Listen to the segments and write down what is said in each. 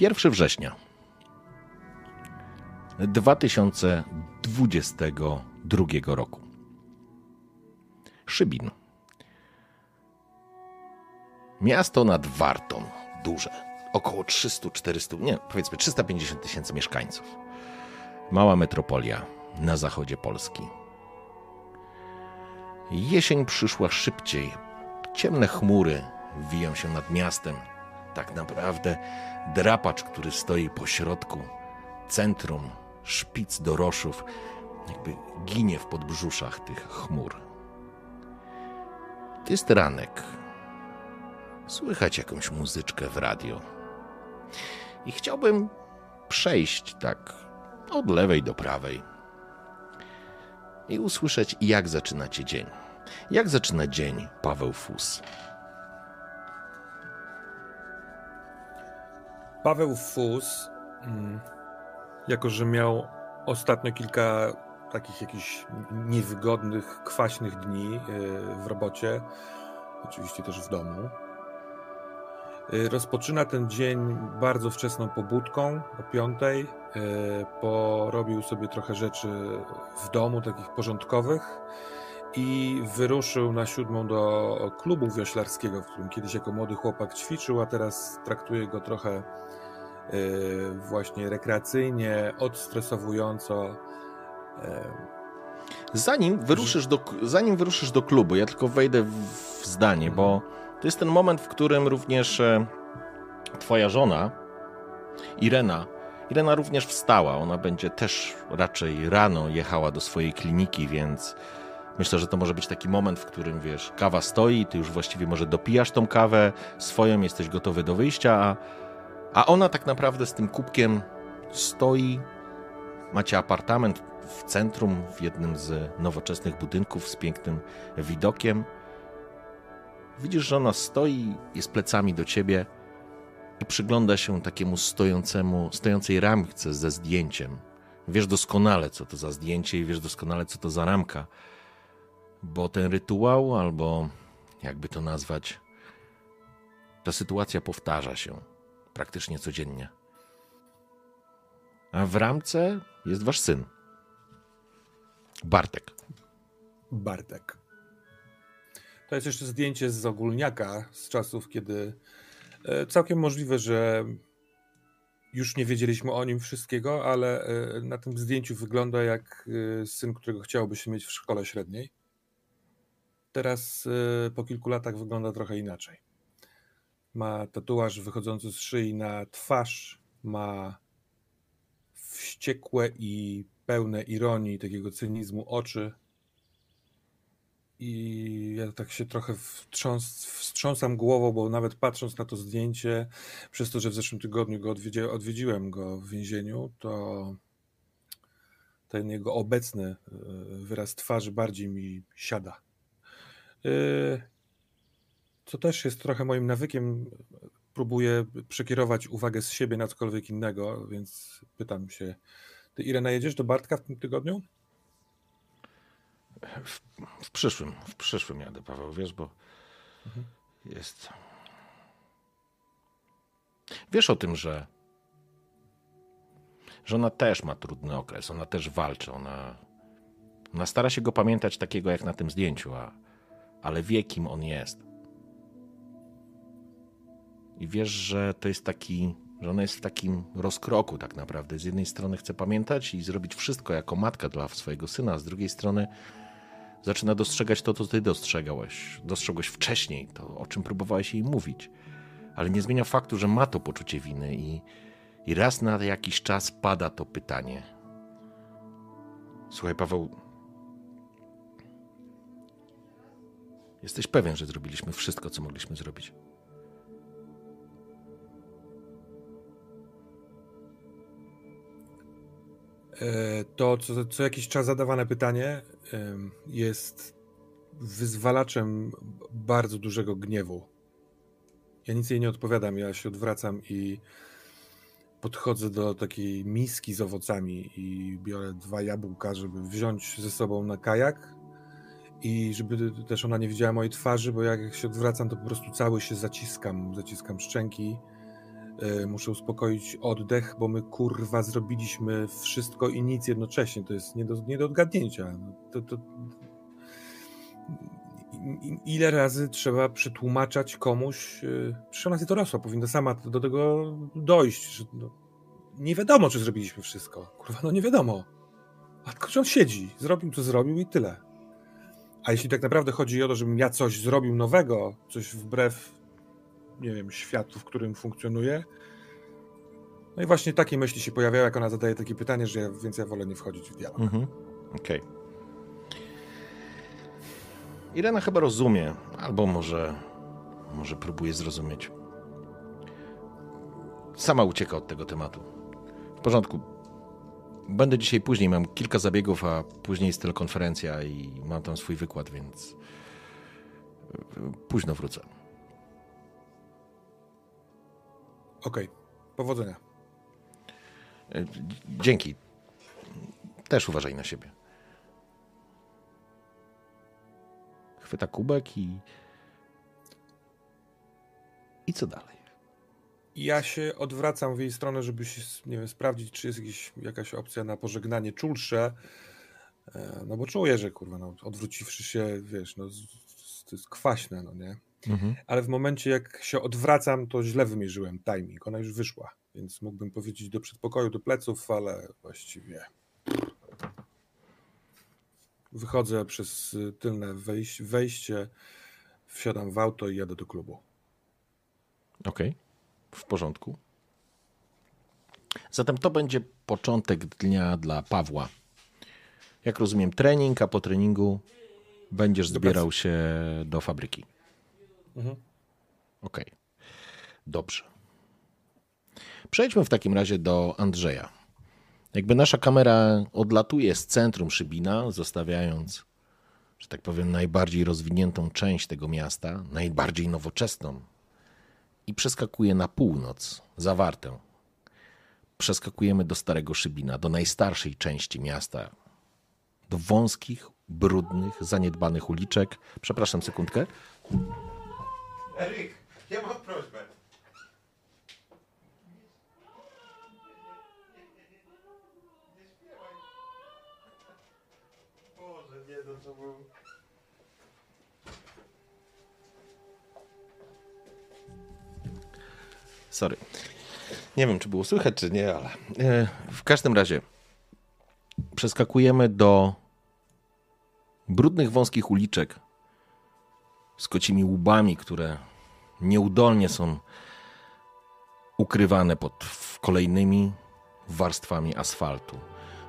1 września 2022 roku. Szybin. Miasto nad Wartą, duże, około 300-400, nie, powiedzmy 350 tysięcy mieszkańców. Mała metropolia na zachodzie Polski. Jesień przyszła szybciej. Ciemne chmury wiją się nad miastem. Tak naprawdę drapacz, który stoi po środku, centrum, szpic doroszów, jakby ginie w podbrzuszach tych chmur. To jest ranek. Słychać jakąś muzyczkę w radio. I chciałbym przejść tak od lewej do prawej i usłyszeć, jak zaczynacie dzień. Jak zaczyna dzień Paweł Fus? Paweł Fus, mm, jako że miał ostatnio kilka takich jakichś niewygodnych, kwaśnych dni y, w robocie, oczywiście też w domu, y, rozpoczyna ten dzień bardzo wczesną pobudką o piątej. Y, porobił sobie trochę rzeczy w domu, takich porządkowych i wyruszył na siódmą do klubu wioślarskiego, w którym kiedyś jako młody chłopak ćwiczył, a teraz traktuje go trochę Y, właśnie rekreacyjnie, odstresowująco. Y, zanim wyruszysz, do, zanim wyruszysz do klubu, ja tylko wejdę w zdanie, bo to jest ten moment, w którym również e, twoja żona, Irena, Irena również wstała. Ona będzie też raczej rano jechała do swojej kliniki, więc myślę, że to może być taki moment, w którym wiesz, kawa stoi, ty już właściwie może dopijasz tą kawę swoją, jesteś gotowy do wyjścia, a a ona tak naprawdę z tym kubkiem stoi. Macie apartament w centrum, w jednym z nowoczesnych budynków z pięknym widokiem. Widzisz, że ona stoi, jest plecami do ciebie i przygląda się takiemu stojącemu, stojącej ramce ze zdjęciem. Wiesz doskonale, co to za zdjęcie i wiesz doskonale, co to za ramka, bo ten rytuał, albo jakby to nazwać, ta sytuacja powtarza się praktycznie codziennie. A w ramce jest wasz syn. Bartek. Bartek. To jest jeszcze zdjęcie z ogólniaka z czasów, kiedy e, całkiem możliwe, że już nie wiedzieliśmy o nim wszystkiego, ale e, na tym zdjęciu wygląda jak e, syn, którego chciałoby się mieć w szkole średniej. Teraz po kilku latach wygląda trochę inaczej. Ma tatuaż wychodzący z szyi na twarz, ma wściekłe i pełne ironii, takiego cynizmu oczy. I ja tak się trochę wtrząs, wstrząsam głową, bo nawet patrząc na to zdjęcie, przez to, że w zeszłym tygodniu go odwiedzi, odwiedziłem go w więzieniu, to ten jego obecny e, wyraz twarzy bardziej mi siada. E, co też jest trochę moim nawykiem, próbuję przekierować uwagę z siebie na cokolwiek innego, więc pytam się, ty Irena jedziesz do Bartka w tym tygodniu? W, w przyszłym, w przyszłym jadę, Paweł, wiesz, bo mhm. jest... Wiesz o tym, że że ona też ma trudny okres, ona też walczy, ona, ona stara się go pamiętać takiego jak na tym zdjęciu, a, ale wie kim on jest i wiesz, że to jest taki, że ona jest w takim rozkroku tak naprawdę. Z jednej strony chce pamiętać i zrobić wszystko jako matka dla swojego syna, z drugiej strony zaczyna dostrzegać to, co ty dostrzegałeś, dostrzegłeś wcześniej, to o czym próbowałeś jej mówić. Ale nie zmienia faktu, że ma to poczucie winy i, i raz na jakiś czas pada to pytanie. Słuchaj, Paweł, Jesteś pewien, że zrobiliśmy wszystko, co mogliśmy zrobić. E, to co, co jakiś czas zadawane pytanie jest wyzwalaczem bardzo dużego gniewu. Ja nic jej nie odpowiadam, ja się odwracam i podchodzę do takiej miski z owocami i biorę dwa jabłka, żeby wziąć ze sobą na kajak i żeby też ona nie widziała mojej twarzy, bo jak się odwracam, to po prostu cały się zaciskam, zaciskam szczęki. E, muszę uspokoić oddech, bo my kurwa zrobiliśmy wszystko i nic jednocześnie. To jest nie do, nie do odgadnięcia. To, to... Ile razy trzeba przetłumaczać komuś, e, przecież ona jest dorosła, powinna sama do tego dojść, że no, nie wiadomo, czy zrobiliśmy wszystko. Kurwa, no nie wiadomo. A tylko, on siedzi, zrobił, co zrobił i tyle. A jeśli tak naprawdę chodzi o to, żebym ja coś zrobił nowego, coś wbrew, nie wiem, światu, w którym funkcjonuje, no i właśnie takie myśli się pojawiają, jak ona zadaje takie pytanie, że ja, więc ja wolę nie wchodzić w dialog. Mhm. Okej. Okay. Irena chyba rozumie, albo może, może próbuje zrozumieć. Sama ucieka od tego tematu. W porządku. Będę dzisiaj później, mam kilka zabiegów, a później jest telekonferencja i mam tam swój wykład, więc e, późno wrócę. Okej, okay. powodzenia. E, dzięki. Też uważaj na siebie. Chwyta kubek i. I co dalej? Ja się odwracam w jej stronę, żeby się, nie wiem, sprawdzić, czy jest jakiś, jakaś opcja na pożegnanie czulsze. E, no bo czuję, że kurwa, no, odwróciwszy się, wiesz, no, to jest kwaśne, no nie? Mhm. Ale w momencie, jak się odwracam, to źle wymierzyłem timing. Ona już wyszła, więc mógłbym powiedzieć do przedpokoju, do pleców, ale właściwie. Wychodzę przez tylne wejście, wsiadam w auto i jadę do klubu. Okej. Okay w porządku. Zatem to będzie początek dnia dla Pawła. Jak rozumiem, trening, a po treningu będziesz zbierał się do fabryki. Mhm. Okej. Okay. Dobrze. Przejdźmy w takim razie do Andrzeja. Jakby nasza kamera odlatuje z centrum Szybina, zostawiając, że tak powiem, najbardziej rozwiniętą część tego miasta, najbardziej nowoczesną i przeskakuje na północ, zawartę. Przeskakujemy do Starego Szybina, do najstarszej części miasta, do wąskich, brudnych, zaniedbanych uliczek. Przepraszam, sekundkę. Erik, ja mam prośbę. Boże, nie, no to był... Sorry. Nie wiem, czy było słychać, czy nie, ale e, w każdym razie przeskakujemy do brudnych, wąskich uliczek z kocimi łbami, które nieudolnie są ukrywane pod kolejnymi warstwami asfaltu.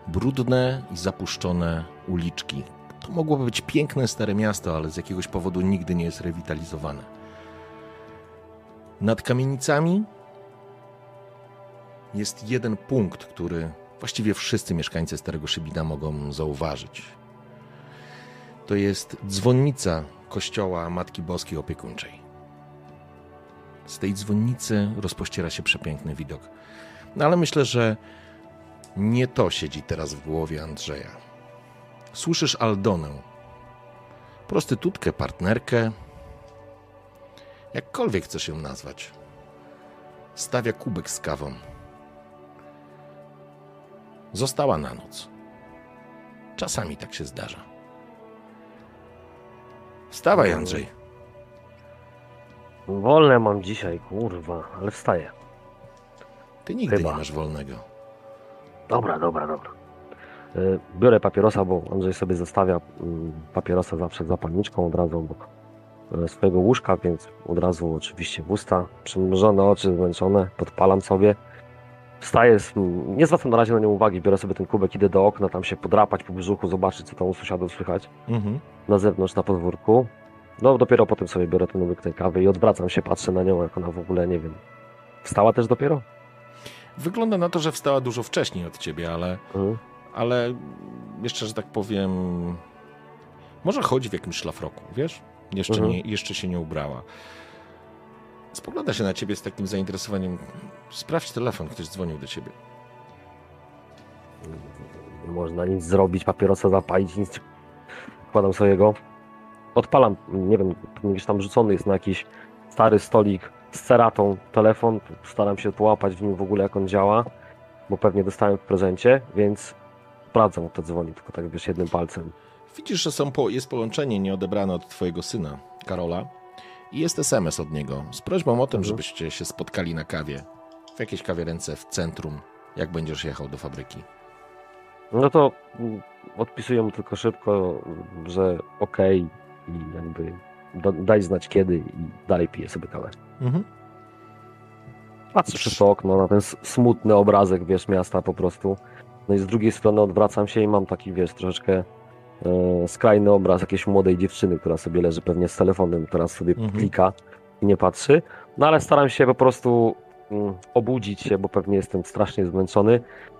Brudne i zapuszczone uliczki. To mogłoby być piękne stare miasto, ale z jakiegoś powodu nigdy nie jest rewitalizowane. Nad kamienicami jest jeden punkt, który właściwie wszyscy mieszkańcy Starego Szybina mogą zauważyć. To jest dzwonnica kościoła Matki Boskiej Opiekuńczej. Z tej dzwonnicy rozpościera się przepiękny widok. No ale myślę, że nie to siedzi teraz w głowie Andrzeja. Słyszysz Aldonę, prostytutkę, partnerkę, jakkolwiek chcesz ją nazwać. Stawia kubek z kawą Została na noc. Czasami tak się zdarza. Wstawaj, Andrzej. Wolne mam dzisiaj, kurwa, ale wstaję. Ty nigdy Chyba. nie masz wolnego. Dobra, dobra, dobra. E, biorę papierosa, bo Andrzej sobie zostawia mm, papierosa zawsze zapalniczką od razu obok e, swojego łóżka, więc od razu oczywiście w usta, przymrużone oczy, zmęczone, podpalam sobie. Wstaję, nie zwracam na razie na nią uwagi, biorę sobie ten kubek, idę do okna, tam się podrapać po brzuchu, zobaczyć, co tam u sąsiadów słychać mhm. na zewnątrz, na podwórku. No dopiero potem sobie biorę ten łyk tej kawy i odwracam się, patrzę na nią, jak ona w ogóle, nie wiem, wstała też dopiero? Wygląda na to, że wstała dużo wcześniej od ciebie, ale, mhm. ale jeszcze, że tak powiem, może chodzi w jakimś szlafroku, wiesz? Jeszcze, Mhm. nie, jeszcze się nie ubrała. Spogląda się na ciebie z takim zainteresowaniem. Sprawdź telefon, ktoś dzwonił do ciebie. Nie można nic zrobić, papierosa zapalić, nic. Wkładam sobie go. Odpalam, nie wiem, gdzieś tam rzucony jest na jakiś stary stolik z ceratą telefon. Staram się połapać w nim w ogóle jak on działa, bo pewnie dostałem w prezencie, więc sprawdzam, kto dzwoni, tylko tak wiesz, jednym palcem. Widzisz, że są po, jest połączenie nieodebrane od twojego syna, Karola, i jest SMS od niego z prośbą o tym, Mhm. żebyście się spotkali na kawie. W jakiejś kawiarence w centrum, jak będziesz jechał do fabryki. No to mm, odpisuję mu tylko szybko, że okej i jakby da, daj znać kiedy i dalej piję sobie kawę. Mhm. Patrzę przez to okno na ten smutny obrazek, wiesz, miasta po prostu. No i z drugiej strony odwracam się i mam taki, wiesz, troszeczkę skrajny obraz jakiejś młodej dziewczyny, która sobie leży pewnie z telefonem, teraz sobie Mhm. klika i nie patrzy. No ale staram się po prostu mm, obudzić się, bo pewnie jestem strasznie zmęczony.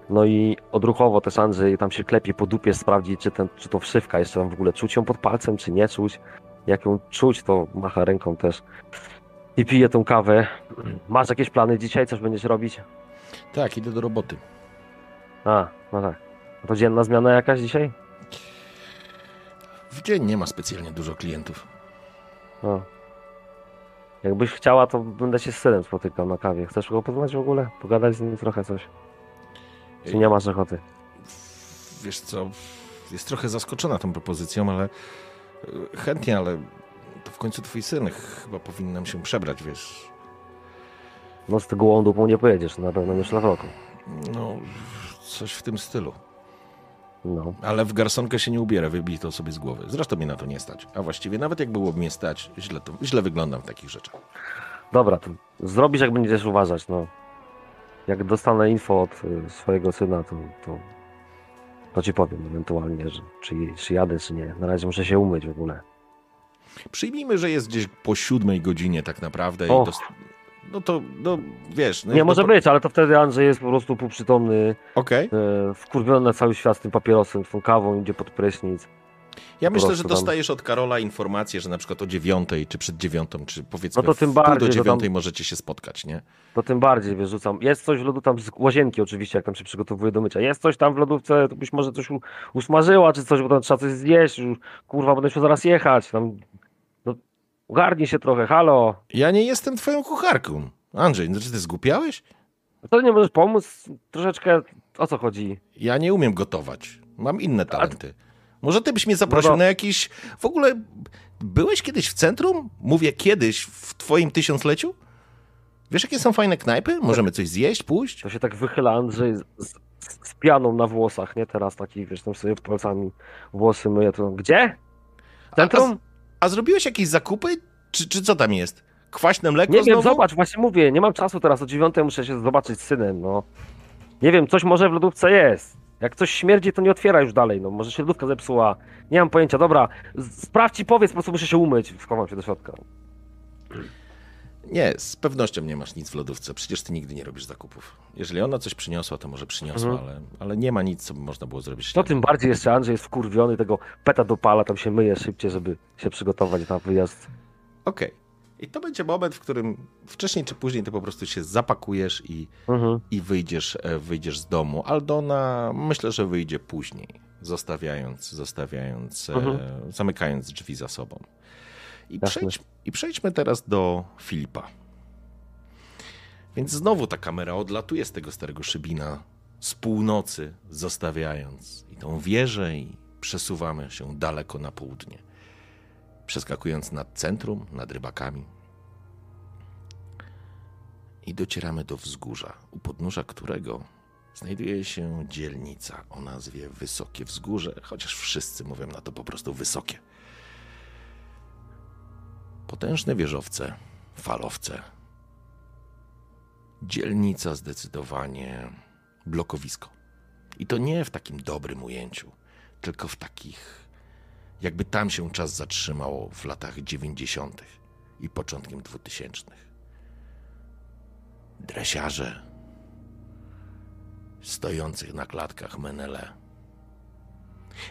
No i odruchowo też Andrzej tam się klepie po dupie, sprawdzi, czy, ten, czy to wszywka jeszcze tam w ogóle czuć ją pod palcem, czy nie czuć. Jak ją czuć, to macha ręką też. I pije tą kawę. Masz jakieś plany dzisiaj? Coś będziesz robić? Tak, idę do roboty. A, no tak. To dzienna zmiana jakaś dzisiaj? W dzień nie ma specjalnie dużo klientów. No. Jakbyś chciała, to będę się z synem spotykał na kawie. Chcesz go poznać w ogóle? Pogadać z nim trochę coś? Czy nie masz ochoty? Wiesz co, jest trochę zaskoczona tą propozycją, ale e, chętnie, ale to w końcu twój syn chyba powinnam się przebrać, wiesz. No z tego łądupą nie pojedziesz, na pewno nie szlafroką. No, coś w tym stylu. No. Ale w garsonkę się nie ubierę, wybij to sobie z głowy. Zresztą mnie na to nie stać. A właściwie nawet jak byłoby mnie stać, źle, to, źle wyglądam w takich rzeczach. Dobra, to zrobisz jak będziesz uważać, no. Jak dostanę info od y, swojego syna, to, to, to ci powiem ewentualnie, że, czy, czy jadę, czy nie. Na razie muszę się umyć w ogóle. Przyjmijmy, że jest gdzieś po siódmej godzinie tak naprawdę. I Och. No to, no wiesz... No Nie, jak może do- być, ale to wtedy Andrzej jest po prostu półprzytomny, Okej. e, wkurwiony na cały świat z tym papierosem, z tą kawą, idzie pod prysznic. Ja Po myślę, że tam- dostajesz od Karola informację, że na przykład o dziewiątej, czy przed dziewiątą, czy powiedzmy No to tym bardziej, do że tam- dziewiątej możecie się spotkać, nie? To tym bardziej wyrzucam. Jest coś w lodu tam z łazienki oczywiście, jak tam się przygotowuje do mycia. Jest coś tam w lodówce, to byś może coś usmażyła, czy coś, bo tam trzeba coś zjeść. Kurwa, będę musiał zaraz jechać. Tam, no, ogarnij się trochę, halo. Ja nie jestem twoją kucharką. Andrzej, no czy ty zgłupiałeś? To nie możesz pomóc troszeczkę? O co chodzi? Ja nie umiem gotować. Mam inne talenty. Może ty byś mnie zaprosił No na jakiś... W ogóle byłeś kiedyś w centrum? Mówię kiedyś, w twoim tysiącleciu? Wiesz, jakie są fajne knajpy? Możemy coś zjeść, pójść? To się tak wychyla Andrzej z, z, z pianą na włosach, nie? Teraz taki, wiesz, tam sobie palcami włosy myje. To gdzie? Centrum? A zrobiłeś jakieś zakupy? Czy, czy co tam jest? Kwaśne mleko Nie wiem, znowu? zobacz, właśnie mówię, nie mam czasu teraz, o dziewiątej muszę się zobaczyć z synem, no. Nie wiem, coś może w lodówce jest. Jak coś śmierdzi, to nie otwiera już dalej, no. Może się lodówka zepsuła. Nie mam pojęcia, dobra. Sprawdź i powiedz, po prostu muszę się umyć. Wchowam się do środka. Nie, z pewnością nie masz nic w lodówce. Przecież ty nigdy nie robisz zakupów. Jeżeli ona coś przyniosła, to może przyniosła, Mhm. ale, ale nie ma nic, co by można było zrobić. No tym bardziej jeszcze Andrzej jest wkurwiony, tego peta dopala, tam się myje szybciej, żeby się przygotować na wyjazd. Okej. I to będzie moment, w którym wcześniej czy później ty po prostu się zapakujesz i, Mhm. i wyjdziesz, e, wyjdziesz z domu. Aldona myślę, że wyjdzie później, zostawiając, zostawiając, e, Mhm. zamykając drzwi za sobą. I, przejdź, I przejdźmy teraz do Filipa. Więc znowu ta kamera odlatuje z tego starego szybina z północy, zostawiając i tą wieżę i przesuwamy się daleko na południe. Przeskakując nad centrum, nad rybakami. I docieramy do wzgórza, u podnóża którego znajduje się dzielnica o nazwie Wysokie Wzgórze, chociaż wszyscy mówią na to po prostu wysokie. Potężne wieżowce, falowce. Dzielnica zdecydowanie blokowisko. I to nie w takim dobrym ujęciu, tylko w takich, jakby tam się czas zatrzymało w latach 90. i początkiem 2000. Dresiarze stojących na klatkach menele,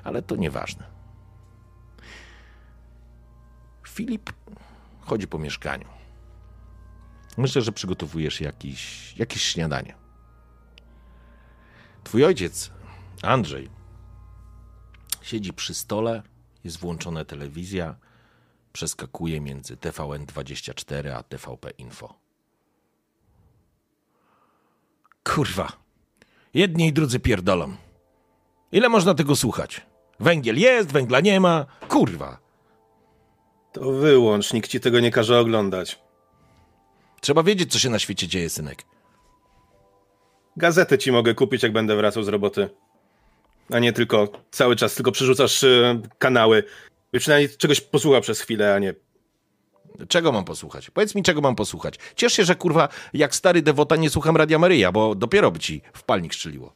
Ale to nieważne. Filip chodzi po mieszkaniu. Myślę, że przygotowujesz jakiś, jakieś śniadanie. Twój ojciec, Andrzej, siedzi przy stole, jest włączona telewizja, przeskakuje między TVN24 a TVP Info. Kurwa. Jedni i drudzy pierdolą. Ile można tego słuchać? Węgiel jest, węgla nie ma. Kurwa. To wyłącz, nikt ci tego nie każe oglądać. Trzeba wiedzieć, co się na świecie dzieje, synek. Gazetę ci mogę kupić, jak będę wracał z roboty. A nie tylko cały czas tylko przerzucasz y, kanały. I przynajmniej czegoś posłucha przez chwilę, a nie. Czego mam posłuchać? Powiedz mi, czego mam posłuchać. Ciesz się, że kurwa, jak stary dewota nie słucham Radia Maryja, bo dopiero by ci w palnik strzeliło.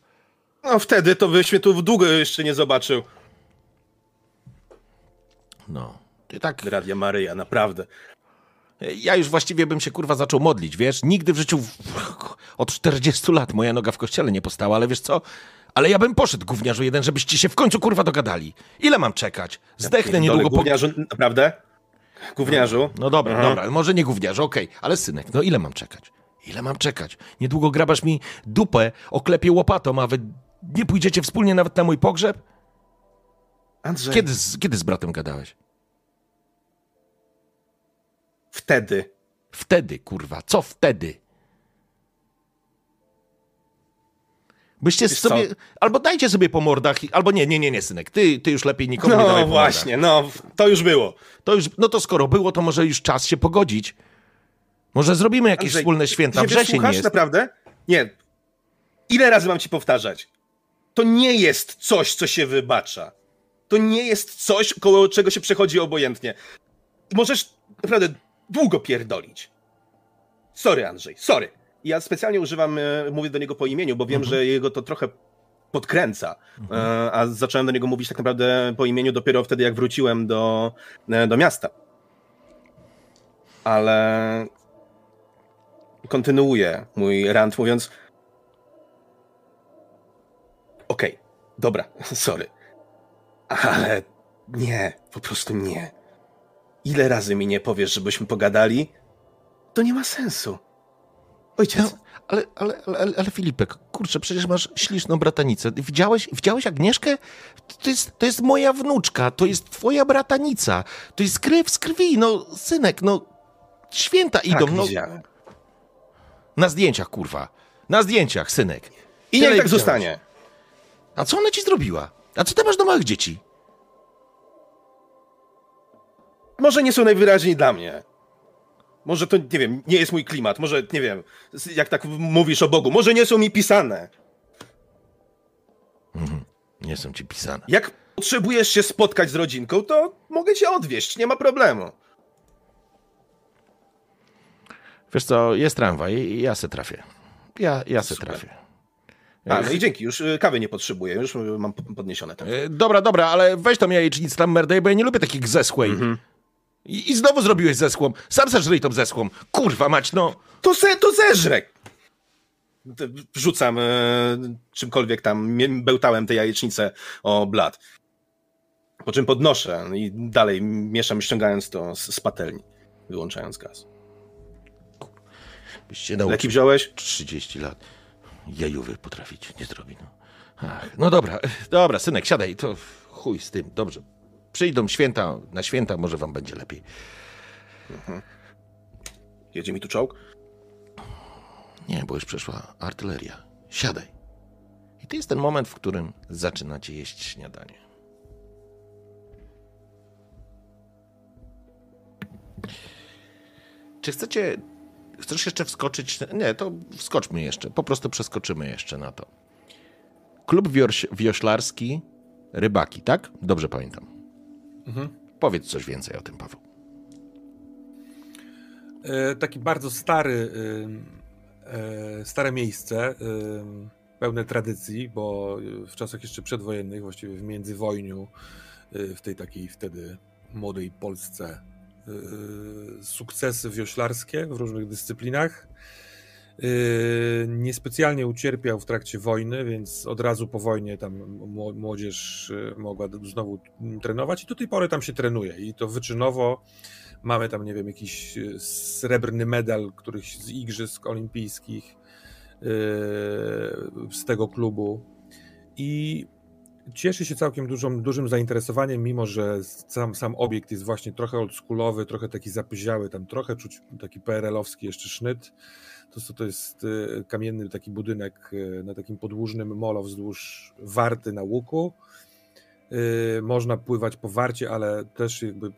No wtedy to byś mnie tu długo jeszcze nie zobaczył. No. Tak Radia Maryja, naprawdę. Ja już właściwie bym się kurwa zaczął modlić, wiesz? Nigdy w życiu od 40 lat moja noga w kościele nie postała, ale wiesz co? Ale ja bym poszedł, gówniarzu jeden, żebyście się w końcu kurwa dogadali. Ile mam czekać? Zdechnę niedługo po... Gówniarzu, naprawdę? Gówniarzu? No dobra, Aha. dobra, może nie gówniarzu, okej, ale synek, no ile mam czekać? Ile mam czekać? Niedługo grabasz mi dupę, oklepie łopatą, a wy nie pójdziecie wspólnie nawet na mój pogrzeb? Andrzej, Kiedy z, kiedy z bratem gadałeś? Wtedy. Wtedy, kurwa, co wtedy? Byście Wiesz sobie. co? Albo dajcie sobie po mordach, albo nie, nie, nie, nie, synek. Ty, ty już lepiej nikomu nie dawaj No właśnie, no to już było. To już, no to skoro było, to może już czas się pogodzić. Może zrobimy jakieś Andrzej, wspólne święta. Ty Wrzesień słuchasz, jest. naprawdę? Nie. Ile razy mam ci powtarzać? To nie jest coś, co się wybacza. To nie jest coś, koło czego się przechodzi obojętnie. Możesz naprawdę długo pierdolić. Sorry, Andrzej, sorry. Ja specjalnie używam, e, mówię do niego po imieniu, bo wiem, Mhm. że jego to trochę podkręca. E, A zacząłem do niego mówić tak naprawdę po imieniu dopiero wtedy, jak wróciłem do, e, do miasta. Ale kontynuuję mój rant mówiąc okej, dobra, sorry. Ale nie, po prostu nie. Ile razy mi nie powiesz, żebyśmy pogadali, to nie ma sensu. Ojciec, No, ale, ale, ale, ale, Filipek, kurczę, przecież masz śliczną bratanicę. Widziałeś, widziałeś Agnieszkę? To jest, to jest moja wnuczka, to jest twoja bratanica. To jest krew z krwi, no synek, no święta idą, tak no widziałem. na zdjęciach, kurwa. Na zdjęciach, synek. I Tyle niech tak widziałeś. zostanie. A co ona ci zrobiła? A co ty masz do małych dzieci? Może nie są najwyraźniej dla mnie. Może to, nie wiem, nie jest mój klimat. Może, nie wiem, jak tak mówisz o Bogu, może nie są mi pisane. Nie są ci pisane. Jak potrzebujesz się spotkać z rodzinką, to mogę cię odwieźć, nie ma problemu. Wiesz co, jest tramwaj i ja se trafię. Ja, ja se Super. trafię. A, no i dzięki, już y, kawy nie potrzebuję, już y, mam po- podniesione to. E, Dobra, dobra, ale weź tą jajecznicę tam merdę, bo ja nie lubię takich zeschłej. Mhm. I, I znowu zrobiłeś zeschłą. Sam zeżryj tą zeschłą. Kurwa mać, no. To se, to zeżrę! Wrzucam y, czymkolwiek tam, bełtałem tę jajecznicę o blat. Po czym podnoszę i dalej mieszam, ściągając to z, z patelni, wyłączając gaz. Byście Leki nauczyli wziąłeś? 30 lat. Jajówy potrafić nie zrobi, no. Ach, no dobra, dobra, synek, siadaj, to chuj z tym, dobrze. Przyjdą święta, na święta może wam będzie lepiej. Jedzie mi tu czołg? Nie, bo już przeszła artyleria. Siadaj. I to jest ten moment, w którym zaczynacie jeść śniadanie. Czy chcecie. Chcesz jeszcze wskoczyć? Nie, to wskoczmy jeszcze. Po prostu przeskoczymy jeszcze na to. Klub wioś, wioślarski Rybaki, tak? Dobrze pamiętam. Powiedz coś więcej o tym, Paweł. E, taki bardzo stary, ym, e, stare miejsce, ym, pełne tradycji, bo y, w czasach jeszcze przedwojennych, właściwie w międzywojniu, y, w tej takiej wtedy młodej Polsce, sukcesy wioślarskie w różnych dyscyplinach. Yy, niespecjalnie ucierpiał w trakcie wojny, więc od razu po wojnie tam młodzież yy, mogła znowu trenować i do tej pory tam się trenuje i to wyczynowo. Mamy tam, nie wiem, jakiś yy, srebrny medal któryś z Igrzysk Olimpijskich z tego klubu i cieszy się całkiem dużą, dużym zainteresowaniem, mimo że sam, sam obiekt jest właśnie trochę oldschoolowy, trochę taki zapyziały, tam trochę czuć taki PRL-owski jeszcze sznyt. To, to jest y, kamienny taki budynek y, na takim podłużnym molo wzdłuż warty na łuku. Y, można pływać po warcie, ale też jakby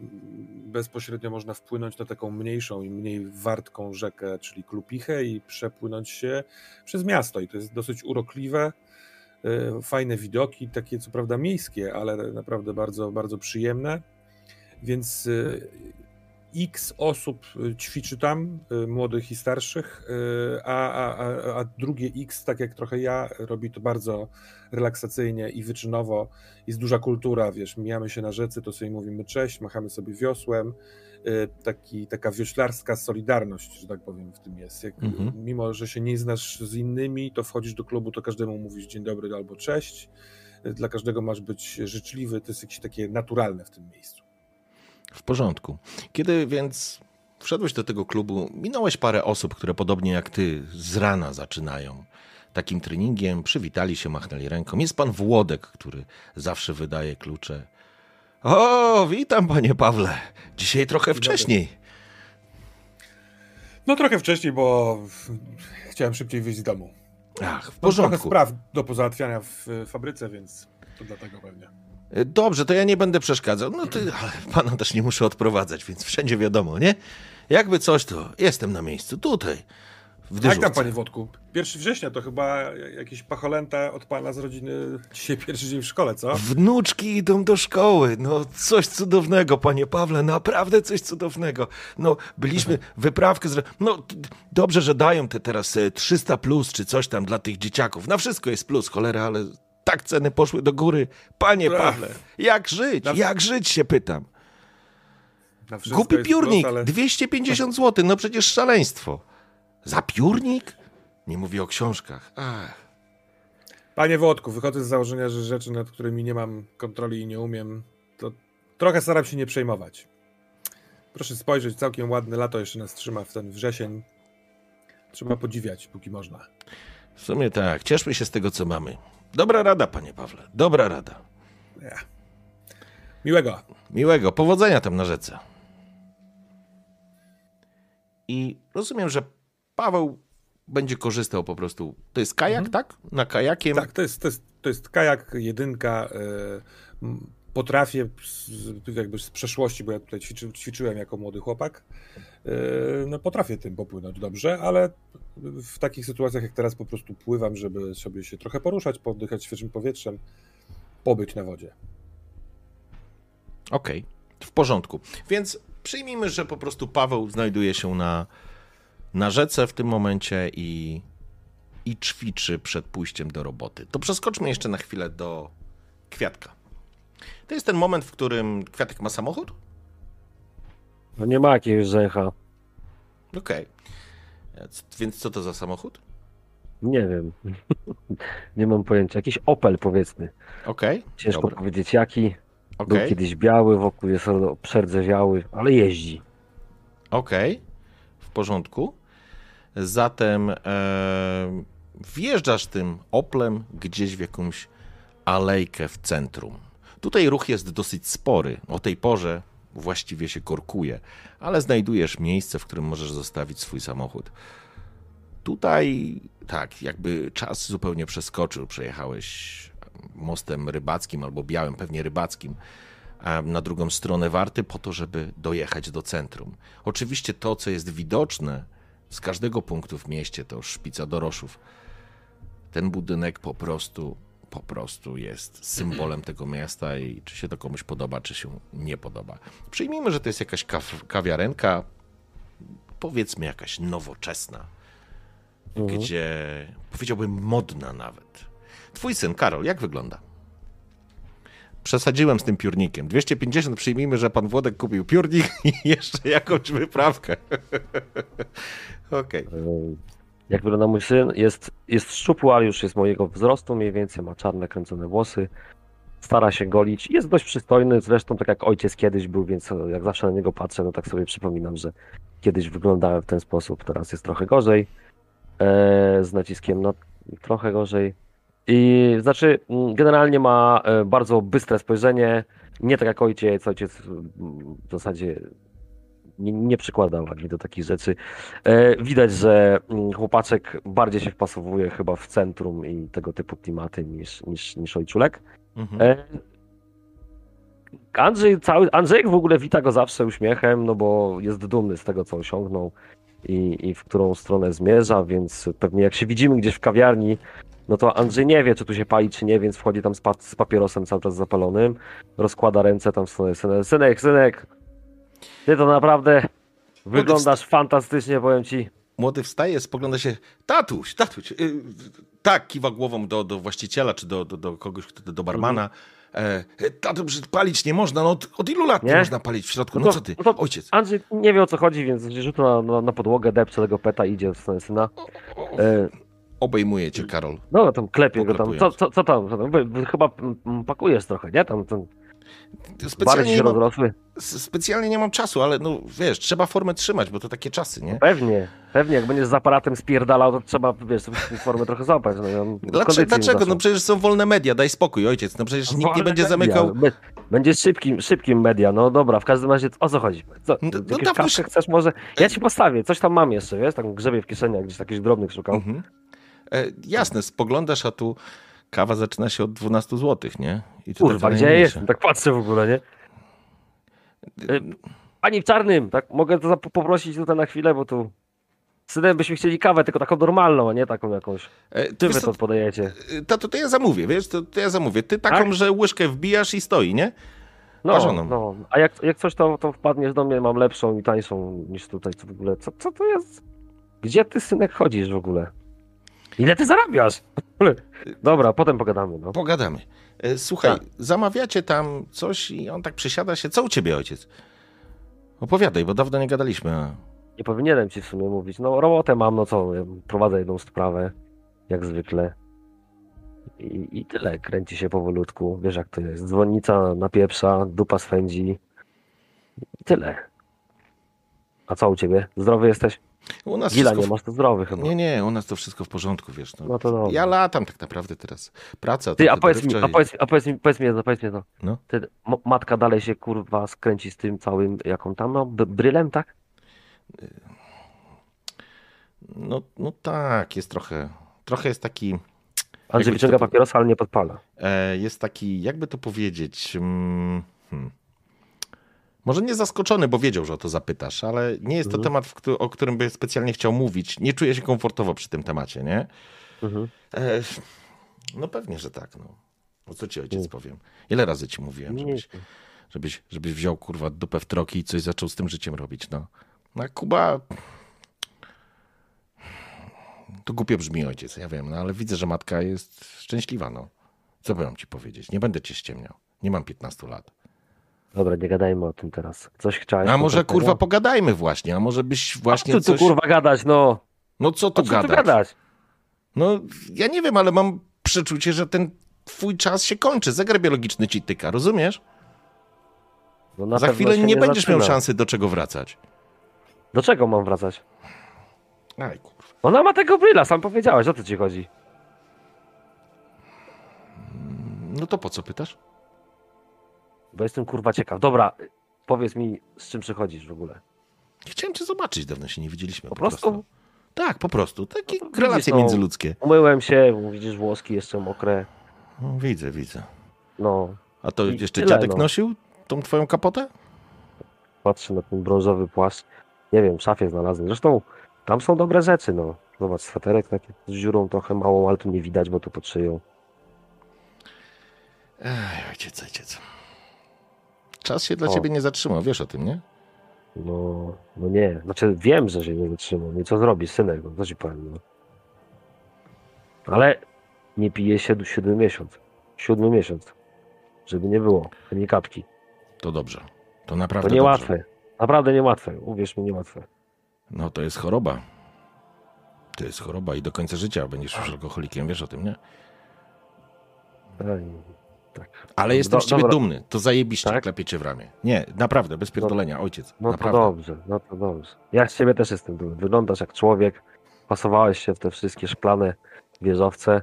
bezpośrednio można wpłynąć na taką mniejszą i mniej wartką rzekę, czyli Klupichę i przepłynąć się przez miasto. I to jest dosyć urokliwe, fajne widoki, takie co prawda miejskie, ale naprawdę bardzo, bardzo przyjemne. Więc X osób y, ćwiczy tam, y, młodych i starszych, y, a, a, a drugie X, tak jak trochę ja, robi to bardzo relaksacyjnie i wyczynowo. Jest duża kultura, wiesz, mijamy się na rzece, to sobie mówimy cześć, machamy sobie wiosłem. Taki, taka wioślarska solidarność, że tak powiem, w tym jest. Jak, mhm. Mimo, że się nie znasz z innymi, to wchodzisz do klubu, to każdemu mówisz dzień dobry albo cześć. Dla każdego masz być życzliwy, to jest jakieś takie naturalne w tym miejscu. W porządku. Kiedy więc wszedłeś do tego klubu, minąłeś parę osób, które podobnie jak ty z rana zaczynają takim treningiem, przywitali się, machnęli ręką. Jest pan Włodek, który zawsze wydaje klucze. O, witam panie Pawle. Dzisiaj trochę wcześniej. No trochę wcześniej, bo chciałem szybciej wyjść z domu. Ach, w porządku. Mam trochę spraw do pozałatwiania w fabryce, więc to dlatego pewnie. Dobrze, to ja nie będę przeszkadzał. No to, ale pana też nie muszę odprowadzać, więc wszędzie wiadomo, nie? Jakby coś, to jestem na miejscu, tutaj. W Jak tam, panie Wodku? 1 września to chyba jakieś pacholęta od pana z rodziny. Dzisiaj pierwszy dzień w szkole, co? Wnuczki idą do szkoły. No, coś cudownego, panie Pawle, naprawdę coś cudownego. No, byliśmy, wyprawkę z... No, dobrze, że dają te teraz 300 e, plus czy coś tam dla tych dzieciaków. Na wszystko jest plus, cholera, ale tak ceny poszły do góry. Panie Pawle, jak żyć? Jak żyć się pytam. Głupi piórnik, plus, ale... 250 zł, no przecież szaleństwo. Za piórnik? Nie mówię o książkach. Ach. Panie Włodku, wychodzę z założenia, że rzeczy, nad którymi nie mam kontroli i nie umiem, to trochę staram się nie przejmować. Proszę spojrzeć, całkiem ładne lato jeszcze nas trzyma w ten wrzesień. Trzeba podziwiać, póki można. W sumie tak, cieszmy się z tego, co mamy. Dobra rada, panie Pawle, dobra rada. Ja. Miłego. Miłego, powodzenia tam na rzece. I rozumiem, że Paweł będzie korzystał po prostu. To jest kajak, mhm. tak? Na kajakiem? Tak, to jest, to jest, to jest kajak, jedynka. Yy, potrafię z, jakby z przeszłości, bo ja tutaj ćwiczy, ćwiczyłem jako młody chłopak, yy, no potrafię tym popłynąć dobrze, ale w takich sytuacjach jak teraz po prostu pływam, żeby sobie się trochę poruszać, poddychać świeżym powietrzem, pobyć na wodzie. Okej, okay. w porządku. Więc przyjmijmy, że po prostu Paweł znajduje się na, na rzece w tym momencie i, i ćwiczy przed pójściem do roboty. To przeskoczmy jeszcze na chwilę do kwiatka. To jest ten moment, w którym kwiatek ma samochód? No nie ma jakiegoś zecha. Okej. Okay. Więc co to za samochód? Nie wiem. nie mam pojęcia. Jakiś Opel powiedzmy. Okej. Okay. Ciężko Dobra. powiedzieć jaki. Okay. Był kiedyś biały, wokół jest przerdzewiały, ale jeździ. Okej. Okay. W porządku. Zatem e, wjeżdżasz tym Oplem gdzieś w jakąś alejkę w centrum. Tutaj ruch jest dosyć spory. O tej porze właściwie się korkuje, ale znajdujesz miejsce, w którym możesz zostawić swój samochód. Tutaj tak, jakby czas zupełnie przeskoczył. Przejechałeś mostem rybackim albo białym, pewnie rybackim, na drugą stronę warty po to, żeby dojechać do centrum. Oczywiście to, co jest widoczne z każdego punktu w mieście, to szpica doroszów. Ten budynek po prostu po prostu jest symbolem tego miasta i czy się to komuś podoba, czy się nie podoba. Przyjmijmy, że to jest jakaś kawiarenka, powiedzmy jakaś nowoczesna, mhm. gdzie powiedziałbym modna nawet. Twój syn, Karol, jak wygląda? Przesadziłem z tym piórnikiem. 250 przyjmijmy, że pan Włodek kupił piórnik i jeszcze jakąś wyprawkę. Okej. Okay. Jak wygląda mój syn? Jest, jest szczupły, ale już jest mojego wzrostu mniej więcej, ma czarne, kręcone włosy. Stara się golić. Jest dość przystojny, zresztą tak jak ojciec kiedyś był, więc jak zawsze na niego patrzę, no tak sobie przypominam, że kiedyś wyglądałem w ten sposób, teraz jest trochę gorzej. E, z naciskiem na trochę gorzej. I znaczy, mm, generalnie ma e, bardzo bystre spojrzenie. Nie tak jak ojciec. Ojciec mm, w zasadzie nie, nie przykłada wagi do takich rzeczy. E, widać, że mm, chłopaczek bardziej się wpasowuje chyba w centrum i tego typu klimaty niż, niż, niż ojczulek. Mhm. E, Andrzej, cały, Andrzejek w ogóle wita go zawsze uśmiechem, no bo jest dumny z tego, co osiągnął i, i w którą stronę zmierza, więc pewnie jak się widzimy gdzieś w kawiarni, no to Andrzej nie wie, czy tu się pali, czy nie, więc wchodzi tam z, pa z papierosem cały czas zapalonym, rozkłada ręce tam w stronę synek, synek, synek, ty to naprawdę wyglądasz fantastycznie, powiem ci. Młody wstaje, spogląda się, tatuś, tatuś. y, tak, kiwa głową do, do właściciela, czy do, do, do kogoś, kto- do barmana. E, tatuś, palić nie można, no od, od ilu lat nie? Nie? można palić w środku? No No to- co ty, no ojciec? Andrzej nie wie o co chodzi, więc rzuca na, na, na podłogę, depcze tego peta idzie w stronę syna. E, Obejmuje cię, Karol. No, tam klepie go tam. Co, co, co tam? Chyba pakujesz trochę, nie? Tam, tam Specjalnie nie, mam, rozrosły. specjalnie nie mam czasu, ale no wiesz, trzeba formę trzymać, bo to takie czasy, nie? Pewnie, pewnie. Jak będziesz z aparatem spierdalał, to trzeba, wiesz, formę trochę złapać. No, ja Dlaczego? dlaczego? No przecież są wolne media, daj spokój, ojciec. No przecież nikt nie Wolne będzie media. zamykał. Be- Będzie szybkim, szybkim media. No dobra, w każdym razie o co chodzi? Co, No, no chcesz może? Ja ci postawię, coś tam mam jeszcze, wiesz? Tak grzebię w kieszeniach, gdzieś takich drobnych szukał. Mhm. E, jasne, spoglądasz, a tu kawa zaczyna się od 12 zł, nie? I to Kurwa, takie gdzie najmniejsze. jestem? Tak patrzę w ogóle, nie? E, Pani w czarnym, tak? Mogę to poprosić tutaj na chwilę, bo tu synem byśmy chcieli kawę, tylko taką normalną, a nie taką jakąś. E, Ty wiesz wy to podajecie. e, Tato, to ja zamówię, wiesz, to, to ja zamówię. Ty taką, Tak? że łyżkę wbijasz i stoi, nie? No, parzoną. no. A jak, jak coś, to, to wpadniesz do mnie, mam lepszą i tańszą niż tutaj. Co w ogóle? Co, co to jest? Gdzie ty, synek, chodzisz w ogóle? Ile ty zarabiasz? Dobra, potem pogadamy, no. Pogadamy. E, Słuchaj, Tak. zamawiacie tam coś i on tak przysiada się. Co u ciebie, ojciec? Opowiadaj, bo dawno nie gadaliśmy. a- Nie powinienem ci w sumie mówić. No, robotę mam, no co, prowadzę jedną sprawę, jak zwykle. I, I tyle, kręci się powolutku. Wiesz jak to jest. Dzwonnica napieprza, dupa swędzi. I tyle. A co u ciebie? Zdrowy jesteś? U nas Gila wszystko nie masz, to zdrowy chyba. Nie, nie, u nas to wszystko w porządku, wiesz. No. No to dobrze. Ja latam tak naprawdę teraz. Praca, Ty, to a powiedz mi, a powiedz, a powiedz mi, powiedz mi jedno, powiedz mi jedno. No. Ty, matka dalej się kurwa skręci z tym całym, jaką tam, no, brylem, tak? No, no tak, jest trochę. Trochę jest taki. Andrzej to wyciąga po- papierosa, ale nie podpala. E, jest taki, jakby to powiedzieć. Mm, hmm. Może nie zaskoczony, bo wiedział, że o to zapytasz, ale nie jest to Mhm. temat, o którym by specjalnie chciał mówić. Nie czuję się komfortowo przy tym temacie, nie? Mhm. E, no pewnie, że tak. No. Co ci ojciec Mm. powiem? Ile razy ci mówiłem, Nie, żebyś, żebyś, żebyś wziął kurwa dupę w troki i coś zaczął z tym życiem robić, no. No Kuba... To głupio brzmi ojciec, ja wiem, no ale widzę, że matka jest szczęśliwa, no. Co mam ci powiedzieć? Nie będę cię ściemniał. Nie mam 15 lat. Dobra, nie gadajmy o tym teraz. Coś chciałeś A może kurwa pogadajmy właśnie, a może byś właśnie A co tu kurwa gadać, no? No co tu co tu gadać? gadać? No ja nie wiem, ale mam przeczucie, że ten twój czas się kończy. Zegar biologiczny ci tyka, rozumiesz? No Za chwilę się nie, będziesz miał zaczyna. szansy do czego wracać. Do czego mam wracać? Aj kurwa. Ona ma tego bryla, sam powiedziałeś, o co ci chodzi? No to po co pytasz? Bo jestem kurwa ciekaw. Dobra, powiedz mi, z czym przychodzisz w ogóle. Chciałem cię zobaczyć, dawno się nie widzieliśmy. Po Po, prostu? prostu. Tak, po prostu. Takie No to relacje widzisz, no. międzyludzkie. Umyłem się, widzisz włoski jeszcze mokre. No, widzę, widzę. No, A to I jeszcze tyle, dziadek no. nosił tą twoją kapotę? patrzę na ten brązowy płaszcz. Nie wiem, w szafie znalazłem. Zresztą tam są dobre rzeczy, no. Zobacz, sweterek taki z dziurą trochę małą, ale tu nie widać, bo tu pod szyją. Ej, ojciec, ojciec. Czas się dla O. ciebie nie zatrzymał, wiesz o tym, nie? No, no nie. Znaczy wiem, że się nie zatrzymał. No i co zrobisz, synek? No, co ci powiem, no. Ale nie pije się siódmy miesiąc. Siódmy miesiąc. Żeby nie było. Nie kapki. To dobrze. To To naprawdę niełatwe. dobrze. Naprawdę niełatwe. Uwierz mi, niełatwe. No to jest choroba. To jest choroba i do końca życia będziesz już alkoholikiem, wiesz o tym, nie? Ej, tak. Ale jestem Do- z ciebie dobra. dumny. To zajebiście Tak? klepie cię w ramię. Nie, naprawdę, bez pierdolenia, ojciec. No to naprawdę. dobrze, no to dobrze. Ja z ciebie też jestem dumny. Wyglądasz jak człowiek, pasowałeś się w te wszystkie szklane wieżowce.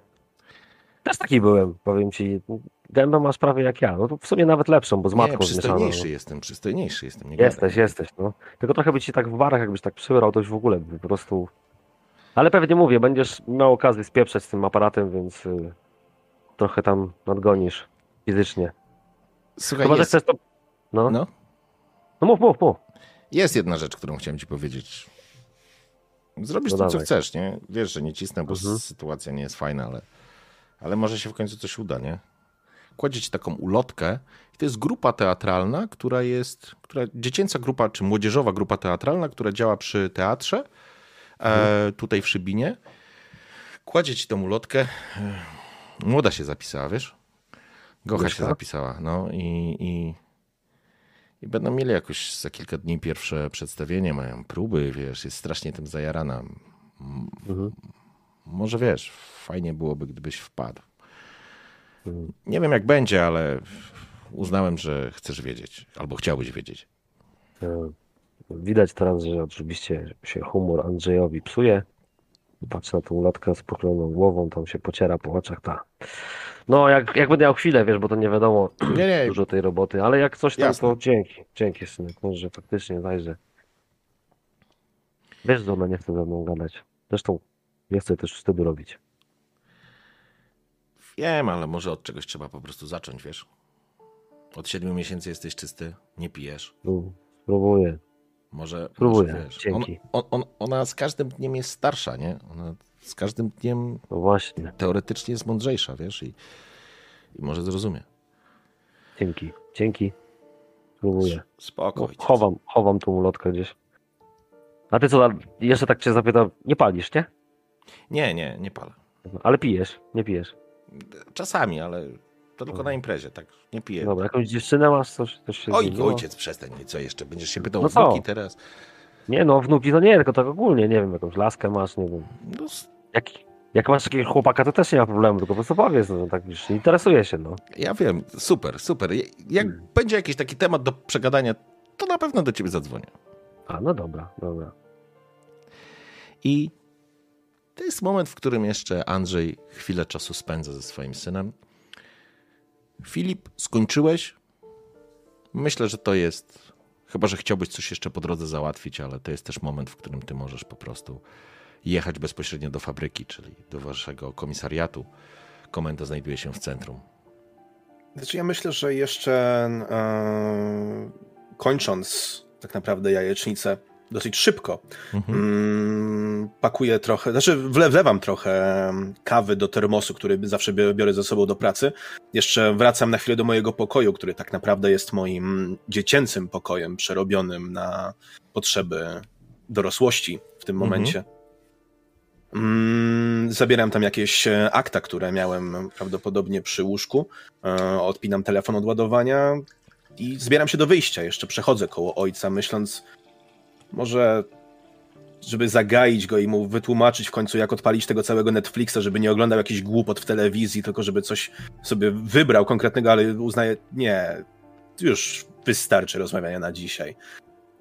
Też taki byłem, powiem ci. Gębę masz prawie jak ja. No to w sumie nawet lepszą, bo z Nie, matką zmieszaną. przystojniejszy jestem, przystojniejszy jestem. Nie Jesteś, gadaj. jesteś, no. Tylko trochę by ci tak w barach, jakbyś tak przybrał, to już w ogóle by po prostu... Ale pewnie mówię, będziesz miał okazję spieprzeć z tym aparatem, więc y, trochę tam nadgonisz fizycznie. Słuchaj, Chyba, jest, chcesz to... No, no. no, mów, mów, mów. jest jedna rzecz, którą chciałem ci powiedzieć. Zrobisz No to, co chcesz, nie? Wiesz, że nie cisnę, bo Mhm. sytuacja nie jest fajna, ale, ale może się w końcu coś uda, nie? Kładzie ci taką ulotkę i to jest grupa teatralna, która jest, która, dziecięca grupa, czy młodzieżowa grupa teatralna, która działa przy teatrze, e, tutaj w Szybinie. Kładzie ci tą ulotkę. E, Młoda się zapisała, wiesz? Gocha się zapisała, no i, i, i będą mieli jakoś za kilka dni pierwsze przedstawienie, mają próby, wiesz, jest strasznie tym zajarana. Mhm. Może wiesz, fajnie byłoby, gdybyś wpadł. Mhm. Nie wiem jak będzie, ale uznałem, że chcesz wiedzieć, albo chciałbyś wiedzieć. E, Widać teraz, że oczywiście się humor Andrzejowi psuje. Patrzę na tą ulotkę z pochyloną głową, tam się pociera po oczach, ta. No, jak, jak będę miał chwilę, wiesz, bo to nie wiadomo, Nie, nie, dużo tej roboty, ale jak coś tam, Jasne. to dzięki, dzięki synek, może faktycznie zajrzę. Wiesz, że ona nie chce ze mną gadać. Zresztą nie chcę też wstydu robić. wiem, ale może od czegoś trzeba po prostu zacząć, wiesz? Od siedmiu miesięcy jesteś czysty, nie pijesz. No, spróbuję. Może, Spróbuję, może wiesz, dzięki. On, on, on, ona z każdym dniem jest starsza, nie? Ona z każdym dniem No właśnie, teoretycznie jest mądrzejsza, wiesz? I, i może zrozumie. dzięki, dzięki. Spróbuję. Spoko. No, chowam, chowam tą ulotkę gdzieś. A ty co, jeszcze tak cię zapytam, nie palisz, nie? Nie, nie, nie palę. Ale pijesz, nie pijesz. Czasami, ale to tylko na imprezie, tak? Nie piję. Dobra, jakąś dziewczynę masz, coś, coś się Oj, zmieniło? ojciec, przestań, co jeszcze? Będziesz się pytał No o wnuki co? teraz? Nie no, wnuki to nie, tylko tak ogólnie, nie wiem, jakąś laskę masz, nie wiem. No, Jak, jak masz jakiegoś chłopaka, to też nie ma problemu, tylko po prostu powiedz, no, tak już interesuje się, no. ja wiem, super, super. Jak Hmm. będzie jakiś taki temat do przegadania, to na pewno do ciebie zadzwonię. A, no dobra, dobra. I to jest moment, w którym jeszcze Andrzej chwilę czasu spędza ze swoim synem. Filip, skończyłeś? Myślę, że to jest. Chyba, że chciałbyś coś jeszcze po drodze załatwić, ale to jest też moment, w którym ty możesz po prostu jechać bezpośrednio do fabryki, czyli do waszego komisariatu. Komenda znajduje się w centrum. Znaczy ja myślę, że jeszcze kończąc tak naprawdę jajecznicę dosyć szybko, Mhm. mm, pakuję trochę, znaczy wle- wlewam trochę kawy do termosu, który zawsze biorę, ze sobą do pracy. Jeszcze wracam na chwilę do mojego pokoju, który tak naprawdę jest moim dziecięcym pokojem przerobionym na potrzeby dorosłości w tym Mhm. momencie. Mm, Zabieram tam jakieś e, akta, które miałem prawdopodobnie przy łóżku. E, Odpinam telefon od ładowania i zbieram się do wyjścia. Jeszcze przechodzę koło ojca, myśląc, może żeby zagaić go i mu wytłumaczyć w końcu, jak odpalić tego całego Netflixa, żeby nie oglądał jakiś głupot w telewizji, tylko żeby coś sobie wybrał konkretnego, ale uznaje, nie, już wystarczy rozmawiania na dzisiaj.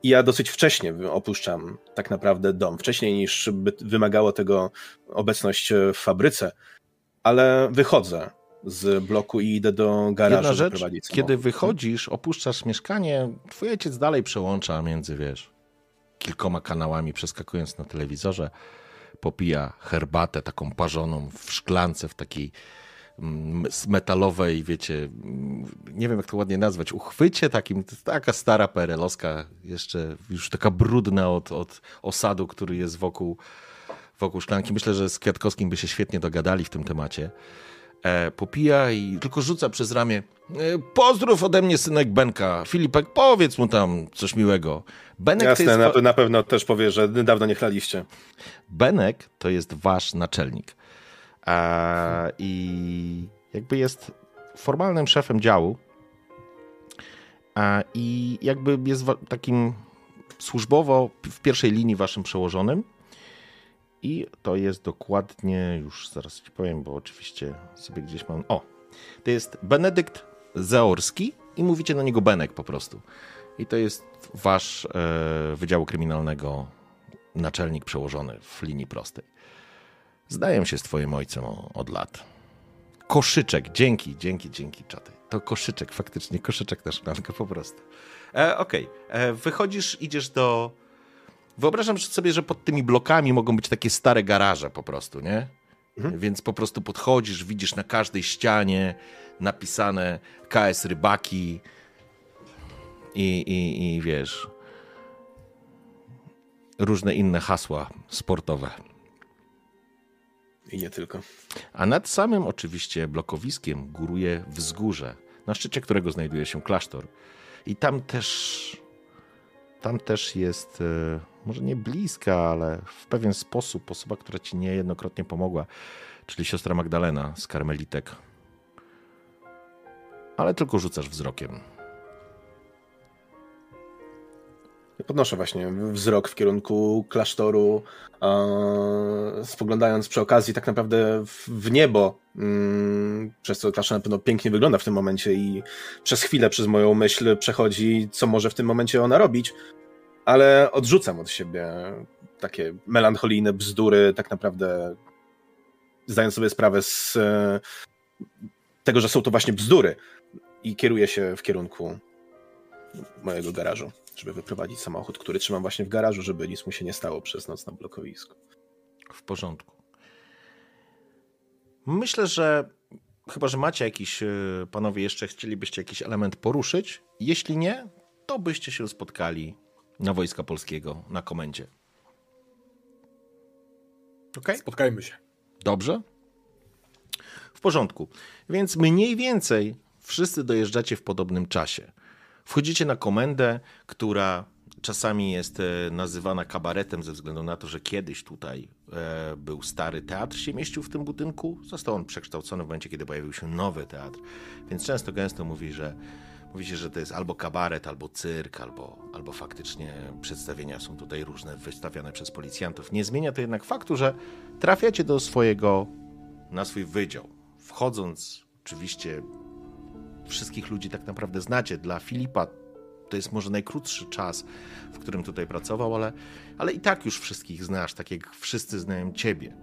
I ja dosyć wcześnie opuszczam tak naprawdę dom, wcześniej niż by wymagało tego obecność w fabryce, ale wychodzę z bloku i idę do garażu Jedna rzecz, kiedy wychodzisz, opuszczasz mieszkanie, twój ojciec dalej przełącza między, wiesz, kilkoma kanałami, przeskakując na telewizorze, popija herbatę taką parzoną w szklance, w takiej metalowej, wiecie, nie wiem jak to ładnie nazwać, uchwycie takim, to taka stara perelowska, jeszcze już taka brudna od, od osadu, który jest wokół, wokół szklanki. Myślę, że z Kwiatkowskim by się świetnie dogadali w tym temacie e, popija i tylko rzuca przez ramię. E, pozdrów ode mnie synek Benka. Filipek, powiedz mu tam coś miłego. Benek to, Jasne, jest na, na pewno też powie, że dawno nie chlaliście. Benek to jest wasz naczelnik. E, I jakby jest formalnym szefem działu. E, I jakby jest takim służbowo w pierwszej linii waszym przełożonym. I to jest dokładnie, już zaraz ci powiem, bo oczywiście sobie gdzieś mam. O, to jest Benedykt Zaorski i mówicie na niego Benek po prostu. I to jest wasz e, Wydziału Kryminalnego naczelnik przełożony w linii prostej. Zdaję się z twoim ojcem od lat. Koszyczek, dzięki, dzięki, dzięki, czaty. To koszyczek, faktycznie koszyczek na szklankę po prostu. E, Okej, okay. E, wychodzisz, idziesz do... Wyobrażam sobie, że pod tymi blokami mogą być takie stare garaże po prostu, nie? Mhm. Więc po prostu podchodzisz, widzisz na każdej ścianie napisane KS Rybaki i, i, i wiesz, różne inne hasła sportowe. I nie tylko. A nad samym oczywiście blokowiskiem góruje wzgórze, na szczycie którego znajduje się klasztor. I tam też, tam też jest, e, może nie bliska, ale w pewien sposób osoba, która ci niejednokrotnie pomogła, czyli siostra Magdalena z Karmelitek. Ale tylko rzucasz wzrokiem. Podnoszę właśnie wzrok w kierunku klasztoru, spoglądając przy okazji tak naprawdę w niebo, mm, przez co klasztor na pewno pięknie wygląda w tym momencie i przez chwilę przez moją myśl przechodzi, co może w tym momencie ona robić, ale odrzucam od siebie takie melancholijne bzdury, tak naprawdę zdając sobie sprawę z e, tego, że są to właśnie bzdury i kieruję się w kierunku mojego garażu żeby wyprowadzić samochód, który trzymam właśnie w garażu, żeby nic mu się nie stało przez noc na blokowisku. W porządku. Myślę, że chyba, że macie jakiś, e, panowie, jeszcze chcielibyście jakiś element poruszyć. Jeśli nie, to byście się spotkali na Wojska Polskiego, na komendzie. Okay? Spotkajmy się. Dobrze? W porządku. Więc mniej więcej wszyscy dojeżdżacie w podobnym czasie. Wchodzicie na komendę, która czasami jest e, nazywana kabaretem ze względu na to, że kiedyś tutaj e, był stary teatr, się mieścił w tym budynku. Został on przekształcony w momencie, kiedy pojawił się nowy teatr. Więc często gęsto mówi, że mówi się, że to jest albo kabaret, albo cyrk, albo, albo faktycznie przedstawienia są tutaj różne, wystawiane przez policjantów. Nie zmienia to jednak faktu, że trafiacie do swojego, na swój wydział. Wchodząc oczywiście wszystkich ludzi tak naprawdę znacie. Dla Filipa to jest może najkrótszy czas, w którym tutaj pracował, ale, ale i tak już wszystkich znasz, tak jak wszyscy znają ciebie.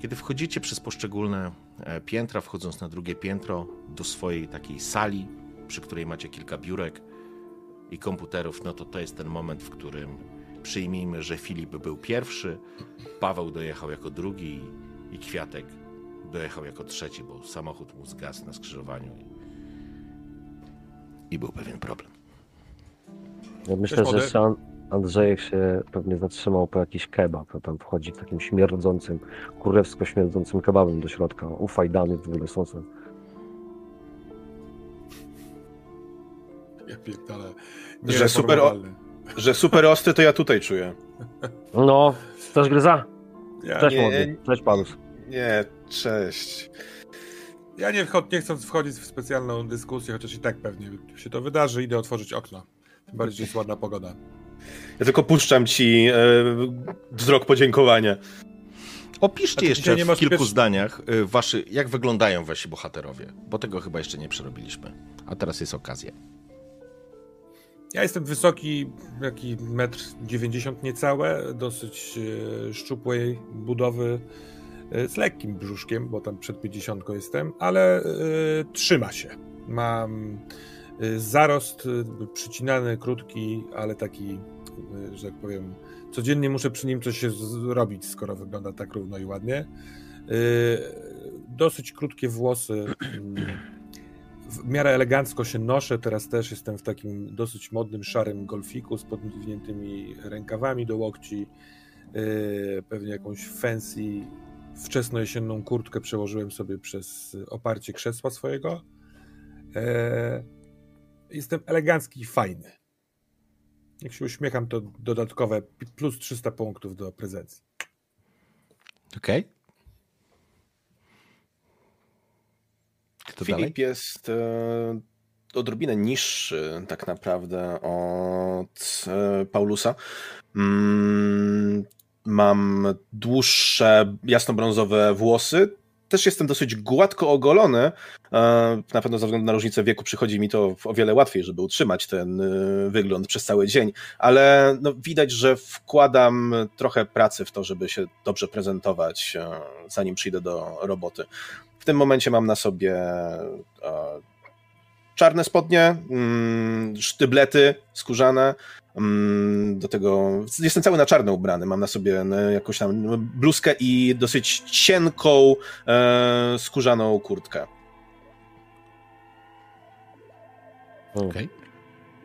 Kiedy wchodzicie przez poszczególne e, piętra, wchodząc na drugie piętro do swojej takiej sali, przy której macie kilka biurek i komputerów, no to to jest ten moment, w którym przyjmijmy, że Filip był pierwszy, Paweł dojechał jako drugi i Kwiatek dojechał jako trzeci, bo samochód mu zgasł na skrzyżowaniu i był pewien problem. Ja myślę, że jeszcze Andrzejek się pewnie zatrzymał po jakiś kebab, to tam wchodzi takim śmierdzącym, kurewsko śmierdzącym kebabem do środka, ufajdany w ogóle sosem. Ja pierdolę. Że super, o, że super ostry to ja tutaj czuję. No, też gryza? Ja, cześć nie, młody, cześć Palus. Nie, cześć. Ja nie, nie chcę wchodzić w specjalną dyskusję, chociaż i tak pewnie się to wydarzy. Idę otworzyć okno. Tym bardziej jest ładna pogoda. Ja tylko puszczam ci e, wzrok podziękowania. Opiszcie jeszcze w kilku zdaniach, e, waszy, jak wyglądają wasi bohaterowie, bo tego chyba jeszcze nie przerobiliśmy. A teraz jest okazja. Ja jestem wysoki, jaki metr 90 niecałe, dosyć e, szczupłej budowy z lekkim brzuszkiem, bo tam przed 50 jestem, ale y, trzyma się. Mam y, zarost y, przycinany, krótki, ale taki, że tak powiem, codziennie muszę przy nim coś zrobić, skoro wygląda tak równo i ładnie. Dosyć krótkie włosy. W miarę elegancko się noszę. Teraz też jestem w takim dosyć modnym, szarym golfiku z podwiniętymi rękawami do łokci. Pewnie jakąś fancy wczesnojesienną kurtkę przełożyłem sobie przez oparcie krzesła swojego. E, jestem elegancki i fajny. Jak się uśmiecham, to dodatkowe plus 300 punktów do prezencji. Okej. Okay. Filip dalej? jest e, odrobinę niższy tak naprawdę od e, Paulusa. Mm, mam dłuższe, jasnobrązowe włosy. Też jestem dosyć gładko ogolony. E, Na pewno ze względu na różnicę wieku przychodzi mi to o wiele łatwiej, żeby utrzymać ten e, wygląd przez cały dzień, ale no, widać, że wkładam trochę pracy w to, żeby się dobrze prezentować, e, zanim przyjdę do roboty. W tym momencie mam na sobie czarne spodnie, mm, sztyblety skórzane, do tego jestem cały na czarno ubrany, mam na sobie no, jakąś tam bluzkę i dosyć cienką e, skórzaną kurtkę. Okej.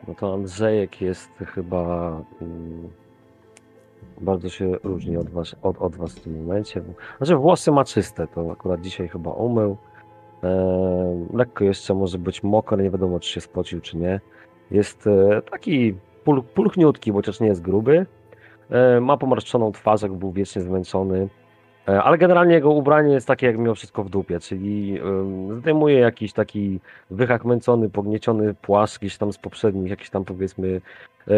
No to Andrzejek jest chyba mm, bardzo się różni od was, od, od was w tym momencie. Znaczy włosy ma czyste, to akurat dzisiaj chyba umył. E, lekko jeszcze może być mokry, nie wiadomo czy się spocił czy nie. Jest e, taki pul, pulchniutki, nie jest gruby. E, ma pomarszczoną twarz, jak był wiecznie zmęczony. E, ale generalnie jego ubranie jest takie, jak miał wszystko w dupie, czyli zdejmuje jakiś taki wychachmęcony, pognieciony płaszcz gdzieś tam z poprzednich, jakiś tam powiedzmy e,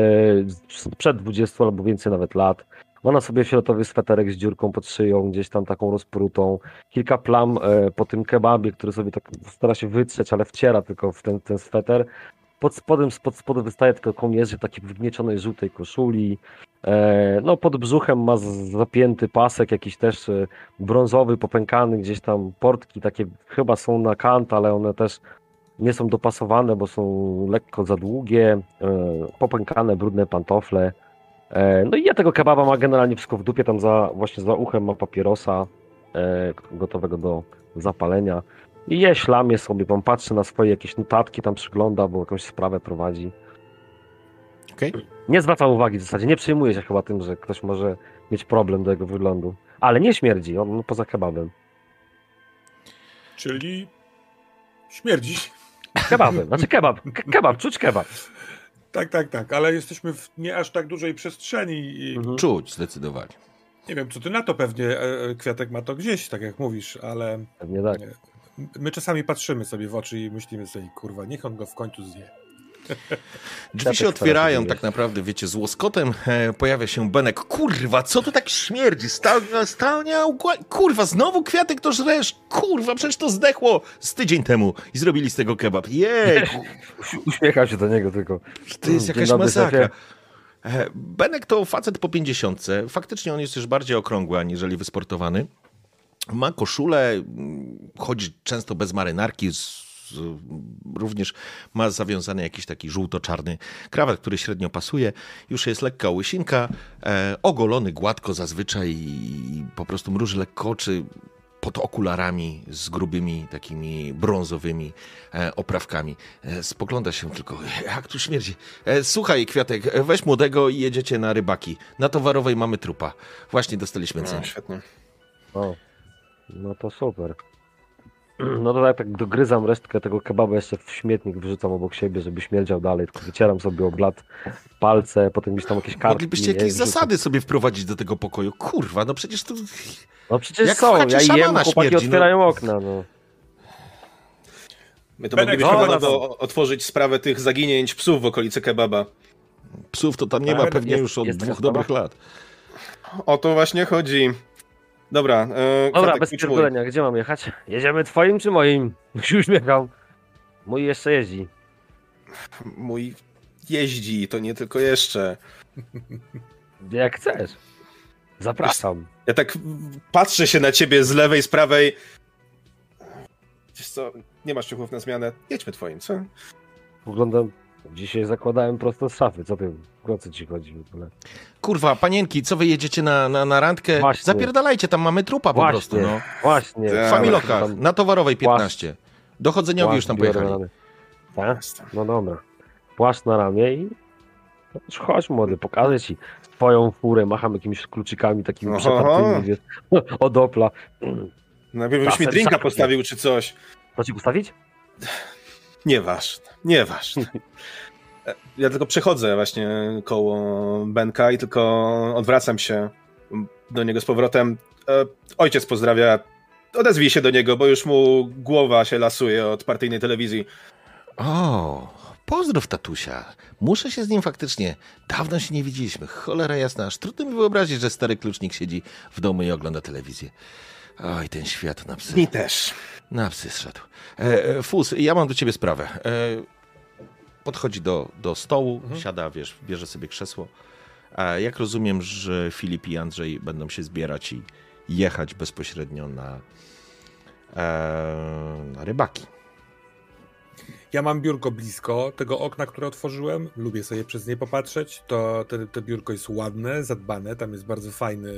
sprzed 20 albo więcej nawet lat. Ma na sobie fioletowy sweterek z dziurką pod szyją, gdzieś tam taką rozprutą. Kilka plam po tym kebabie, który sobie tak stara się wytrzeć, ale wciera tylko w ten, ten sweter. Pod spodem, spod spodu wystaje tylko kołnierzyk takiej wygniecionej żółtej koszuli. E, no pod brzuchem ma zapięty pasek, jakiś też e, brązowy, popękany, gdzieś tam portki takie chyba są na kant, ale one też nie są dopasowane, bo są lekko za długie, e, popękane, brudne pantofle. E, No i ja tego kebaba ma generalnie wszystko w dupie, tam za, właśnie za uchem ma papierosa e, gotowego do zapalenia. I je ślamie sobie, pan patrzy na swoje jakieś notatki, tam przygląda, bo jakąś sprawę prowadzi. Okej. Nie zwraca uwagi w zasadzie, nie przejmuje się chyba tym, że ktoś może mieć problem do jego wyglądu. Ale nie śmierdzi, on poza kebabem. Czyli śmierdzi. Kebabem, znaczy kebab, ke- kebab, czuć kebab. Tak, tak, tak, ale jesteśmy w nie aż tak dużej przestrzeni i Mhm. Czuć, zdecydowanie. nie wiem, co ty na to pewnie, e, e, Kwiatek ma to gdzieś, tak jak mówisz, ale Pewnie tak. My czasami patrzymy sobie w oczy i myślimy sobie, kurwa, niech on go w końcu zje. Drzwi się otwierają, tak naprawdę, wiecie, z łoskotem e, pojawia się Benek. Kurwa, co tu tak śmierdzi? Stałnia, ugła... kurwa, znowu kwiatek to żresz? Kurwa, przecież to zdechło z tydzień temu i zrobili z tego kebab. Jej, Uśmiecham się do niego tylko. to jest jakaś masakra. E, Benek to facet po pięćdziesiątce. Faktycznie on jest już bardziej okrągły, aniżeli wysportowany. Ma koszulę, mm, chodzi często bez marynarki, z, z, również ma zawiązany jakiś taki żółto-czarny krawat, który średnio pasuje. Już jest lekka łysinka, e, ogolony gładko zazwyczaj i po prostu mruży lekko oczy pod okularami z grubymi takimi brązowymi e, oprawkami. E, spogląda się tylko, jak tu śmierdzi. E, słuchaj, Kwiatek, weź młodego i jedziecie na rybaki. Na towarowej mamy trupa. Właśnie dostaliśmy No, cen. świetnie. O, no to super. No to tak, tak dogryzam resztkę tego kebaba jeszcze w śmietnik, wrzucam obok siebie, żeby śmierdział dalej, tylko wycieram sobie o blat palce, potem gdzieś tam jakieś kartki. Moglibyście nie, jakieś wrzucam. zasady sobie wprowadzić do tego pokoju. Kurwa, no przecież to... No przecież Jak są, ja jem, chłopaki śmierdzi, no. otwierają okna, no. My to Benek, moglibyśmy chyba no. do, otworzyć sprawę tych zaginięć psów w okolicy kebaba. Psów to tam nie ma Ale pewnie jest- już od dwóch dobrych lat. O to właśnie chodzi. Dobra, e, Dobra, Kwiatek, bez pierdolenia, gdzie mam jechać? Jedziemy twoim czy moim? Się uśmiecham. Mój jeszcze jeździ. Mój jeździ, to nie tylko jeszcze. Jak chcesz. Zapraszam. Ja tak patrzę się na ciebie z lewej, z prawej. Wiesz co, nie masz ciuchów na zmianę. Jedźmy twoim, co? Wyglądam... Dzisiaj zakładałem prosto z szafy, co ty, o co ci chodzi w ogóle? Kurwa, panienki, co wy jedziecie na, na, na randkę? Właśnie. Zapierdalajcie, tam mamy trupa po Właśnie, prostu, no. Właśnie. Tak. Familoka, Tam- na towarowej 15. Dochodzeniowi już tam Płaszcz pojechali. Tak? No dobra. Płaszcz na ramię i... Chodź młody, pokażę ci twoją furę, macham jakimiś kluczykami takimi Oho. przetartymi, wiesz, od Opla. Najpierw byś mi drinka postawił czy coś. To ci ustawić? Nieważne, nieważne. E, Ja tylko przechodzę właśnie koło Benka i tylko odwracam się do niego z powrotem. E, Ojciec pozdrawia. Odezwij się do niego, bo już mu głowa się lasuje od partyjnej telewizji. O, Pozdrów tatusia. Muszę się z nim faktycznie. Dawno się nie widzieliśmy. Cholera jasna, aż trudno mi wyobrazić, że stary klucznik siedzi w domu i ogląda telewizję. Oj, ten świat na psy. Mi też. Na psy zszedł. E, e, Fus, ja mam do ciebie sprawę. E, podchodzi do, do stołu, siada, wiesz, bierze sobie krzesło. A jak rozumiem, że Filip i Andrzej będą się zbierać i jechać bezpośrednio na, e, na rybaki. Ja mam biurko blisko tego okna, które otworzyłem. Lubię sobie przez nie popatrzeć. To te, te biurko jest ładne, zadbane. Tam jest bardzo fajny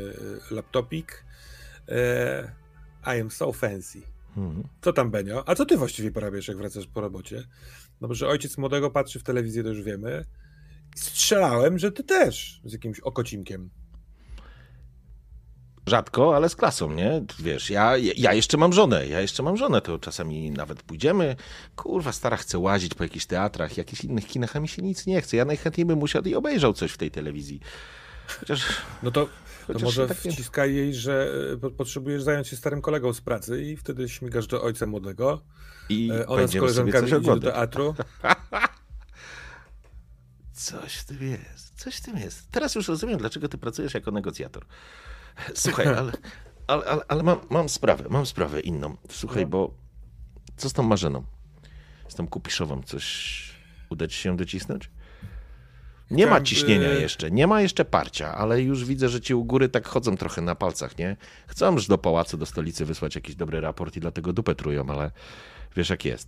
e, laptopik. E, I am so fancy. Mhm. Co tam, Benio? A co ty właściwie porabiasz, jak wracasz po robocie? No bo, że ojciec młodego patrzy w telewizję, to już wiemy. Strzelałem, że ty też z jakimś okocimkiem. Rzadko, ale z klasą, nie? Wiesz, ja, ja jeszcze mam żonę, ja jeszcze mam żonę, to czasami nawet pójdziemy. Kurwa, stara chce łazić po jakichś teatrach, jakichś innych kinach, a mi się nic nie chce. Ja najchętniej bym usiadł i obejrzał coś w tej telewizji. Chociaż, No to, to może tak wciskaj jej, że e, po- potrzebujesz zająć się starym kolegą z pracy i wtedy śmigasz do ojca młodego. I E, Ona z koleżankami idzie do teatru. Coś w tym jest, coś w tym jest. Teraz już rozumiem, dlaczego ty pracujesz jako negocjator. Słuchaj, ale, ale, ale, ale mam, mam sprawę, mam sprawę inną. Słuchaj, No. bo co z tą Marzeną? Z tą Kupiszową coś uda ci się docisnąć? Nie ma Chciałem, ciśnienia y- jeszcze, nie ma jeszcze parcia, ale już widzę, że ci u góry tak chodzą trochę na palcach, nie? Chcą już do pałacu, do stolicy wysłać jakiś dobry raport i dlatego dupę trują, ale wiesz jak jest.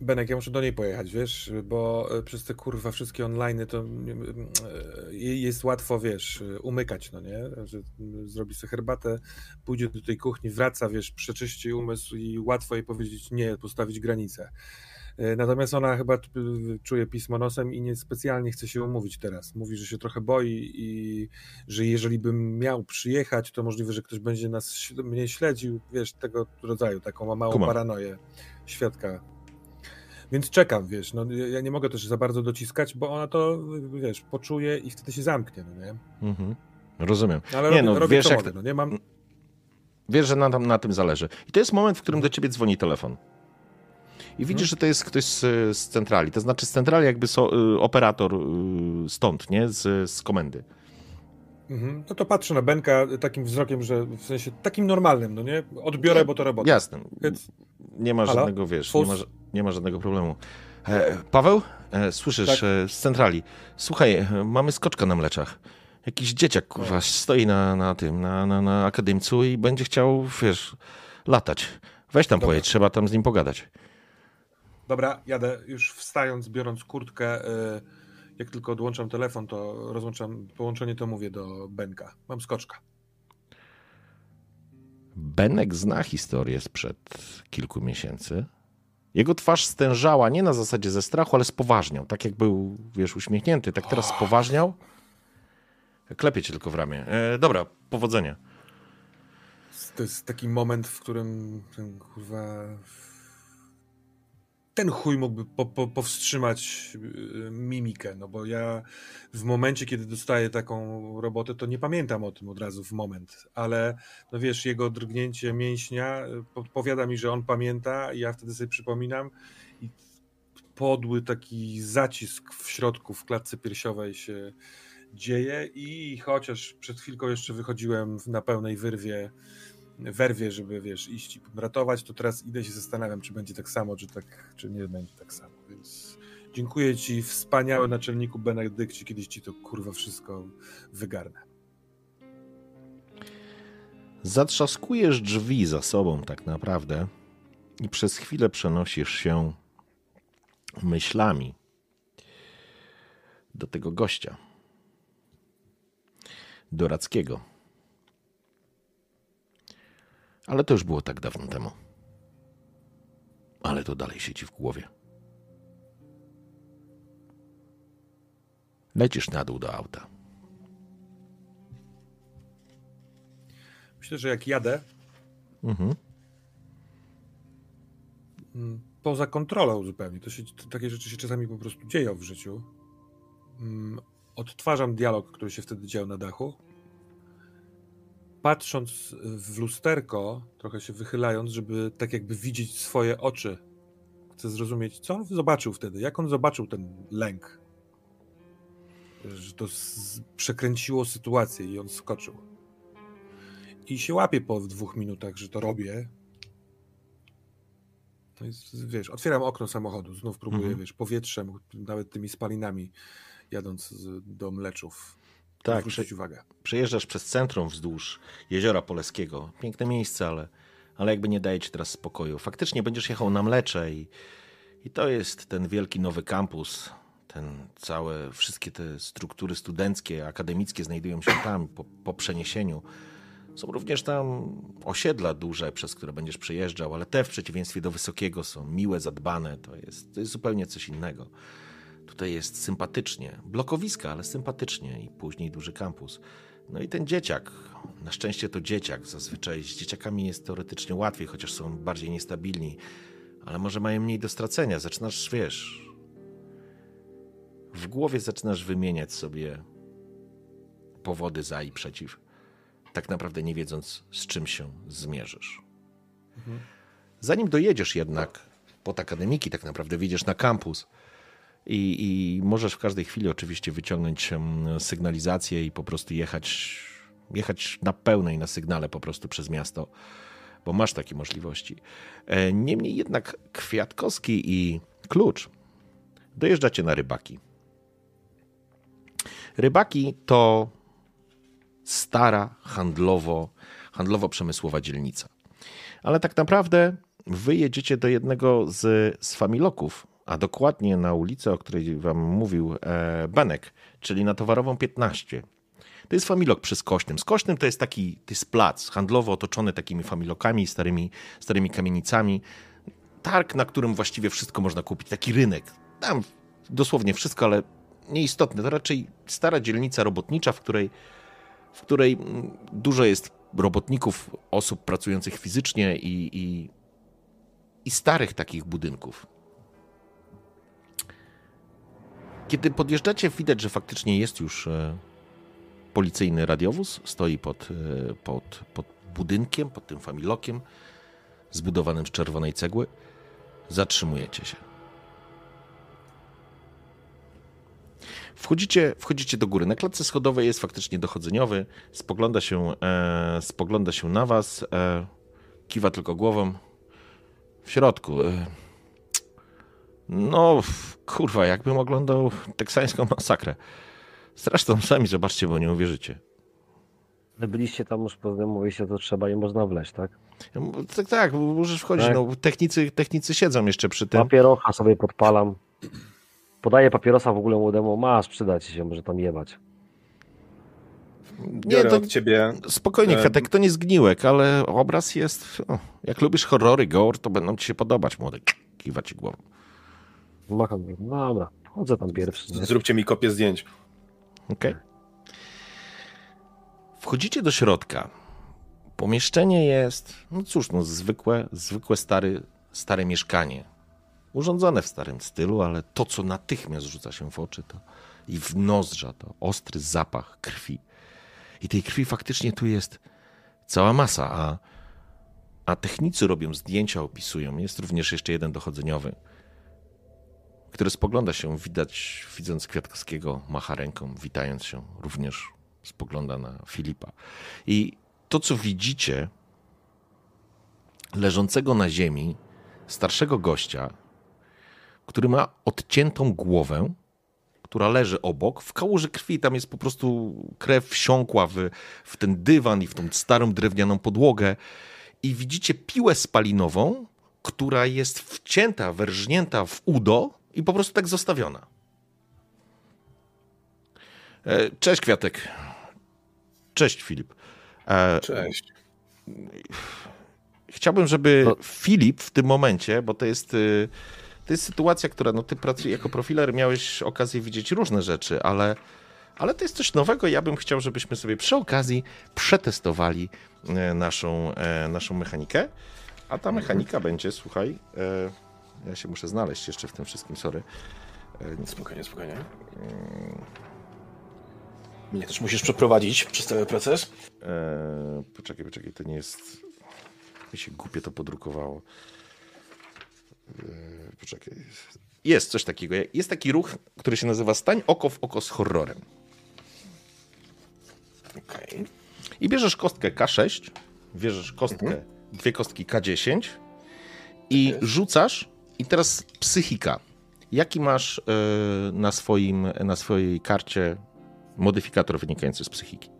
Benek, ja muszę do niej pojechać, wiesz, bo e, przez te kurwa wszystkie online to e, jej jest łatwo, wiesz, umykać, no nie? Że zrobi sobie herbatę, pójdzie do tej kuchni, wraca, wiesz, przeczyści umysł i łatwo jej powiedzieć nie, postawić granicę. E, Natomiast ona chyba czuje pismo nosem i nie specjalnie chce się umówić teraz. Mówi, że się trochę boi i że jeżeli bym miał przyjechać, to możliwe, że ktoś będzie nas mnie śledził, wiesz, tego rodzaju, taką ma małą Kumam. paranoję świadka więc czekam, wiesz, no ja nie mogę też za bardzo dociskać, bo ona to, wiesz, poczuje i wtedy się zamknie, no nie? Mhm. Rozumiem. Ale Nie, robię, no, robię wiesz, jak mogę, no nie? Mam, Wiesz, że na, na tym zależy. I to jest moment, w którym do ciebie dzwoni telefon. I widzisz, że to jest ktoś z, z centrali. To znaczy z centrali jakby so, y, operator y, stąd, nie? Z, z komendy. mhm. No to patrzę na Benka takim wzrokiem, że w sensie takim normalnym, no nie? Odbiorę, bo to robota. Jasne. Więc Nie ma Halo? żadnego, wiesz, nie ma, nie ma żadnego problemu. E, Paweł, e, słyszysz Tak. e, z centrali. Słuchaj, e, mamy skoczka na mleczach. Jakiś dzieciak, kurwa, stoi na, na tym, na, na, na akademcu i będzie chciał, wiesz, latać. Weź tam Dobra. pojedź, trzeba tam z nim pogadać. Dobra, jadę już wstając, biorąc kurtkę. y, Jak tylko odłączam telefon, to rozłączam połączenie, to mówię do Benka. Mam skoczka. Benek zna historię sprzed kilku miesięcy. Jego twarz stężała nie na zasadzie ze strachu, ale spoważniał. Tak jak był, wiesz, uśmiechnięty, tak teraz spoważniał. Klepie cię tylko w ramię. E, dobra, powodzenia. To jest taki moment, w którym ten kurwa. Ten chuj mógłby po, po, powstrzymać y, mimikę, no bo ja w momencie, kiedy dostaję taką robotę, to nie pamiętam o tym od razu w moment, ale no wiesz, jego drgnięcie mięśnia y, podpowiada mi, że on pamięta i ja wtedy sobie przypominam i podły taki zacisk w środku, w klatce piersiowej się dzieje i chociaż przed chwilką jeszcze wychodziłem na pełnej wyrwie, werwie, żeby wiesz, iść i ratować, to teraz idę się zastanawiam, czy będzie tak samo, czy tak, czy nie będzie tak samo, więc dziękuję ci wspaniały naczelniku Benedykcie, kiedyś ci to kurwa wszystko wygarnę. Zatrzaskujesz drzwi za sobą tak naprawdę i przez chwilę przenosisz się myślami do tego gościa. Do Rackiego. Ale to już było tak dawno temu. Ale to dalej siedzi w głowie. Lecisz na dół do auta. Myślę, że jak jadę, Mhm. mm, poza kontrolą zupełnie, to się, to takie rzeczy się czasami po prostu dzieją w życiu, mm, odtwarzam dialog, który się wtedy dział na dachu, patrząc w lusterko, trochę się wychylając, żeby tak jakby widzieć swoje oczy Chcę zrozumieć, co on zobaczył wtedy, jak on zobaczył ten lęk. Że to przekręciło sytuację i on skoczył. I się łapie po dwóch minutach, że to robię. To jest, wiesz, otwieram okno samochodu, znów próbuję, Mhm. wiesz, powietrzem, nawet tymi spalinami, jadąc do Mleczów. Tak, zwrócić uwagę. Przejeżdżasz przez centrum wzdłuż jeziora Poleskiego. Piękne miejsce, ale, ale jakby nie daje ci teraz spokoju. Faktycznie będziesz jechał na Mlecze i, i to jest ten wielki nowy kampus. Ten całe, wszystkie te struktury studenckie, akademickie znajdują się tam po, po przeniesieniu. Są również tam osiedla duże, przez które będziesz przejeżdżał, ale te w przeciwieństwie do Wysokiego są miłe, zadbane. To jest, to jest zupełnie coś innego. Tutaj jest sympatycznie. Blokowiska, ale sympatycznie i później duży kampus. No i ten dzieciak. Na szczęście to dzieciak. Zazwyczaj z dzieciakami jest teoretycznie łatwiej, chociaż są bardziej niestabilni. Ale może mają mniej do stracenia. Zaczynasz, wiesz... W głowie zaczynasz wymieniać sobie powody za i przeciw. Tak naprawdę nie wiedząc, z czym się zmierzysz. Zanim dojedziesz jednak pod akademiki, tak naprawdę wyjdziesz na kampus, i, I możesz w każdej chwili oczywiście wyciągnąć sygnalizację i po prostu jechać, jechać na pełnej na sygnale po prostu przez miasto, bo masz takie możliwości. E, Niemniej jednak Kwiatkowski i Klucz dojeżdżacie na rybaki. Rybaki to stara handlowo, handlowo-przemysłowa dzielnica. Ale tak naprawdę wy jedziecie do jednego z, z familoków, a dokładnie na ulicę, o której wam mówił e, Benek, czyli na Towarową 15. To jest familok przy Skośnym. Skośnym to jest taki to jest plac handlowo otoczony takimi familokami, starymi, starymi kamienicami. Targ, na którym właściwie wszystko można kupić. Taki rynek. Tam dosłownie wszystko, ale nieistotne. To raczej stara dzielnica robotnicza, w której, w której mm, dużo jest robotników, osób pracujących fizycznie i, i, i starych takich budynków. Kiedy podjeżdżacie, widać, że faktycznie jest już e, policyjny radiowóz. Stoi pod, e, pod, pod budynkiem, pod tym familokiem zbudowanym z czerwonej cegły. Zatrzymujecie się. Wchodzicie, wchodzicie do góry. Na klatce schodowej jest faktycznie dochodzeniowy. Spogląda się, e, spogląda się na was. E, kiwa tylko głową. W środku. E, no, kurwa, jakbym oglądał teksańską masakrę. Zresztą sami zobaczcie, bo nie uwierzycie. Ale byliście tam już, mówiliście, to trzeba i można wleźć, tak? Tak, tak, możesz wchodzić. Tak. No, technicy, technicy siedzą jeszcze przy tym. Papierocha sobie podpalam. Podaję papierosa w ogóle młodemu, masz, przyda ci się, może tam jebać. Biorę to- od ciebie. Spokojnie, E, Kwiatek, to nie zgniłek, ale obraz jest... O, jak lubisz horrory, gore, to będą ci się podobać, młody. Kiwa ci głową. Macham, no dobra, chodzę tam pierwszy. nie? Zróbcie mi kopię zdjęć. Okej. Wchodzicie do środka. Pomieszczenie jest, no cóż, no zwykłe, zwykłe stary, stare mieszkanie. Urządzone w starym stylu, ale to, co natychmiast rzuca się w oczy to i w nozdrza, to ostry zapach krwi. I tej krwi faktycznie tu jest cała masa, a, a technicy robią zdjęcia, opisują. Jest również jeszcze jeden dochodzeniowy, który spogląda się, widać, widząc Kwiatkowskiego, macha ręką, witając się, również spogląda na Filipa. I to, co widzicie, leżącego na ziemi, starszego gościa, który ma odciętą głowę, która leży obok, w kałuży krwi, tam jest po prostu krew wsiąkła w, w ten dywan i w tą starą drewnianą podłogę. I widzicie piłę spalinową, która jest wcięta, wyrżnięta w udo i po prostu tak zostawiona. E, Cześć, Kwiatek. Cześć, Filip. E, Cześć. Chciałbym, żeby No. Filip w tym momencie, bo to jest, y, to jest sytuacja, która, no ty pracujesz jako profiler, miałeś okazję widzieć różne rzeczy, ale, ale to jest coś nowego. Ja bym chciał, żebyśmy sobie przy okazji przetestowali e, naszą, naszą mechanikę. A ta mechanika będzie, słuchaj, ja się muszę znaleźć jeszcze w tym wszystkim, sorry. Spokojnie, spokojnie. Mnie też musisz przeprowadzić przez cały proces. E, poczekaj, poczekaj, to nie jest. Mi się głupie to podrukowało. E, poczekaj. Jest coś takiego. Jest taki ruch, który się nazywa stań oko w oko z horrorem. Okej. I bierzesz kostkę K6, bierzesz kostkę, Mhm. dwie kostki K10 i rzucasz i teraz psychika. Jaki masz e, na, swoim, na swojej karcie modyfikator wynikający z psychiki?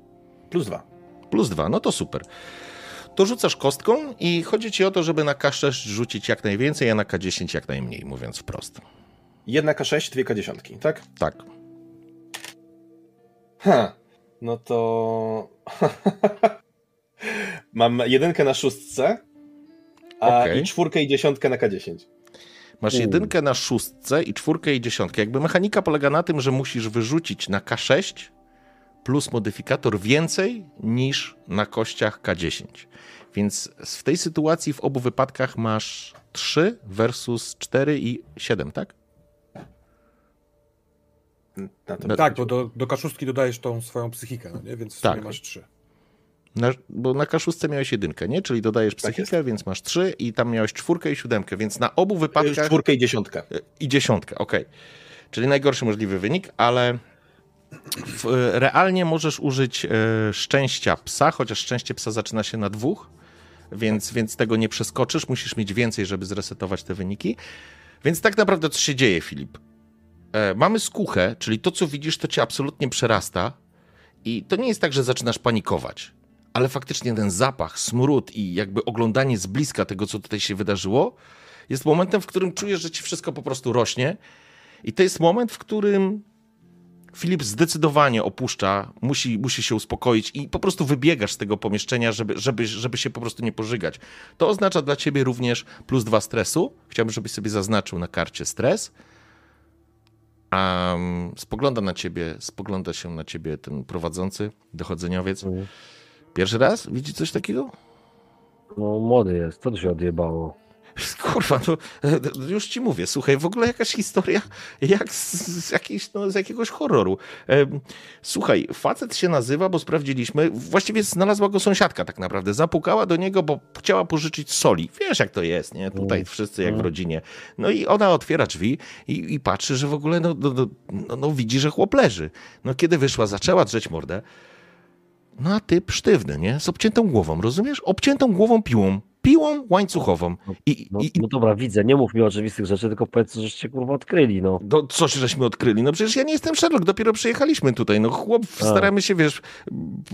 Plus dwa. Plus dwa, no to super. To rzucasz kostką i chodzi ci o to, żeby na K6 rzucić jak najwięcej, a na K10 jak najmniej, mówiąc wprost. Jedna K6, dwie K10, tak? Tak. Ha. No to... Mam jedynkę na szóstce, a Okej. i czwórkę i dziesiątkę na K10. Masz U. jedynkę na szóstce i czwórkę i dziesiątkę. Jakby mechanika polega na tym, że musisz wyrzucić na K6 plus modyfikator więcej niż na kościach K10. Więc w tej sytuacji w obu wypadkach masz 3 versus 4 i 7, tak? Tak, bo do, do kaszustki dodajesz tą swoją psychikę, no nie? więc w Tak. sumie masz trzy. Na, bo na K6 miałeś jedynkę, nie? Czyli dodajesz Tak psychikę, więc masz 3 i tam miałeś czwórkę i siódemkę, więc na obu wypadkach... Czwórkę i dziesiątkę. I dziesiątkę, okej. Czyli najgorszy możliwy wynik, ale w, realnie możesz użyć e, szczęścia psa, chociaż szczęście psa zaczyna się na dwóch, więc, więc tego nie przeskoczysz. Musisz mieć więcej, żeby zresetować te wyniki. Więc tak naprawdę co się dzieje, Filip? E, mamy skuchę, czyli to, co widzisz, to cię absolutnie przerasta. I to nie jest tak, że zaczynasz panikować, ale faktycznie ten zapach, smród i jakby oglądanie z bliska tego, co tutaj się wydarzyło, jest momentem, w którym czujesz, że ci wszystko po prostu rośnie. I to jest moment, w którym Filip zdecydowanie opuszcza, musi, musi się uspokoić i po prostu wybiegasz z tego pomieszczenia, żeby, żeby, żeby się po prostu nie pożygać. To oznacza dla ciebie również plus dwa stresu. Chciałbym, żebyś sobie zaznaczył na karcie stres. A spogląda na ciebie, spogląda się na ciebie ten prowadzący, dochodzeniowiec. Mhm. Pierwszy raz widzi coś takiego? No młody jest, tu się odjebało? Kurwa, no e, już ci mówię, słuchaj, w ogóle jakaś historia jak z, z, jakiejś, no, z jakiegoś horroru. Słuchaj, facet się nazywa, bo sprawdziliśmy, właściwie znalazła go sąsiadka tak naprawdę, zapukała do niego, bo chciała pożyczyć soli. Wiesz jak to jest, nie? Tutaj Mm. wszyscy jak w Mm. rodzinie. No i ona otwiera drzwi i, i patrzy, że w ogóle, no, no, no, no, no widzi, że chłop leży. No kiedy wyszła, zaczęła drzeć mordę, no a typ sztywny, nie? Z obciętą głową, rozumiesz? Obciętą głową piłą. Piłą łańcuchową. I, No, i, no dobra, widzę, nie mów mi oczywistych rzeczy, tylko powiedz, żeście kurwa odkryli, no. no, coś żeśmy odkryli. No przecież ja nie jestem Sherlock, dopiero przyjechaliśmy tutaj. No chłop, A. staramy się, wiesz,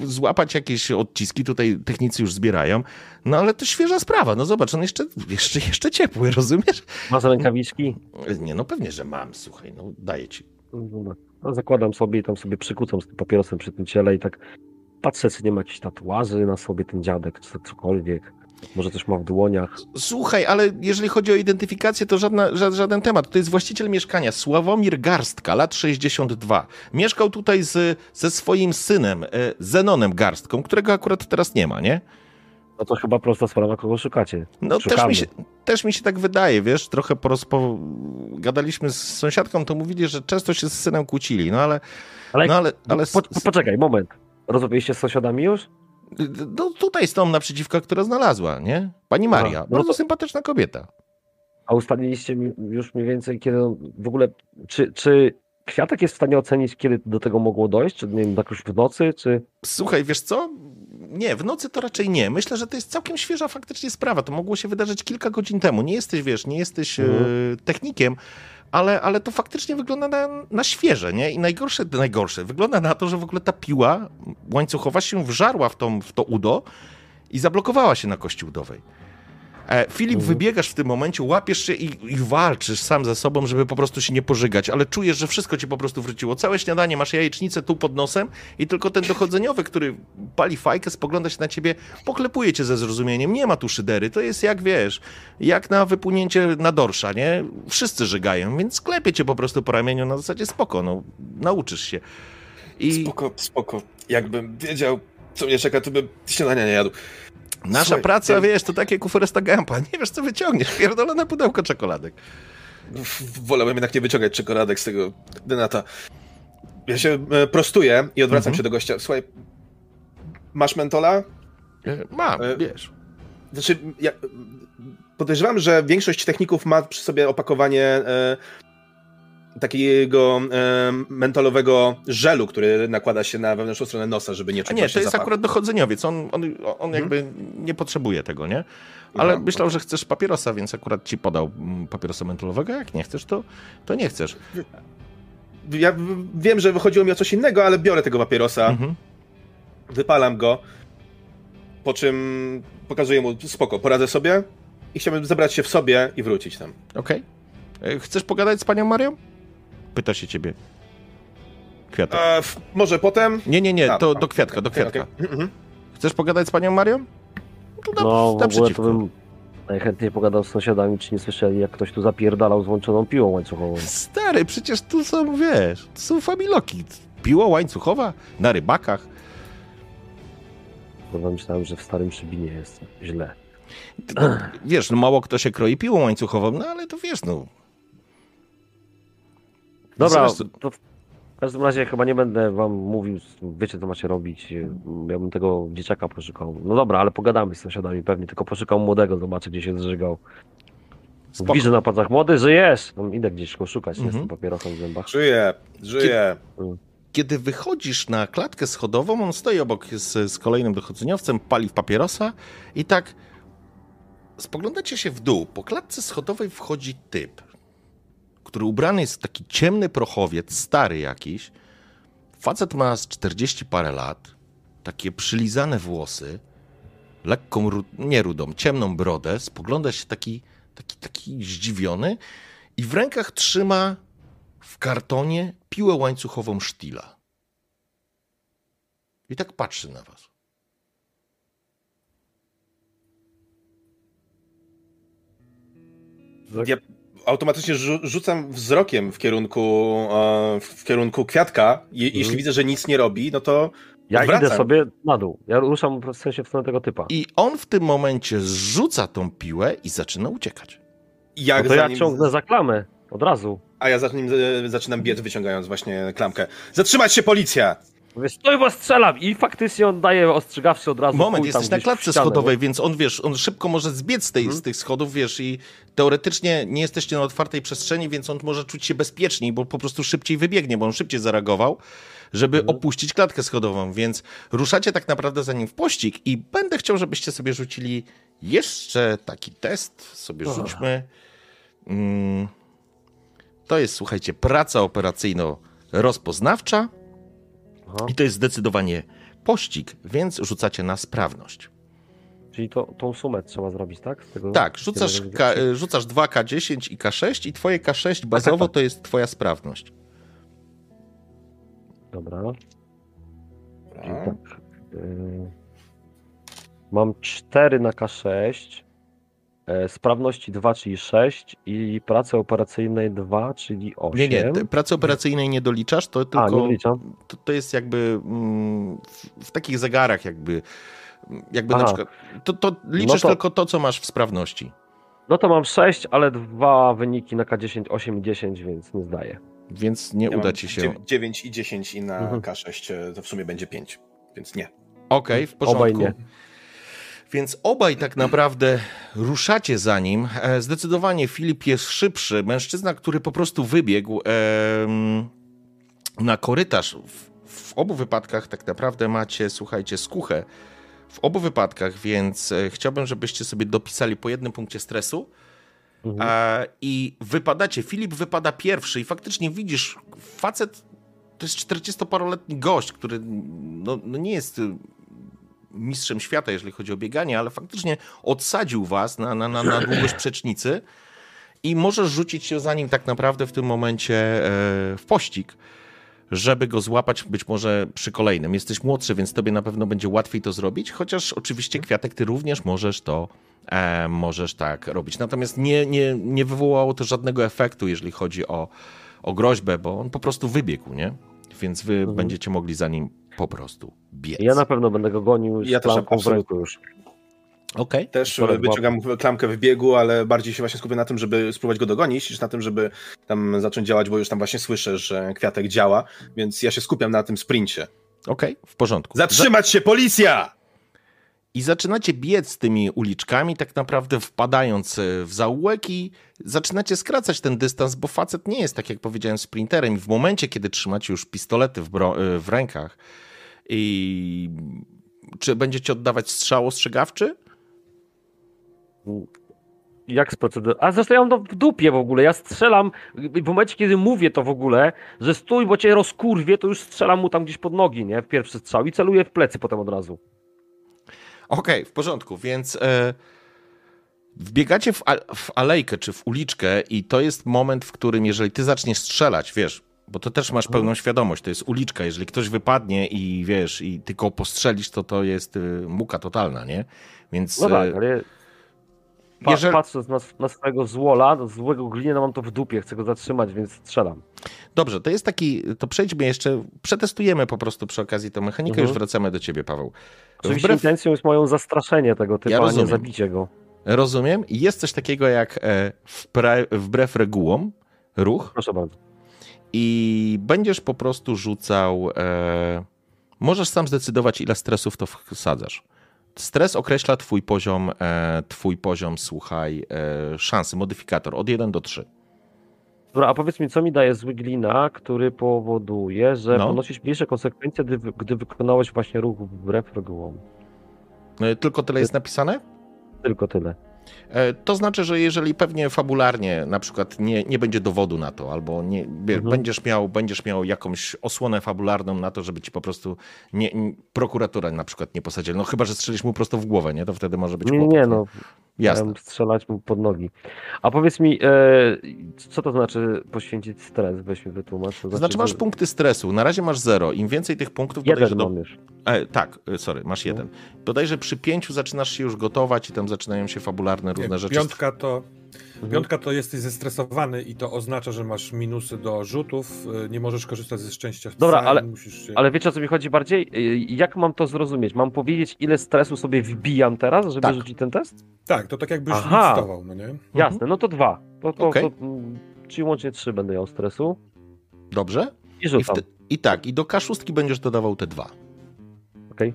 złapać jakieś odciski, tutaj technicy już zbierają. No ale to świeża sprawa. No zobacz, on jeszcze, jeszcze, jeszcze ciepły, rozumiesz? Masz rękawiczki? Nie, no pewnie, że mam, słuchaj, no daję ci. No. No, zakładam sobie i tam sobie przykucam z tym papierosem przy tym ciele i tak patrzę, czy nie ma jakichś tatuaży na sobie ten dziadek, czy cokolwiek. Może coś ma w dłoniach. Słuchaj, ale jeżeli chodzi o identyfikację, to żadna, ża- żaden temat. To jest właściciel mieszkania, Sławomir Garstka, lat 62. Mieszkał tutaj z, ze swoim synem, e, Zenonem Garstką, którego akurat teraz nie ma, nie? No to chyba prosta sprawa, kogo szukacie. No też mi, się, też mi się tak wydaje, wiesz, trochę porozpo... gadaliśmy z sąsiadką, to mówili, że często się z synem kłócili, no ale... Ale, No ale, ale po, po, poczekaj, moment. Rozmawialiście z sąsiadami już? no, tutaj z tą naprzeciwka, która znalazła, nie? Pani Maria, A, no bardzo to- sympatyczna kobieta. A ustaliliście już mniej więcej, kiedy w ogóle, czy, czy Kwiatek jest w stanie ocenić, kiedy do tego mogło dojść? Czy nie wiem, jakoś w nocy, czy... Słuchaj, wiesz co? Nie, w nocy to raczej nie. Myślę, że to jest całkiem świeża faktycznie sprawa. To mogło się wydarzyć kilka godzin temu. Nie jesteś, wiesz, nie jesteś Mhm. e, technikiem, ale, ale to faktycznie wygląda na, na świeże, nie? I najgorsze, najgorsze, wygląda na to, że w ogóle ta piła łańcuchowa się wżarła w, tą, w to udo i zablokowała się na kości udowej. E, Filip, Mhm. wybiegasz w tym momencie, łapiesz się i, i walczysz sam ze sobą, żeby po prostu się nie pożygać, ale czujesz, że wszystko ci po prostu wróciło. Całe śniadanie, masz jajecznicę tu pod nosem i tylko ten dochodzeniowy, który pali fajkę, spogląda się na ciebie, poklepuje cię ze zrozumieniem. Nie ma tu szydery, to jest jak, wiesz, jak na wypłynięcie na dorsza, nie? Wszyscy żygają, więc klepie cię po prostu po ramieniu na zasadzie spoko, no, nauczysz się. I Spoko, spoko. Jakbym wiedział, co mnie czeka, to bym śniadania nie jadł. Nasza Słuchaj, praca, ja- wiesz, to takie kuforesta gępa. Nie wiesz, co wyciągniesz. Pierdolone pudełko czekoladek. W- Wolałbym jednak nie wyciągać czekoladek z tego denata. Ja się e, prostuję i odwracam Mhm. się do gościa. Słuchaj, masz mentola? E, Mam, E, wiesz. Znaczy, ja podejrzewam, że większość techników ma przy sobie opakowanie e, takiego e, mentolowego żelu, który nakłada się na wewnętrzną stronę nosa, żeby nie czuć nie, to jest zapachu. akurat dochodzeniowiec. On, on, on jakby nie potrzebuje tego, nie? Ale Aha, myślał, że chcesz papierosa, więc akurat ci podał mm, papierosa mentolowego. Jak nie chcesz, to, to nie chcesz. Ja wiem, że wychodziło mi o coś innego, ale biorę tego papierosa, Mhm. wypalam go, po czym pokazuję mu, spoko, poradzę sobie i chciałbym zebrać się w sobie i wrócić tam. Okej. E, Chcesz pogadać z panią Marią? Pyta się ciebie. Kwiatek. W, może potem? Nie, nie, nie, to do kwiatka, do kwiatka. okej. Mhm. Chcesz pogadać z panią Marią? To na, No, w ogóle to bym najchętniej pogadał z sąsiadami, czy nie słyszeli, jak ktoś tu zapierdalał z włączoną piłą łańcuchową. Stary, przecież tu są, wiesz, to są familoki. Piła łańcuchowa na rybakach. Kurwa, myślałem, że w starym Szybinie jest źle. Wiesz, no mało kto się kroi piłą łańcuchową, no ale to wiesz, no. Dobra, Zresztą- to w każdym razie chyba nie będę wam mówił, wiecie co macie robić. Ja bym tego dzieciaka poszukał. No dobra, ale pogadamy z sąsiadami pewnie, tylko poszukał młodego, zobaczę gdzie się zżygał. Spoko. Widzę na palcach, młody, żyjesz! No, idę gdzieś go szukać, Mhm. nie z tym papierosem w zębach. Żyję, żyję. Kiedy wychodzisz na klatkę schodową, on stoi obok z, z kolejnym dochodzeniowcem, pali w papierosa i tak spoglądacie się w dół. Po klatce schodowej wchodzi typ, który ubrany jest w taki ciemny prochowiec, stary jakiś. Facet ma z 40 parę lat, takie przylizane włosy, lekką, nie rudą, ciemną brodę, spogląda się taki, taki, taki zdziwiony i w rękach trzyma w kartonie piłę łańcuchową sztila. I tak patrzy na was. Ja automatycznie rzu- rzucam wzrokiem w kierunku, e, w kierunku kwiatka. Je, Mhm. Jeśli widzę, że nic nie robi, no to Ja Odwracam. idę sobie na dół. Ja ruszam w sensie w stronę tego typa. I on w tym momencie zrzuca tą piłę i zaczyna uciekać. No jak to za ja nim, ciągnę za klamę. Od razu. a ja za nim e, zaczynam biec, wyciągając właśnie klamkę. Zatrzymać się, policja! Mówię, stoj, bo strzelam! I faktycznie on daje ostrzegawczy od razu. Moment, jesteś na klatce ścianę, schodowej, więc on, wiesz, on szybko może zbiec z, tej, Mhm. z tych schodów, wiesz, i teoretycznie nie jesteście na otwartej przestrzeni, więc on może czuć się bezpieczniej, bo po prostu szybciej wybiegnie, bo on szybciej zareagował, żeby Mhm. opuścić klatkę schodową, więc ruszacie tak naprawdę za nim w pościg i będę chciał, żebyście sobie rzucili jeszcze taki test, sobie Dobra. rzućmy. Mm, to jest, słuchajcie, praca operacyjno-rozpoznawcza Aha. i to jest zdecydowanie pościg, więc rzucacie na sprawność. Czyli to, tą sumę trzeba zrobić, tak? Tego, Tak, rzucasz, K, rzucasz 2K10 i K6 i twoje K6 bazowo tak. to jest twoja sprawność. Dobra. Czyli A, tak. y, Mam 4 na K6. E, Sprawności 2, czyli 6 i pracy operacyjnej 2, czyli 8. Nie, nie, pracy operacyjnej nie doliczasz, to A, tylko nie liczam. to, to jest jakby mm, w, w takich zegarach jakby jakby na przykład to, to liczysz to- tylko to, co masz w sprawności. No to mam 6, ale dwa wyniki na K10, 8 i 10, więc nie zdaję. Więc nie ja uda ci się. dziew- 9 i 10 i na Mhm. K6 e, to w sumie będzie 5, więc nie. Okej, w porządku. Obaj nie. Więc obaj tak naprawdę ruszacie za nim. E, Zdecydowanie Filip jest szybszy. Mężczyzna, który po prostu wybiegł na korytarz. W, obu wypadkach tak naprawdę macie, słuchajcie, skuchę. W obu wypadkach, więc e, chciałbym, żebyście sobie dopisali po jednym punkcie stresu. Mhm. I wypadacie. Filip wypada pierwszy i faktycznie widzisz, facet to jest 40-paroletni gość, który no, no nie jest mistrzem świata, jeżeli chodzi o bieganie, ale faktycznie odsadził was na, na, na, na długość przecznicy i możesz rzucić się za nim tak naprawdę w tym momencie e, w pościg, żeby go złapać być może przy kolejnym. Jesteś młodszy, więc tobie na pewno będzie łatwiej to zrobić, chociaż oczywiście Kwiatek, ty również możesz to e, możesz tak robić. Natomiast nie, nie, nie wywołało to żadnego efektu, jeżeli chodzi o, o groźbę, bo on po prostu wybiegł, nie? Więc wy Mhm. będziecie mogli za nim po prostu biec. Ja na pewno będę go gonił z Ja też w absolutnie. ręku już. Okej. Też wyciągam klamkę w biegu, ale bardziej się właśnie skupię na tym, żeby spróbować go dogonić, niż na tym, żeby tam zacząć działać, bo już tam właśnie słyszę, że kwiatek działa, więc ja się skupiam na tym sprincie. Okej, w porządku. Zatrzymać się, policja! I zaczynacie biec tymi uliczkami, tak naprawdę wpadając e, w zaułek i zaczynacie skracać ten dystans, bo facet nie jest, tak jak powiedziałem, sprinterem. I w momencie, kiedy trzymacie już pistolety w, bro- e, w rękach, i czy będziecie oddawać strzał ostrzegawczy? Jak z procedur? A zresztą ja mam to w dupie w ogóle. Ja strzelam w momencie, kiedy mówię to w ogóle, że stój, bo cię rozkurwie, to już strzelam mu tam gdzieś pod nogi, nie? W pierwszy strzał i celuję w plecy potem od razu. Okej, w porządku, więc e, wbiegacie w, a, w alejkę czy w uliczkę i to jest moment, w którym jeżeli ty zaczniesz strzelać, wiesz, bo to też masz pełną świadomość, to jest uliczka, jeżeli ktoś wypadnie i wiesz, i tylko postrzelisz, to to jest y, muka totalna, nie? Więc No tak, e, ale pa, jeżeli- patrząc na, na swojego złola, no, złego gliniana mam to w dupie, chcę go zatrzymać, więc strzelam. Dobrze, to jest taki, to przejdźmy jeszcze, przetestujemy po prostu przy okazji tę mechanikę, Mhm. już wracamy do ciebie, Paweł. Oczywiście Wbrew, intencją jest moją zastraszenie tego typa, Ja a nie rozumiem. zabicie go. rozumiem, jest coś takiego jak e, wbrew regułom ruch, Proszę bardzo. I będziesz po prostu rzucał. E, możesz sam zdecydować, ile stresów to wsadzasz. Stres określa twój poziom, e, twój poziom, słuchaj, e, szansy, modyfikator od 1 do 3. Dobra, a powiedz mi, co mi daje zły glina, który powoduje, że No. ponosisz mniejsze konsekwencje, gdy, gdy wykonałeś właśnie ruch wbrew regułom. E, tylko tyle jest napisane? Tylko tyle. E, to znaczy, że jeżeli pewnie fabularnie na przykład nie, nie będzie dowodu na to, albo nie, Mhm. będziesz, miał, będziesz miał jakąś osłonę fabularną na to, żeby ci po prostu nie, nie, prokuratura na przykład nie posadzili. No chyba, że strzelisz mu prosto w głowę, nie? To wtedy może być kłopot. nie, no, Jasne. strzelać mu pod nogi. A powiedz mi, e, co to znaczy poświęcić stres? Weź mi wytłumacz. To znaczy masz że- punkty stresu, na razie masz zero. Im więcej tych punktów, Jeden do... mam już. E, tak, e, sorry, masz No. jeden. Bodajże przy pięciu zaczynasz się już gotować i tam zaczynają się fabularne różne Nie, rzeczy. Piątka to, Mhm. piątka to jesteś zestresowany i to oznacza, że masz minusy do rzutów, y, nie możesz korzystać ze szczęścia. Dobra, ale- Musisz się... Ale wiecie o co mi chodzi bardziej? E, Jak mam to zrozumieć? Mam powiedzieć, ile stresu sobie wbijam teraz, żeby Tak. rzucić ten test? Tak, to tak jakbyś Aha. listował, no nie? Jasne, no to dwa. To, to, Okej. to, mm, czyli łącznie trzy będę miał stresu. Dobrze? I I, rzucam. wte... I tak, i do K6 będziesz dodawał te dwa. Okej.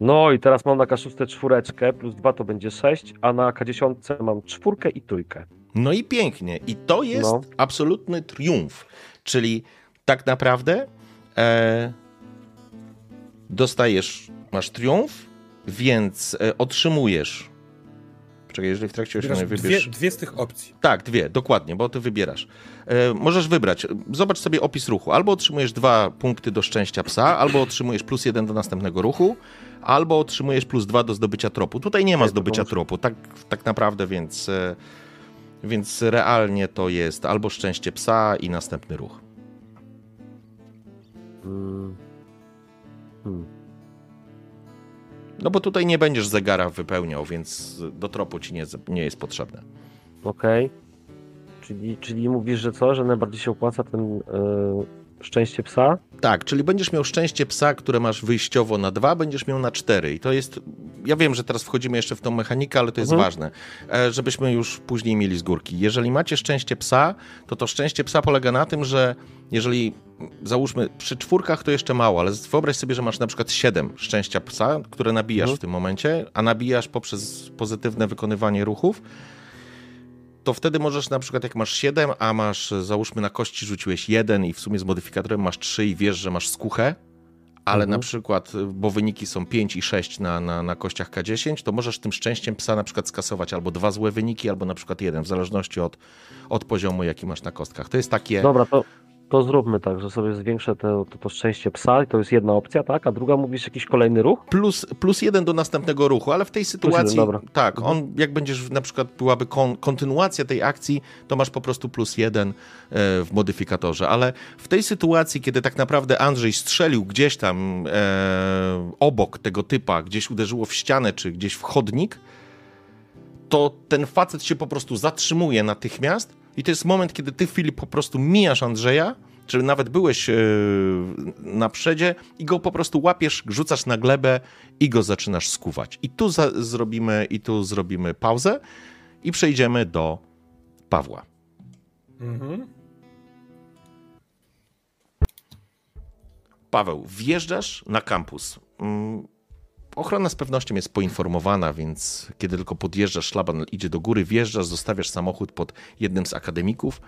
No i teraz mam na K6 czwóreczkę, plus dwa to będzie sześć, a na K10 mam czwórkę i trójkę. No i pięknie. I to jest No. absolutny triumf. Czyli tak naprawdę e, dostajesz, masz triumf, więc e, otrzymujesz. Czekaj, jeżeli w trakcie Wybierasz osiągnięcia dwie, wybierz. dwie z tych opcji. Tak, dwie, dokładnie, bo ty wybierasz. E, możesz wybrać, zobacz sobie opis ruchu. Albo otrzymujesz dwa punkty do szczęścia psa, albo otrzymujesz plus jeden do następnego ruchu, albo otrzymujesz plus dwa do zdobycia tropu. Tutaj nie ma zdobycia tropu, tak, tak naprawdę, więc, e, więc realnie to jest albo szczęście psa i następny ruch. Mm. Hmm. No bo tutaj nie będziesz zegara wypełniał, więc do tropu ci nie, nie jest potrzebne. Okej. Czyli, czyli mówisz, że co? Że najbardziej się opłaca ten e, szczęście psa? Tak, czyli będziesz miał szczęście psa, które masz wyjściowo na dwa, będziesz miał na cztery. I to jest. Ja wiem, że teraz wchodzimy jeszcze w tą mechanikę, ale to jest Mhm. ważne, e, żebyśmy już później mieli z górki. Jeżeli macie szczęście psa, to to szczęście psa polega na tym, że jeżeli załóżmy przy czwórkach to jeszcze mało, ale wyobraź sobie, że masz na przykład siedem szczęścia psa, które nabijasz Mhm. w tym momencie, a nabijasz poprzez pozytywne wykonywanie ruchów. To wtedy możesz na przykład, jak masz 7, a masz, załóżmy na kości rzuciłeś 1 i w sumie z modyfikatorem masz 3 i wiesz, że masz skuchę, ale Mhm. na przykład, bo wyniki są 5 i 6 na, na, na kościach K10, to możesz tym szczęściem psa na przykład skasować albo dwa złe wyniki, albo na przykład jeden, w zależności od, od poziomu, jaki masz na kostkach. To jest takie... Dobra, to, to zróbmy tak, że sobie zwiększę to, to, to szczęście psa i to jest jedna opcja, tak? A druga mówisz jakiś kolejny ruch? Plus, plus jeden do następnego ruchu, ale w tej sytuacji, jeden, tak, Mhm. on jak będziesz, na przykład byłaby kon, kontynuacja tej akcji, to masz po prostu plus jeden e, w modyfikatorze, ale w tej sytuacji, kiedy tak naprawdę Andrzej strzelił gdzieś tam e, obok tego typa, gdzieś uderzyło w ścianę, czy gdzieś w chodnik, to ten facet się po prostu zatrzymuje natychmiast i to jest moment, kiedy ty, Filip, po prostu mijasz Andrzeja, czy nawet byłeś e, na przedzie i go po prostu łapiesz, rzucasz na glebę i go zaczynasz skuwać. I tu za, zrobimy, i tu zrobimy pauzę i przejdziemy do Pawła. Mhm. Paweł, wjeżdżasz na kampus. Ochrona z pewnością jest poinformowana, więc kiedy tylko podjeżdżasz, szlaban idzie do góry, wjeżdżasz, zostawiasz samochód pod jednym z akademików,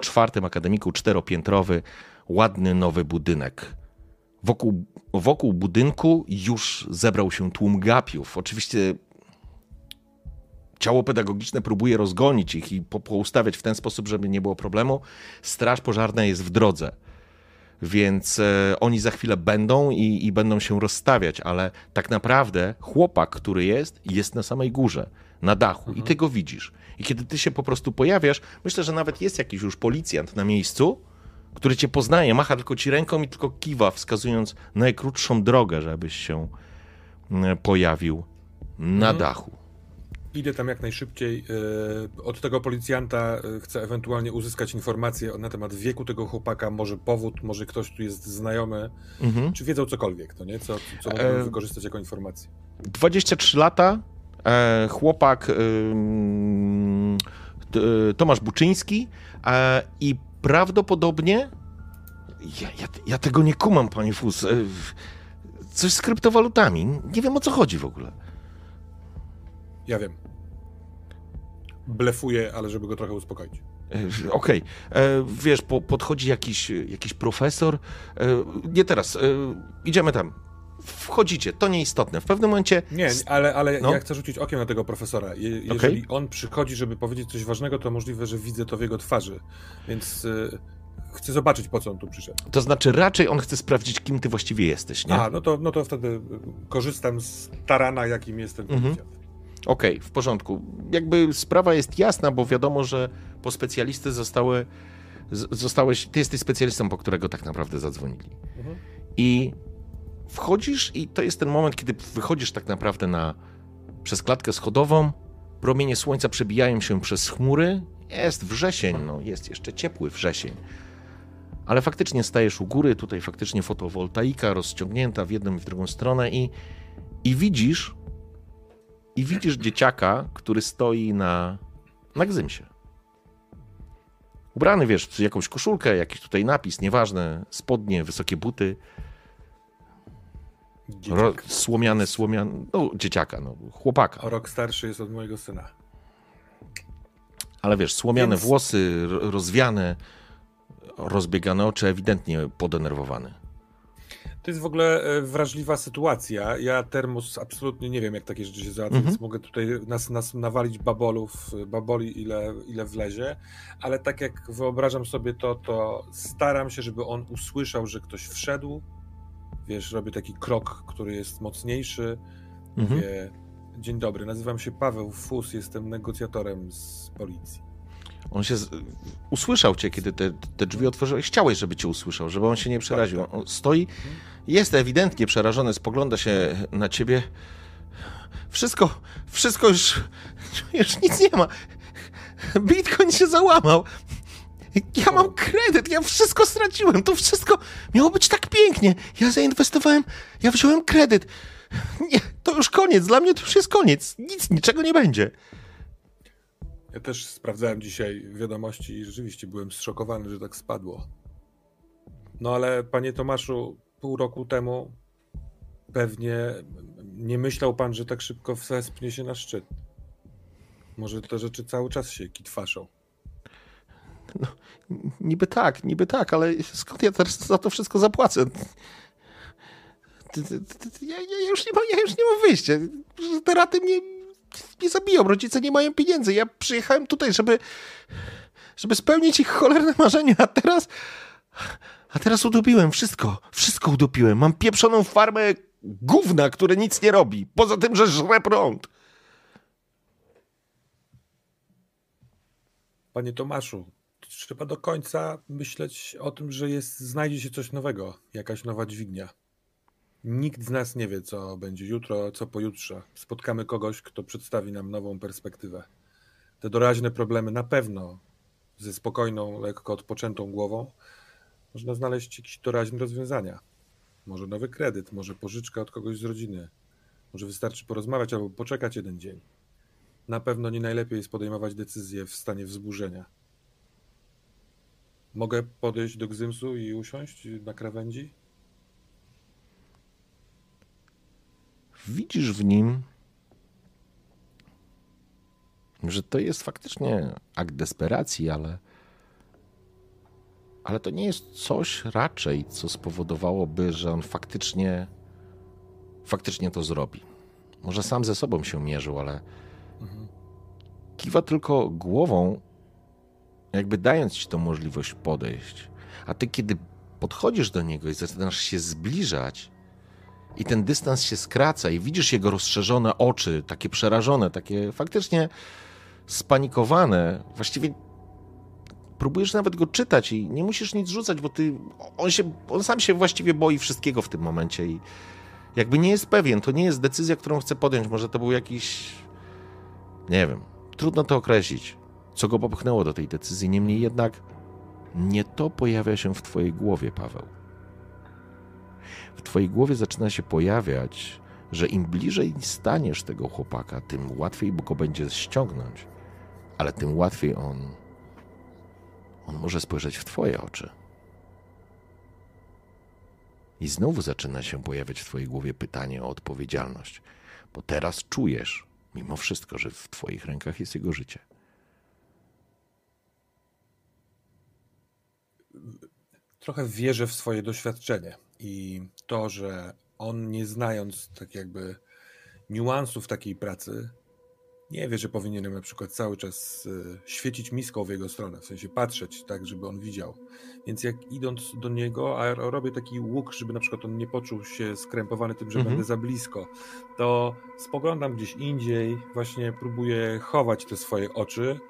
czwartym akademiku, czteropiętrowy, ładny nowy budynek. Wokół, wokół budynku już zebrał się tłum gapiów. Oczywiście ciało pedagogiczne próbuje rozgonić ich i po, poustawiać w ten sposób, żeby nie było problemu. Straż pożarna jest w drodze. Więc e, oni za chwilę będą i, i będą się rozstawiać, ale tak naprawdę chłopak, który jest, jest na samej górze, na dachu i ty go widzisz. I kiedy ty się po prostu pojawiasz, myślę, że nawet jest jakiś już policjant na miejscu, który cię poznaje, macha tylko ci ręką i tylko kiwa, wskazując najkrótszą drogę, żebyś się mm, pojawił na dachu. Idę tam jak najszybciej. e, Od tego policjanta e, chcę ewentualnie uzyskać informacje na temat wieku tego chłopaka, może powód, może ktoś tu jest znajomy, Mhm. czy wiedzą cokolwiek, to nie? Co, co E, wykorzystać jako informację. 23 lata, e, chłopak e, Tomasz Buczyński i prawdopodobnie ja, ja, ja tego nie kumam, panie Fus. Coś z kryptowalutami. Nie wiem o co chodzi w ogóle. Ja wiem. Blefuję, ale żeby go trochę uspokoić. E, Okej, E, wiesz, po, podchodzi jakiś, jakiś profesor. E, nie teraz, e, idziemy tam. Wchodzicie, to nieistotne. W pewnym momencie. Nie, ale, ale No. ja chcę rzucić okiem na tego profesora. Je, jeżeli Okej. on przychodzi, żeby powiedzieć coś ważnego, to możliwe, że widzę to w jego twarzy. Więc y, chcę zobaczyć, po co on tu przyszedł. To znaczy, raczej on chce sprawdzić, kim ty właściwie jesteś, nie? A, no to, no to wtedy y, korzystam z tarana, jakim jest ten Mhm. policjant. Okej, w porządku. Jakby sprawa jest jasna, bo wiadomo, że po specjalisty zostały. Zostałeś, ty jesteś specjalistą, po którego tak naprawdę zadzwonili. Mhm. I wchodzisz, i to jest ten moment, kiedy wychodzisz tak naprawdę na, przez klatkę schodową. Promienie słońca przebijają się przez chmury. Jest wrzesień, no jest jeszcze ciepły wrzesień. Ale faktycznie stajesz u góry, tutaj faktycznie fotowoltaika rozciągnięta w jedną i w drugą stronę i, i widzisz, i widzisz dzieciaka, który stoi na, na gzymsie. Ubrany, wiesz, w jakąś koszulkę, jakiś tutaj napis, nieważne, spodnie, wysokie buty, ro, słomiane, słomiane, no dzieciaka, no, chłopaka. O rok starszy jest od mojego syna. Ale wiesz, słomiane Więc- włosy, ro- rozwiane, rozbiegane oczy, ewidentnie podenerwowany. To jest w ogóle e, wrażliwa sytuacja. Ja termos absolutnie nie wiem, jak takie rzeczy się załatwia, Mhm. więc mogę tutaj nas, nas nawalić babolów, baboli ile, ile wlezie, ale tak jak wyobrażam sobie to, to staram się, żeby on usłyszał, że ktoś wszedł. Wiesz, robię taki krok, który jest mocniejszy. Mhm. Mówię, dzień dobry, nazywam się Paweł Fus, jestem negocjatorem z policji. On się z... usłyszał cię, kiedy te, te drzwi otworzyłeś. Chciałeś, żeby cię usłyszał, żeby on się nie przeraził. Tak, tak. On stoi, jest ewidentnie przerażony, spogląda się na ciebie. Wszystko, wszystko już, już nic nie ma. Bitcoin się załamał. Ja mam kredyt, ja wszystko straciłem. To wszystko miało być tak pięknie. Ja zainwestowałem, ja wziąłem kredyt. Nie, to już koniec. Dla mnie to już jest koniec. Nic, niczego nie będzie. Ja też sprawdzałem dzisiaj wiadomości i rzeczywiście byłem zszokowany, że tak spadło. No ale panie Tomaszu, pół roku temu pewnie nie myślał pan, że tak szybko wespnie się na szczyt. Może te rzeczy cały czas się kitwaszą. Niby tak, niby tak, ale skąd ja teraz za to wszystko zapłacę? Ja, ja, już nie mam, ja już nie mam wyjścia. Te raty mnie, mnie zabiją. Rodzice nie mają pieniędzy. Ja przyjechałem tutaj, żeby, żeby spełnić ich cholerne marzenia, a teraz... A teraz udupiłem wszystko. Wszystko udupiłem. Mam pieprzoną farmę gówna, które nic nie robi. Poza tym, że żre prąd. Panie Tomaszu, trzeba do końca myśleć o tym, że jest, znajdzie się coś nowego, jakaś nowa dźwignia. Nikt z nas nie wie, co będzie jutro, co pojutrze. Spotkamy kogoś, kto przedstawi nam nową perspektywę. Te doraźne problemy na pewno ze spokojną, lekko odpoczętą głową można znaleźć jakieś doraźne rozwiązania. Może nowy kredyt, może pożyczka od kogoś z rodziny. Może wystarczy porozmawiać albo poczekać jeden dzień. Na pewno nie najlepiej jest podejmować decyzje w stanie wzburzenia. Mogę podejść do Gzymsu i usiąść na krawędzi? widzisz w nim, że to jest faktycznie akt desperacji, ale, ale to nie jest coś raczej, co spowodowałoby, że on faktycznie, faktycznie to zrobi. Może sam ze sobą się mierzył, ale kiwa tylko głową, jakby dając ci tą możliwość podejść. A ty, kiedy podchodzisz do niego i zaczynasz się zbliżać, i ten dystans się skraca, i widzisz jego rozszerzone oczy, takie przerażone, takie faktycznie spanikowane, właściwie próbujesz nawet go czytać i nie musisz nic rzucać, bo ty, on, się, on sam się właściwie boi wszystkiego w tym momencie i jakby nie jest pewien, to nie jest decyzja, którą chce podjąć, może to był jakiś, nie wiem, trudno to określić, co go popchnęło do tej decyzji, niemniej jednak nie to pojawia się w twojej głowie, Paweł. W twojej głowie zaczyna się pojawiać, że im bliżej staniesz tego chłopaka, tym łatwiej go będzie ściągnąć, ale tym łatwiej on on może spojrzeć w twoje oczy. I znowu zaczyna się pojawiać w twojej głowie pytanie o odpowiedzialność, bo teraz czujesz, mimo wszystko, że w twoich rękach jest jego życie. Trochę wierzę w swoje doświadczenie i to, że on nie znając tak jakby niuansów takiej pracy, nie wie, że powinienem na przykład cały czas y, świecić miską w jego stronę, w sensie patrzeć tak, żeby on widział. Więc jak idąc do niego, a robię taki łuk, żeby na przykład on nie poczuł się skrępowany tym, że Mhm. będę za blisko, to spoglądam gdzieś indziej, właśnie próbuję chować te swoje oczy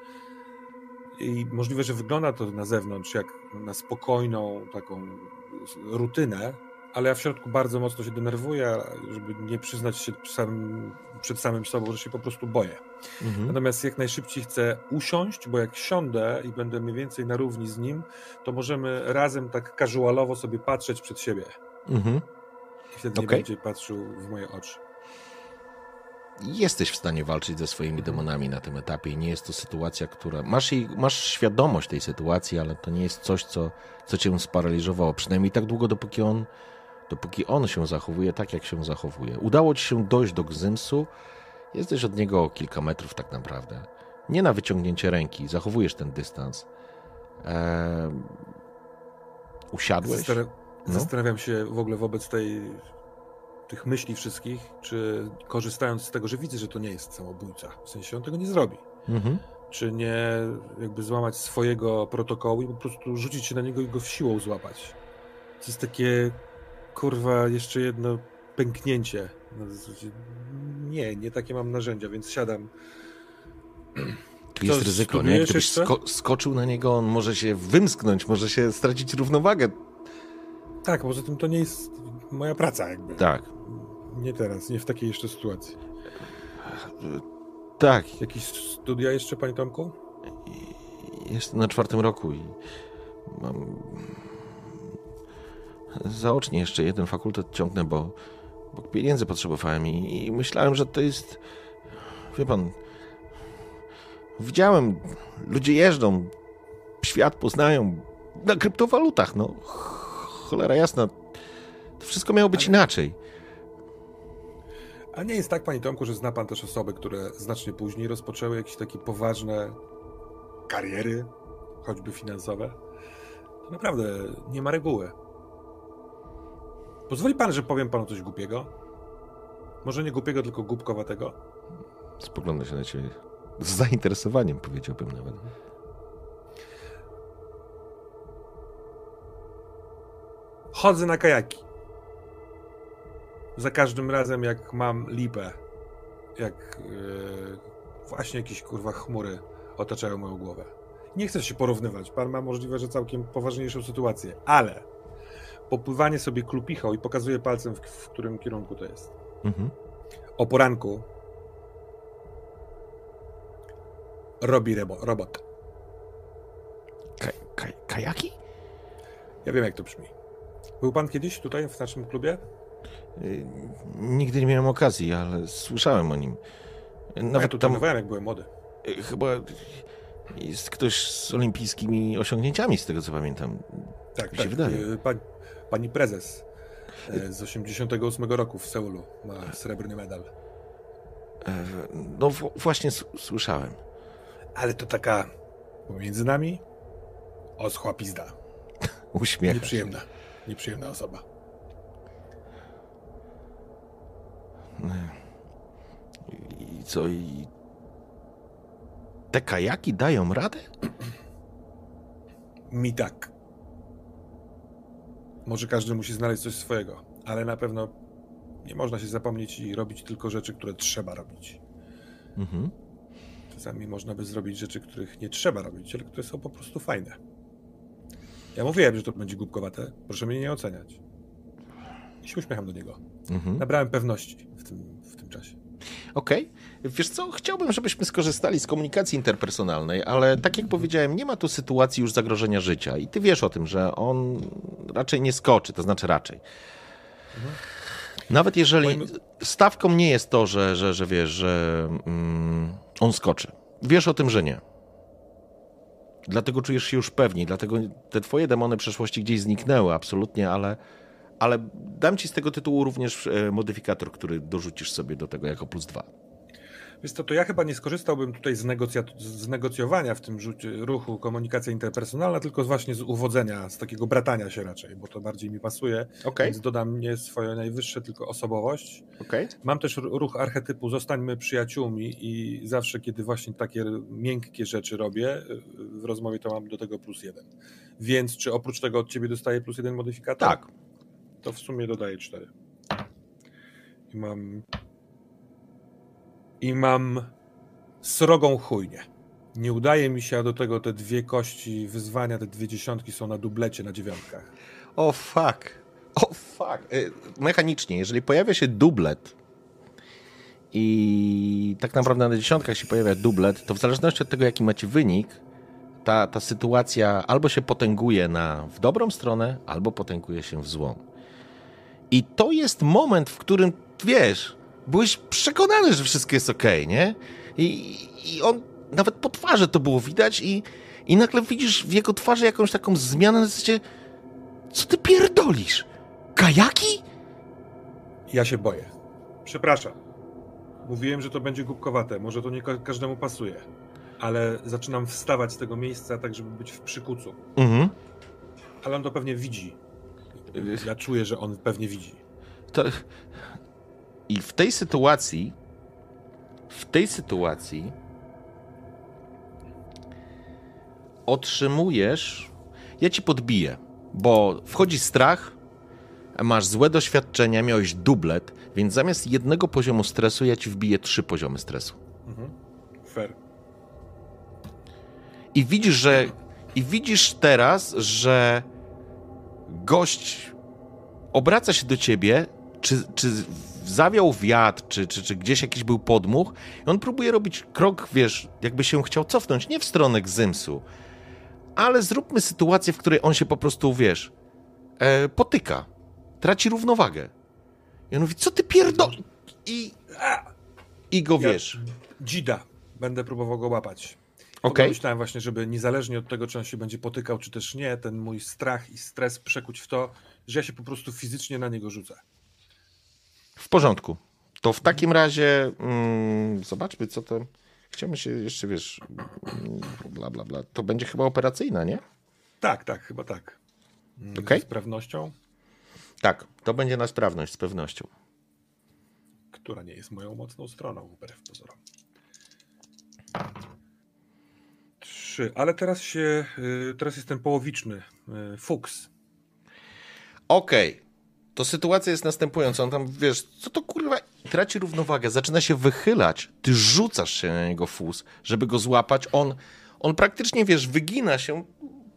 i możliwe, że wygląda to na zewnątrz jak na spokojną taką rutynę, ale ja w środku bardzo mocno się denerwuję, żeby nie przyznać się sam, przed samym sobą, że się po prostu boję. Mhm. Natomiast jak najszybciej chcę usiąść, bo jak siądę i będę mniej więcej na równi z nim, to możemy razem tak casualowo sobie patrzeć przed siebie. Mhm. I wtedy nie Okej. będzie patrzył w moje oczy. Jesteś w stanie walczyć ze swoimi demonami na tym etapie i nie jest to sytuacja, która... Masz, jej, masz świadomość tej sytuacji, ale to nie jest coś, co, co cię sparaliżowało. Przynajmniej tak długo, dopóki on, dopóki on się zachowuje tak, jak się zachowuje. Udało ci się dojść do Gzymsu. Jesteś od niego o kilka metrów tak naprawdę. Nie na wyciągnięcie ręki. Zachowujesz ten dystans. Eee, usiadłeś? Zastan- No. Zastanawiam się w ogóle wobec tej, tych myśli wszystkich, czy korzystając z tego, że widzę, że to nie jest samobójca, w sensie on tego nie zrobi, Mhm. czy nie jakby złamać swojego protokołu i po prostu rzucić się na niego i go w siłą złapać. To jest takie, kurwa, jeszcze jedno pęknięcie. Zasadzie, Nie, nie takie mam narzędzia, więc siadam. Tu jest ryzyko, nie? Gdybyś sko- skoczył na niego, on może się wymsknąć, może się stracić równowagę. Tak, poza tym to nie jest moja praca jakby. Tak, Nie teraz, nie w takiej jeszcze sytuacji. tak. Jakieś studia jeszcze, panie Tomku? Jestem na czwartym roku i mam zaocznie jeszcze jeden fakultet ciągnę, bo, bo pieniędzy potrzebowałem i, i myślałem, że to jest. Wie pan. Widziałem, ludzie jeżdżą, świat poznają na kryptowalutach. No, cholera jasna. To wszystko miało być inaczej. A nie jest tak, panie Tomku, że zna pan też osoby, które znacznie później rozpoczęły jakieś takie poważne kariery, choćby finansowe? To naprawdę nie ma reguły. Pozwoli pan, że powiem panu coś głupiego? Może nie głupiego, tylko głupkowatego? Spogląda się na ciebie z zainteresowaniem, powiedziałbym nawet. Chodzę na kajaki. Za każdym razem, jak mam lipę, jak yy, właśnie jakieś kurwa chmury otaczają moją głowę. Nie chcę się porównywać. Pan ma możliwe, że całkiem poważniejszą sytuację, ale popływanie sobie klupichą i pokazuje palcem, w, w którym kierunku to jest. Mhm. O poranku robi rebo, robot. Ka- ka- kajaki? Ja wiem, jak to brzmi. Był pan kiedyś tutaj w naszym klubie? Y, Nigdy nie miałem okazji, ale słyszałem o nim. Nawet ja tu tam trenowałem, jak byłem młody. y, chyba jest ktoś z olimpijskimi osiągnięciami, z tego co pamiętam. Tak, tak. wydaje. Pani, prezes E, Z 88 roku w Seulu ma srebrny medal. E, No właśnie słyszałem. Ale to taka pomiędzy nami oschła pizda. Uśmiech. Nieprzyjemna. Nieprzyjemna osoba. I co i... Te kajaki dają radę? Mi tak. Może każdy musi znaleźć coś swojego, ale na pewno nie można się zapomnieć i robić tylko rzeczy, które trzeba robić. Mhm. Czasami można by zrobić rzeczy, których nie trzeba robić, ale które są po prostu fajne. Ja mówiłem, że to będzie głupkowate. Proszę mnie nie oceniać. I się uśmiecham do niego. Mhm. Nabrałem pewności w tym, w tym czasie. Okej. Wiesz co, chciałbym, żebyśmy skorzystali z komunikacji interpersonalnej, ale tak jak powiedziałem, nie ma tu sytuacji już zagrożenia życia i ty wiesz o tym, że on raczej nie skoczy, to znaczy raczej. Nawet jeżeli stawką nie jest to, że, że, że wiesz, że mm, on skoczy. Wiesz o tym, że nie. Dlatego czujesz się już pewniej, dlatego te twoje demony przeszłości gdzieś zniknęły absolutnie, ale, ale dam ci z tego tytułu również e, modyfikator, który dorzucisz sobie do tego jako plus dwa. Wiesz co, to ja chyba nie skorzystałbym tutaj z, z negocjowania w tym ruchu komunikacja interpersonalna, tylko właśnie z uwodzenia, z takiego bratania się raczej, bo to bardziej mi pasuje, Okej, więc dodam nie swoje najwyższe, tylko osobowość. okej. Mam też ru- ruch archetypu zostańmy przyjaciółmi i zawsze, kiedy właśnie takie miękkie rzeczy robię y, w rozmowie, to mam do tego plus jeden. Więc czy oprócz tego od ciebie dostaję plus jeden modyfikator? Tak. To w sumie dodaję cztery. I mam... I mam srogą chujnię. Nie udaje mi się, a do tego te dwie kości wyzwania, te dwie dziesiątki są na dublecie na dziewiątkach. O fuck. O fuck. Y, Mechanicznie, jeżeli pojawia się dublet i tak naprawdę na dziesiątkach się pojawia dublet, to w zależności od tego, jaki macie wynik, ta, ta sytuacja albo się potęguje na, w dobrą stronę, albo potęguje się w złą. I to jest moment, w którym, wiesz, byłeś przekonany, że wszystko jest okej, nie? I, I on, nawet po twarzy to było widać i, i nagle widzisz w jego twarzy jakąś taką zmianę, na zasadzie, co ty pierdolisz? Kajaki? Ja się boję. Przepraszam. Mówiłem, że to będzie głupkowate. Może to nie ka- każdemu pasuje. Ale zaczynam wstawać z tego miejsca, tak żeby być w przykucu. Mhm. Ale on to pewnie widzi. Ja czuję, że on pewnie widzi. To... I w tej sytuacji, w tej sytuacji otrzymujesz, ja ci podbiję, bo wchodzi strach, masz złe doświadczenia, miałeś dublet, więc zamiast jednego poziomu stresu ja ci wbiję trzy poziomy stresu. Mhm. Fair. I widzisz, że. I widzisz teraz, że gość obraca się do ciebie, czy, czy zawiał wiatr, czy, czy, czy gdzieś jakiś był podmuch, i on próbuje robić krok, wiesz, jakby się chciał cofnąć, nie w stronę Gzymsu, ale zróbmy sytuację, w której on się po prostu, wiesz, e, potyka, traci równowagę. I on mówi, co ty pierdol... I, i go, Ja- wiesz, Dzida. Będę próbował go łapać. Okej? Myślałem właśnie, żeby niezależnie od tego, czy on się będzie potykał, czy też nie, ten mój strach i stres przekuć w to, że ja się po prostu fizycznie na niego rzucę. W porządku. To w takim razie mm, zobaczmy, co to. Chciałbym się jeszcze, wiesz, mm, bla, bla, bla. To będzie chyba operacyjna, nie? Tak, tak, chyba tak. Mm, Okej. Z pewnością, Tak, to będzie na sprawność, z pewnością. która nie jest moją mocną stroną, wbrew pozorom. Trzy, ale teraz się, y, teraz jest ten połowiczny, y, fuks. Okej. To sytuacja jest następująca. On tam, wiesz, co to kurwa, traci równowagę, zaczyna się wychylać. Ty rzucasz się na niego fus, żeby go złapać. On, on praktycznie, wiesz, wygina się,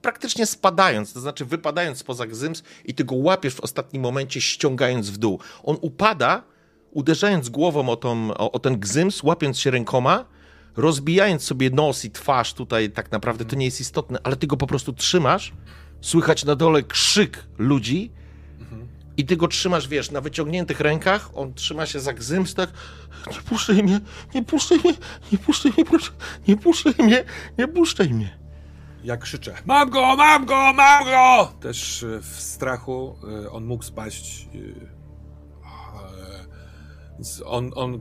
praktycznie spadając, to znaczy wypadając spoza gzyms i ty go łapiesz w ostatnim momencie, ściągając w dół. On upada, uderzając głową o, tą, o, o ten gzyms, łapiąc się rękoma, rozbijając sobie nos i twarz tutaj, tak naprawdę to nie jest istotne, ale ty go po prostu trzymasz, słychać na dole krzyk ludzi i ty go trzymasz, wiesz, na wyciągniętych rękach, on trzyma się za gzyms, tak, nie puszczaj mnie, nie puszczaj mnie, nie puszczaj mnie, proszę, nie puszczaj mnie, nie puszczaj mnie. Ja krzyczę: Mam go, mam go, mam go! Też e, w strachu e, on mógł spaść. On, on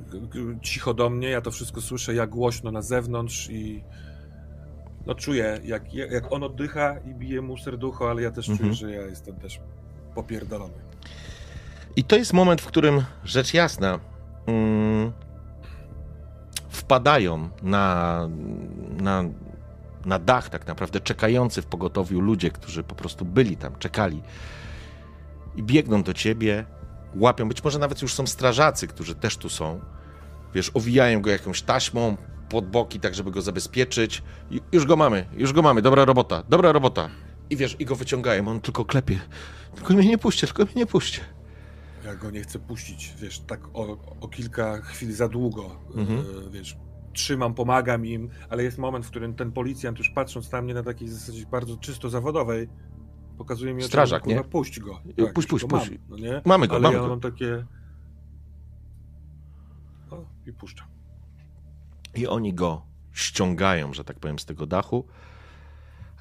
cicho do mnie, ja to wszystko słyszę, jak głośno na zewnątrz i no czuję, jak, jak on oddycha i bije mu serducho, ale ja też Mhm. czuję, że ja jestem też popierdolony. I to jest moment, w którym rzecz jasna mm, wpadają na, na, na dach, tak naprawdę czekający w pogotowiu ludzie, którzy po prostu byli tam, czekali i biegną do ciebie, łapią. Być może nawet już są strażacy, którzy też tu są. Wiesz, owijają go jakąś taśmą pod boki, tak żeby go zabezpieczyć. I już go mamy, już go mamy, dobra robota, dobra robota. I wiesz, i go wyciągają, on tylko klepie. Tylko mnie nie puśćcie, tylko mnie nie puśćcie. Ja go nie chcę puścić, wiesz, tak o, o kilka chwil za długo, Mhm. e, wiesz, trzymam, pomagam im, ale jest moment, w którym ten policjant już patrząc na mnie na takiej zasadzie bardzo czysto zawodowej, pokazuje mi, Strażak, nie? kurwa, puść go. Puść, już puść, go puść. Mam, no nie? Mamy go, ale mamy ja go. mam takie... O, i puszczam. I oni go ściągają, że tak powiem, z tego dachu,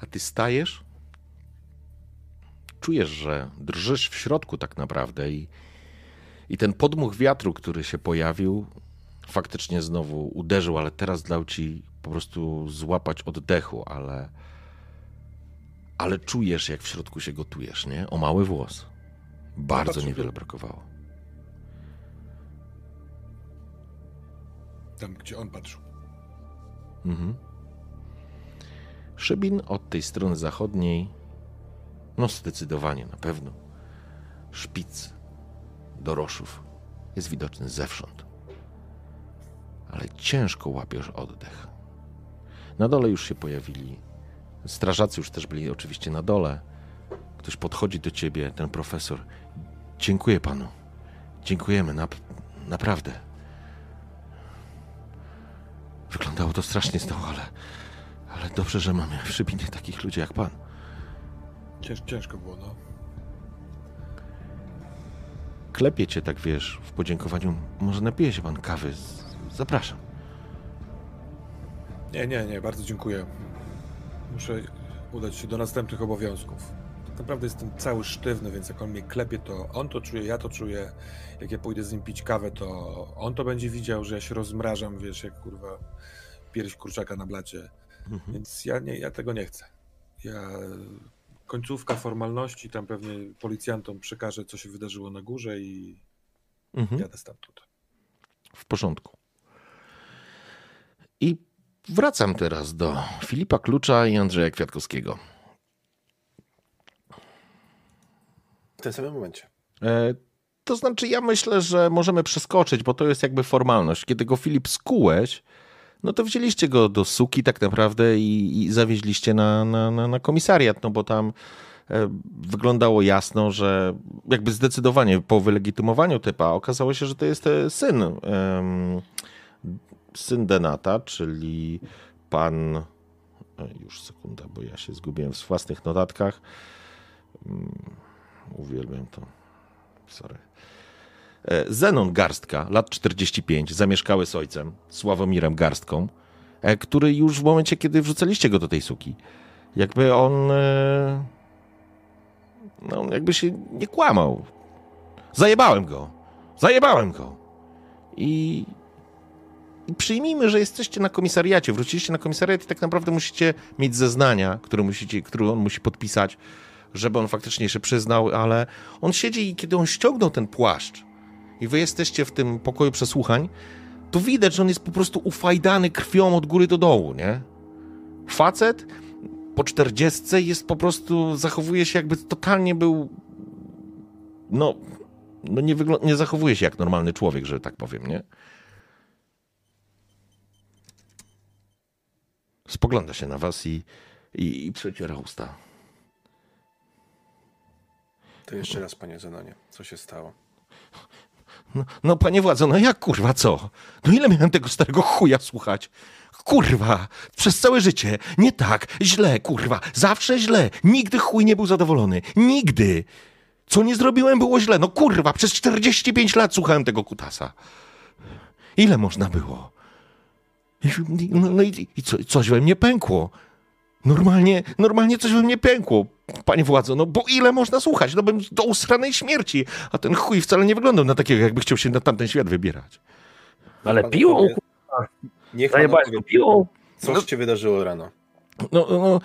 a ty stajesz, czujesz, że drżysz w środku tak naprawdę i, i ten podmuch wiatru, który się pojawił, faktycznie znowu uderzył, ale teraz dał ci po prostu złapać oddechu, ale, ale czujesz, jak w środku się gotujesz, nie? O mały włos. Bardzo patrzę, niewiele to- brakowało. Tam, gdzie on patrzył. Mhm. Szybin od tej strony zachodniej, no zdecydowanie, na pewno. Szpic doroszów jest widoczny zewsząd. Ale ciężko łapiesz oddech. Na dole już się pojawili. Strażacy już też byli oczywiście na dole. Ktoś podchodzi do ciebie, ten profesor. Dziękuję panu. Dziękujemy, nap- naprawdę. Wyglądało to strasznie znowu, ale, ale dobrze, że mamy w Szybinie takich ludzi jak pan. Cięż, ciężko było, no. Klepie cię tak, wiesz, w podziękowaniu. Może napije się pan kawy? Zapraszam. Nie, nie, nie, bardzo dziękuję. Muszę udać się do następnych obowiązków. Tak naprawdę jestem cały sztywny, więc jak on mnie klepie, to on to czuje, ja to czuję. Jak ja pójdę z nim pić kawę, to on to będzie widział, że ja się rozmrażam, wiesz, jak kurwa pierś kurczaka na blacie. Mhm. Więc ja, nie, ja tego nie chcę. Ja końcówka formalności, tam pewnie policjantom przekażę, co się wydarzyło na górze i Mhm. jadę stamtąd. W porządku. I wracam teraz do Filipa Klucza i Andrzeja Kwiatkowskiego. W tym samym momencie. E, to znaczy, ja myślę, że możemy przeskoczyć, bo to jest jakby formalność. Kiedy go Filip skułeś, no to wzięliście go do suki tak naprawdę i, i zawieźliście na, na, na, na komisariat, no bo tam e, wyglądało jasno, że jakby zdecydowanie po wylegitymowaniu typa okazało się, że to jest e, syn, em, syn Denata, czyli pan, e, już sekunda, bo ja się zgubiłem w własnych notatkach. Mm, Uwielbiam to. Sorry. E, Zenon Garstka, lat 45, zamieszkały z ojcem, Sławomirem Garstką, e, który już w momencie, kiedy wrzucaliście go do tej suki, jakby on, no jakby się nie kłamał. Zajebałem go. Zajebałem go. I przyjmijmy, że jesteście na komisariacie, wróciliście na komisariat i tak naprawdę musicie mieć zeznania, które, musicie, które on musi podpisać, żeby on faktycznie się przyznał, ale on siedzi i kiedy on ściągnął ten płaszcz i wy jesteście w tym pokoju przesłuchań, to widać, że on jest po prostu ufajdany krwią od góry do dołu, nie? Facet po czterdziestce jest po prostu, zachowuje się jakby totalnie był, no, no nie, nie zachowuje się jak normalny człowiek, że tak powiem, nie? Spogląda się na was i, i, i przeciera usta. To jeszcze raz, panie Zenonie, co się stało? No, no panie władzo, no jak kurwa co? No ile miałem tego starego chuja słuchać? Kurwa, przez całe życie. Nie tak, źle, kurwa, zawsze źle. Nigdy chuj nie był zadowolony. Nigdy. Co nie zrobiłem było źle. No kurwa, przez 45 lat słuchałem tego kutasa. Ile można było? I, no, no i, i co, coś we mnie pękło. Normalnie, normalnie coś we mnie pękło, panie władzo, no bo ile można słuchać? No bym do usranej śmierci, a ten chuj wcale nie wyglądał na takiego, jakby chciał się na tamten świat wybierać. Ale piłą, kurwa, Niech pan zajebałeś go piłą. co No- się wydarzyło rano. No, no,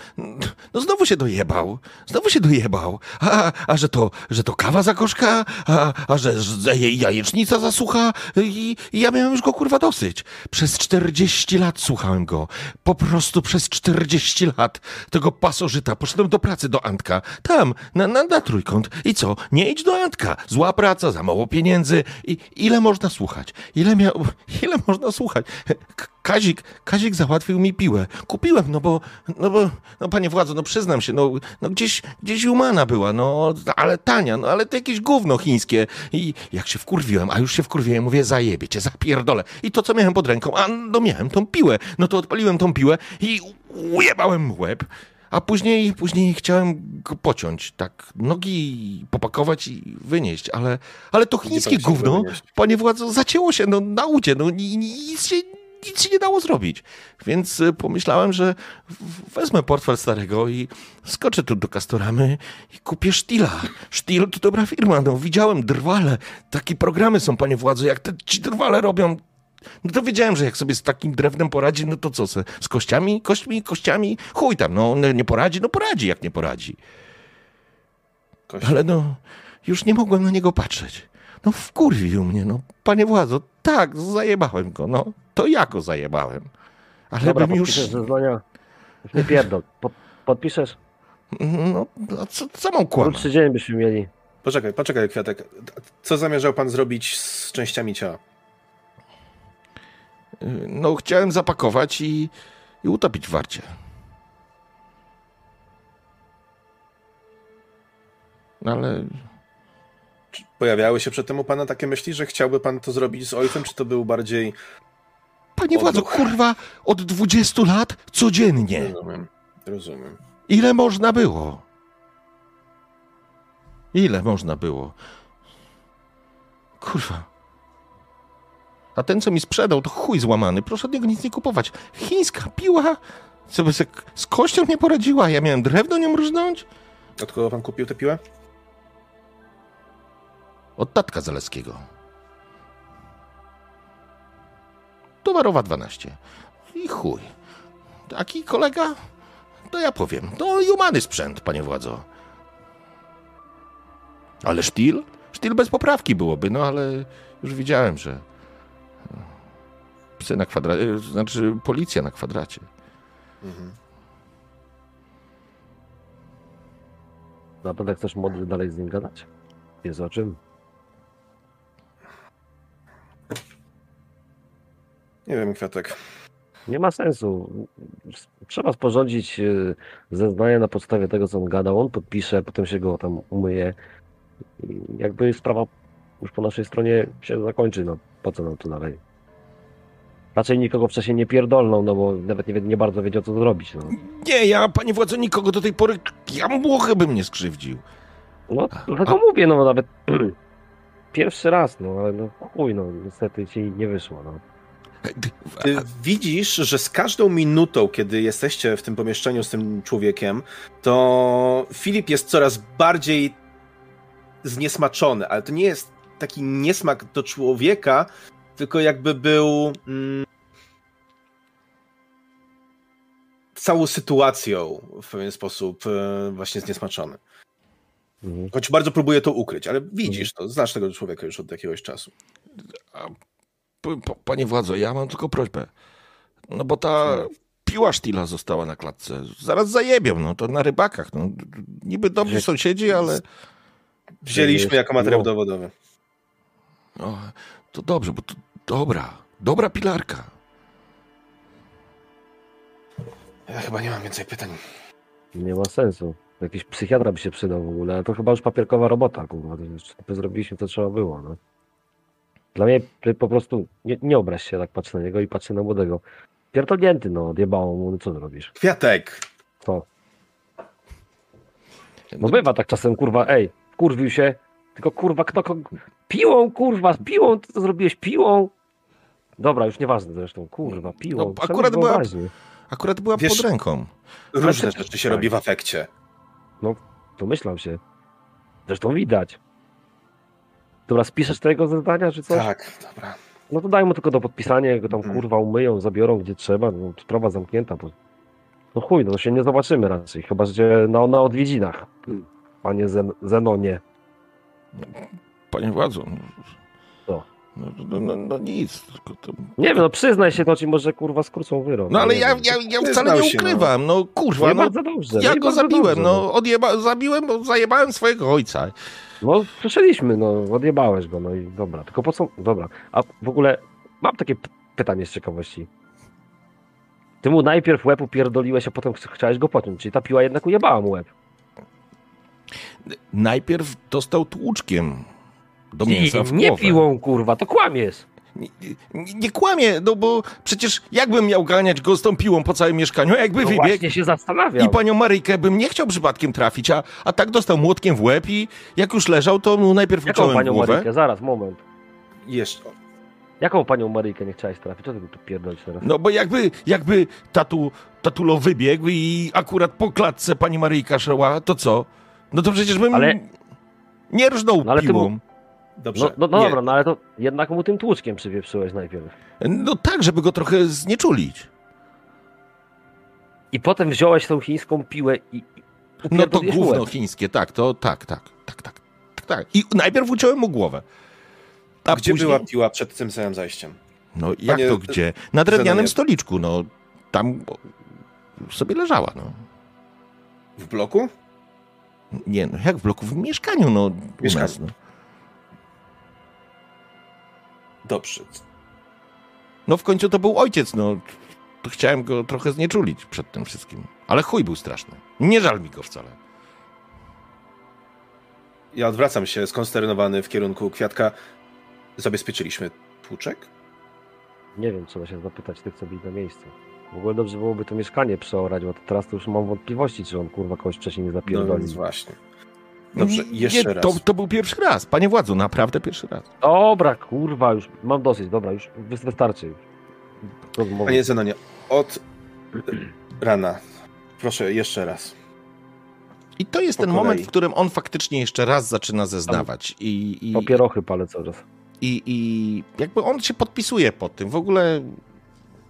no znowu się dojebał, znowu się dojebał. A, a że to, że to kawa za koszka, a, a że, jajecznica zasucha i, i ja miałem już go kurwa dosyć. Przez 40 lat słuchałem go. Po prostu przez 40 lat tego pasożyta. Poszedłem do pracy do Antka. Tam, na, na, na trójkąt. I co? Nie idź do Antka. Zła praca, za mało pieniędzy. I ile można słuchać? Ile miał, ile można słuchać? K- Kazik, Kazik załatwił mi piłę. Kupiłem, no bo, no bo, no panie władzo, no przyznam się, no, no gdzieś, gdzieś humana była, no, ale tania, no ale to jakieś gówno chińskie. I jak się wkurwiłem, a już się wkurwiłem, mówię, zajebie cię, zapierdolę. I to, co miałem pod ręką, a no miałem tą piłę, no to odpaliłem tą piłę i ujebałem łeb. A później, później chciałem go pociąć, tak, nogi popakować i wynieść, ale, ale to chińskie gówno, wynieść? panie władzo, zacięło się, no, na udzie, no, ni- ni- nic się, nic się nie dało zrobić. Więc y, pomyślałem, że wezmę portfel starego i skoczę tu do Castoramy i kupię Sztila. Sztil to dobra firma, no, widziałem drwale, takie programy są, panie władzo, jak te ci drwale robią, no to wiedziałem, że jak sobie z takim drewnem poradzi, no to co, se, z kościami, kośćmi, kościami, chuj tam, no nie poradzi, no poradzi, jak nie poradzi. Ale no, już nie mogłem na niego patrzeć. No wkurwił mnie, no. Panie władzo, tak, zajebałem go, no. To ja go zajebałem. Ale Dobra, bym już... Już nie pierdol. Pod, podpiszesz? No, no co, co mam kłamać? Krótszy dzień byśmy mieli. Poczekaj, poczekaj, Kwiatek. Co zamierzał pan zrobić z częściami ciała? No, chciałem zapakować i, i utopić w warcie. No, Ale Czy pojawiały się przedtem u pana takie myśli, że chciałby pan to zrobić z ojcem, czy to był bardziej... Panie władzo, kurwa, od 20 lat codziennie. Rozumiem, rozumiem. Ile można było? Ile można było? Kurwa. A ten, co mi sprzedał, to chuj złamany. Proszę od niego nic nie kupować. Chińska piła? Co by z kością nie poradziła? Ja miałem drewno nie mrznąć? Od kogo pan kupił tę piłę? Od tatka Zaleskiego. Towarowa 12. I chuj. Taki kolega? To ja powiem. To jumany sprzęt, panie władzo. Ale sztil? Sztil bez poprawki byłoby, no ale już widziałem, że psy na kwadracie, znaczy policja na kwadracie. Mhm. Naprawdę chcesz młody dalej z nim gadać? Jest o czym? Nie wiem, Kwiatek. Nie ma sensu. Trzeba sporządzić e, zeznanie na podstawie tego, co on gadał. On podpisze, potem się go tam umyje. Jakby sprawa już po naszej stronie się zakończy, no po co nam tu dalej? Raczej nikogo wcześniej nie pierdolną, no bo nawet nie, nie bardzo wiedział, co zrobić. No, Nie, ja, panie władzo, nikogo do tej pory, ja młochy bym nie skrzywdził. no dlatego mówię, no nawet pierwszy raz, no ale no chuj, no niestety ci nie wyszło, no. Ty widzisz, że z każdą minutą, kiedy jesteście w tym pomieszczeniu z tym człowiekiem, to Filip jest coraz bardziej zniesmaczony, ale to nie jest taki niesmak do człowieka, tylko jakby był mm, całą sytuacją w pewien sposób e, właśnie zniesmaczony. Mhm. Choć bardzo próbuje to ukryć, ale widzisz to, znasz tego człowieka już od jakiegoś czasu. Panie władzo, ja mam tylko prośbę. No bo ta piła sztila została na klatce. Zaraz zajebią, no to na rybakach. No. Niby dobrzy sąsiedzi, ale Wzięliśmy jako materiał No. dowodowy. no, to dobrze, bo to dobra, dobra pilarka. Ja chyba nie mam więcej pytań. Nie ma sensu. Jakiś psychiatra by się przydał w ogóle, ale to chyba już papierkowa robota, kurwa. To to zrobiliśmy, co trzeba było, no. Dla mnie po prostu nie, nie obraź się, tak patrzę na niego i patrzę na młodego. Pierdolnięty, no, odjebało mu, no co zrobisz? Kwiatek! Co? No bywa tak czasem, kurwa, ej, kurwił się, tylko kurwa, kto. Piłą, kurwa, piłą, ty to zrobiłeś piłą? Dobra, już nieważne zresztą, kurwa, piłą. No, akurat była-. Akurat była Wiesz- pod ręką. Różne rzeczy się tak. robi w afekcie. Domyślam się. Zresztą widać. Dobra, spiszesz tego zadania, czy coś? Tak, dobra. No to daj mu tylko do podpisania, jak go tam Mhm. kurwa umyją, zabiorą gdzie trzeba, no, sprawa zamknięta. Bo... No chuj, no się nie zobaczymy raczej, chyba że na, na odwiedzinach. Panie Zen Zenonie. Panie władzu. No-? No, no, no, no nic. Tylko to... Nie wiem, no przyznaj się, to ci może kurwa skrócą wyrok. No ale ja, ja, ja wcale nie no. ukrywam. No kurwa, Nie no. bardzo dobrze. Ja nie go bardzo zabiłem, dobrze, no odjeba, zabiłem, bo zajebałem swojego ojca. No słyszeliśmy, no odjebałeś go, no i dobra. Tylko po co, dobra. A w ogóle mam takie p- pytanie z ciekawości. Ty mu najpierw łeb upierdoliłeś, a potem ch- chciałeś go pociąć, czyli ta piła jednak ujebała mu łeb. Najpierw dostał tłuczkiem do mięsa w nie głowę. piłą, kurwa, to kłamiesz. Nie, nie, nie kłamie, no bo przecież jakbym miał ganiać go z tą piłą po całym mieszkaniu, jakby No wybiegł właśnie się zastanawiam. i panią Maryjkę bym nie chciał przypadkiem trafić, a, a tak dostał młotkiem w łeb i jak już leżał, to mu najpierw Jaką uciąłem panią głowę. Maryjkę? Zaraz, moment. Jeszcze. Jaką panią Maryjkę nie chciałeś trafić? Co ty tu pierdolisz teraz? No bo jakby, jakby tatu, tatulo wybiegł i akurat po klatce pani Maryjka szła, to co? No to przecież bym Ale- nie rżnął No ale ty piłą. mu- Dobrze. No, no, no dobra, no ale to jednak mu tym tłuczkiem przywieprzyłeś najpierw. No tak, żeby go trochę znieczulić. I potem wziąłeś tą chińską piłę i... No to łeb. chińskie, tak, to tak, tak, tak, tak, tak, tak. I najpierw uciąłem mu głowę. A Gdzie później... była piła przed tym samym zajściem? No jak Panie- to gdzie? Na drewnianym stoliczku, no. Tam sobie leżała, no. W bloku? Nie, no jak w bloku? W mieszkaniu, no. U Mieszkaniu. nas, no. Dobrze. no w końcu to był ojciec, no. To chciałem go trochę znieczulić przed tym wszystkim. Ale chuj był straszny. Nie żal mi go wcale. Ja odwracam się skonsternowany w kierunku kwiatka. Zabezpieczyliśmy tłuczek? Nie wiem, trzeba się zapytać tych, co byli na miejscu. W ogóle dobrze byłoby to mieszkanie przeorać, bo teraz to już mam wątpliwości, czy on kurwa kogoś wcześniej nie No zapierdolił. więc właśnie. Dobrze, Nie, jeszcze raz. To, to był pierwszy raz. Panie władzu, naprawdę pierwszy raz. Dobra, kurwa, już mam dosyć, dobra, już wy- wystarczy. już. Rozmowy. Panie Zenonie, od rana. Proszę, jeszcze raz. I to jest Po ten kolei. moment, w którym on faktycznie jeszcze raz zaczyna zeznawać. I, i, Papierochy palę cały czas. I, I jakby on się podpisuje pod tym. W ogóle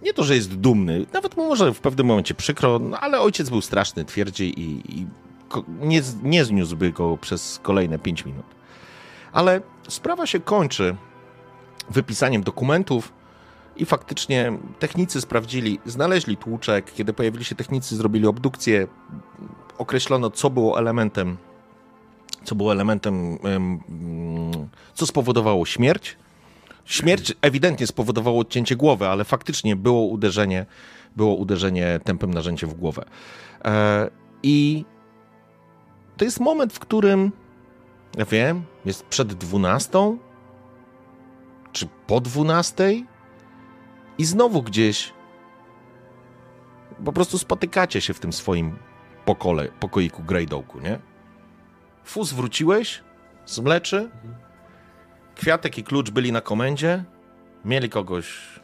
nie to, że jest dumny, nawet mu może w pewnym momencie przykro, no, ale ojciec był straszny, twierdzi i, i nie, nie zniósłby go przez kolejne 5 minut. Ale sprawa się kończy wypisaniem dokumentów i faktycznie technicy sprawdzili, znaleźli tłuczek. Kiedy pojawili się technicy, zrobili obdukcję, określono, co było elementem co było elementem, em, mm, co spowodowało śmierć. Śmierć ewidentnie spowodowało odcięcie głowy, ale faktycznie było uderzenie, było uderzenie tępym narzędziem w głowę. E, I to jest moment, w którym, ja wiem, jest przed 12, czy po 12 i znowu gdzieś po prostu spotykacie się w tym swoim pokole, pokoiku Greydołku, nie? Fus wróciłeś z mleczy. Kwiatek i klucz byli na komendzie. Mieli kogoś.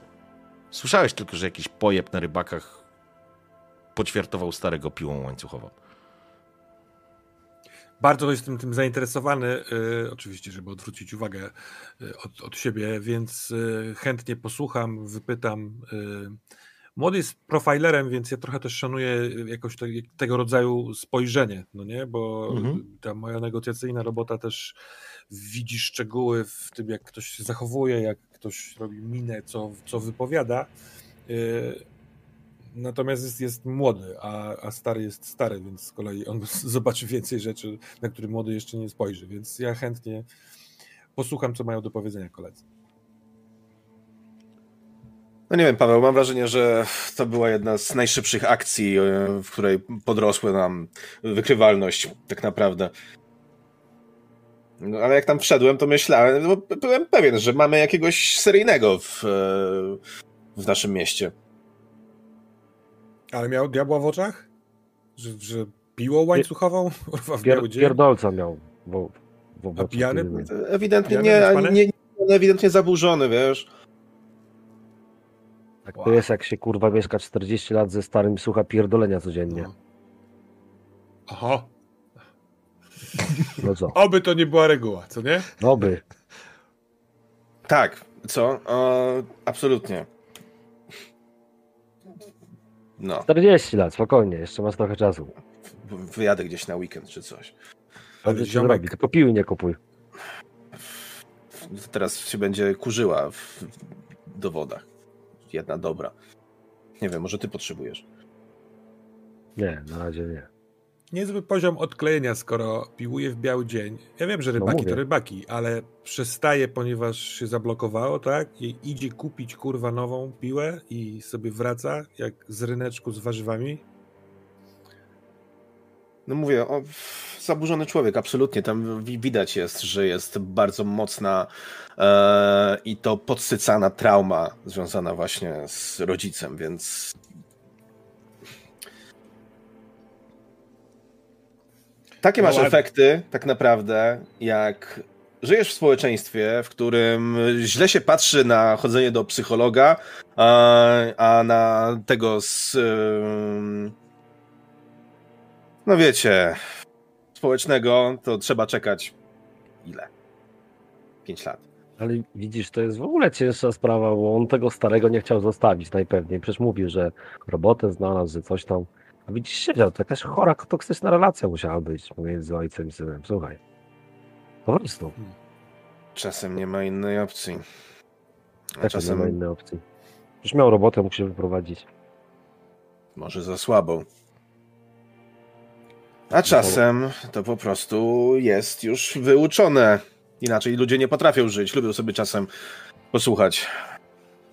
Słyszałeś tylko, że jakiś pojeb na rybakach poćwiartował starego piłą łańcuchową. Bardzo jestem tym zainteresowany, y, oczywiście, żeby odwrócić uwagę y, od, od siebie, więc y, chętnie posłucham, wypytam. Młody jest profilerem, więc ja trochę też szanuję jakoś te, tego rodzaju spojrzenie, no nie? Bo Mhm. ta moja negocjacyjna robota też widzi szczegóły w tym, jak ktoś się zachowuje, jak ktoś robi minę, co, co wypowiada. Natomiast jest, jest młody, a, a stary jest stary, więc z kolei on zobaczy więcej rzeczy, na które młody jeszcze nie spojrzy. Więc ja chętnie posłucham, co mają do powiedzenia koledzy. No nie wiem, Paweł, mam wrażenie, że to była jedna z najszybszych akcji, e, w której podrosły nam wykrywalność, tak naprawdę. No, ale jak tam wszedłem, to myślałem, no, byłem pewien, że mamy jakiegoś seryjnego w, e, w naszym mieście. Ale miał diabła w oczach? Że, że piłą łańcuchową? W Pier, dzień? pierdolca miał. Bo, w A pijany? Ewidentnie nie, nie, nie, ewidentnie zaburzony, wiesz. Tak to jest, jak się kurwa mieszka 40 lat ze starym słucha pierdolenia codziennie. No. Aha, No co? oby to nie była reguła, co nie? No by. Tak, co? E, absolutnie. No, 40 lat, spokojnie, jeszcze masz trochę czasu. wyjadę gdzieś na weekend czy coś. Ale ziomek- tylko piły nie kupuj. Teraz się będzie kurzyła w dowodach. Jedna dobra. Nie wiem, może ty potrzebujesz. Nie, na razie nie. Niezły poziom odklejenia, skoro piłuje w biały dzień. Ja wiem, że rybaki mówię. to rybaki, ale przestaje, ponieważ się zablokowało, tak? I idzie kupić kurwa nową piłę i sobie wraca, jak z ryneczku z warzywami. No mówię, o, zaburzony człowiek, absolutnie. Tam wi- widać jest, że jest bardzo mocna e, i to podsycana trauma związana właśnie z rodzicem, więc. Takie No masz ładnie. efekty, tak naprawdę, jak żyjesz w społeczeństwie, w którym źle się patrzy na chodzenie do psychologa, a, a na tego z. no wiecie, społecznego to trzeba czekać ile? Pięć lat. Ale widzisz, to jest w ogóle cięższa sprawa, bo on tego starego nie chciał zostawić najpewniej. Przecież mówił, że robotę znalazł, że coś tam. A widzisz, siedział, to jakaś chora, toksyczna relacja musiała być pomiędzy ojcem i synem. Słuchaj. Po prostu. Czasem nie ma innej opcji. A Czasem nie ma czasem innej opcji. Już miał robotę, mógł się wyprowadzić. może za słabą. A czasem to po prostu jest już wyuczone. Inaczej ludzie nie potrafią żyć. Lubią sobie czasem posłuchać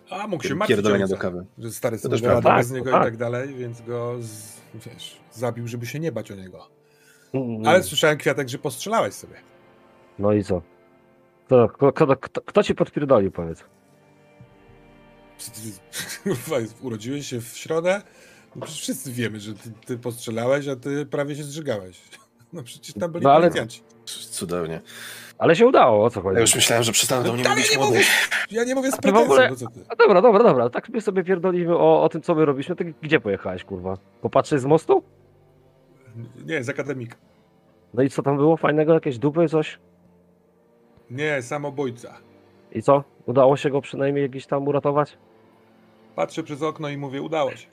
A mógł się martwić pierdolenia do ojca, kawy. że stary To sobie prawda. bez Tak, niego tak. i tak dalej, więc go, z, wiesz, zabił, żeby się nie bać o niego. Mm, Ale słyszałem, Kwiatek, że postrzelałeś sobie. No i co? Kto, kto, kto, kto, kto ci podpierdolił, powiedz? Urodziłeś się w środę? No przecież wszyscy wiemy, że ty, ty postrzelałeś, a ty prawie się zżygałeś. No przecież tam byli No ale- policjanci. Cudownie. Ale się udało, o co chodzi? Ja już myślałem, że przestaną do mnie mówić nie młody. mówię, ja nie mówię z A ty w pretensją, ogóle- no? A dobra, dobra, dobra. Tak my sobie pierdolimy o, o tym, co my robiliśmy. Gdzie pojechałeś, kurwa? Popatrzeć z mostu? Nie, z akademika. No i co tam było fajnego? Jakieś dupy, coś? Nie, samobójca. I co? Udało się go przynajmniej gdzieś tam uratować? Patrzę przez okno i mówię, udało się.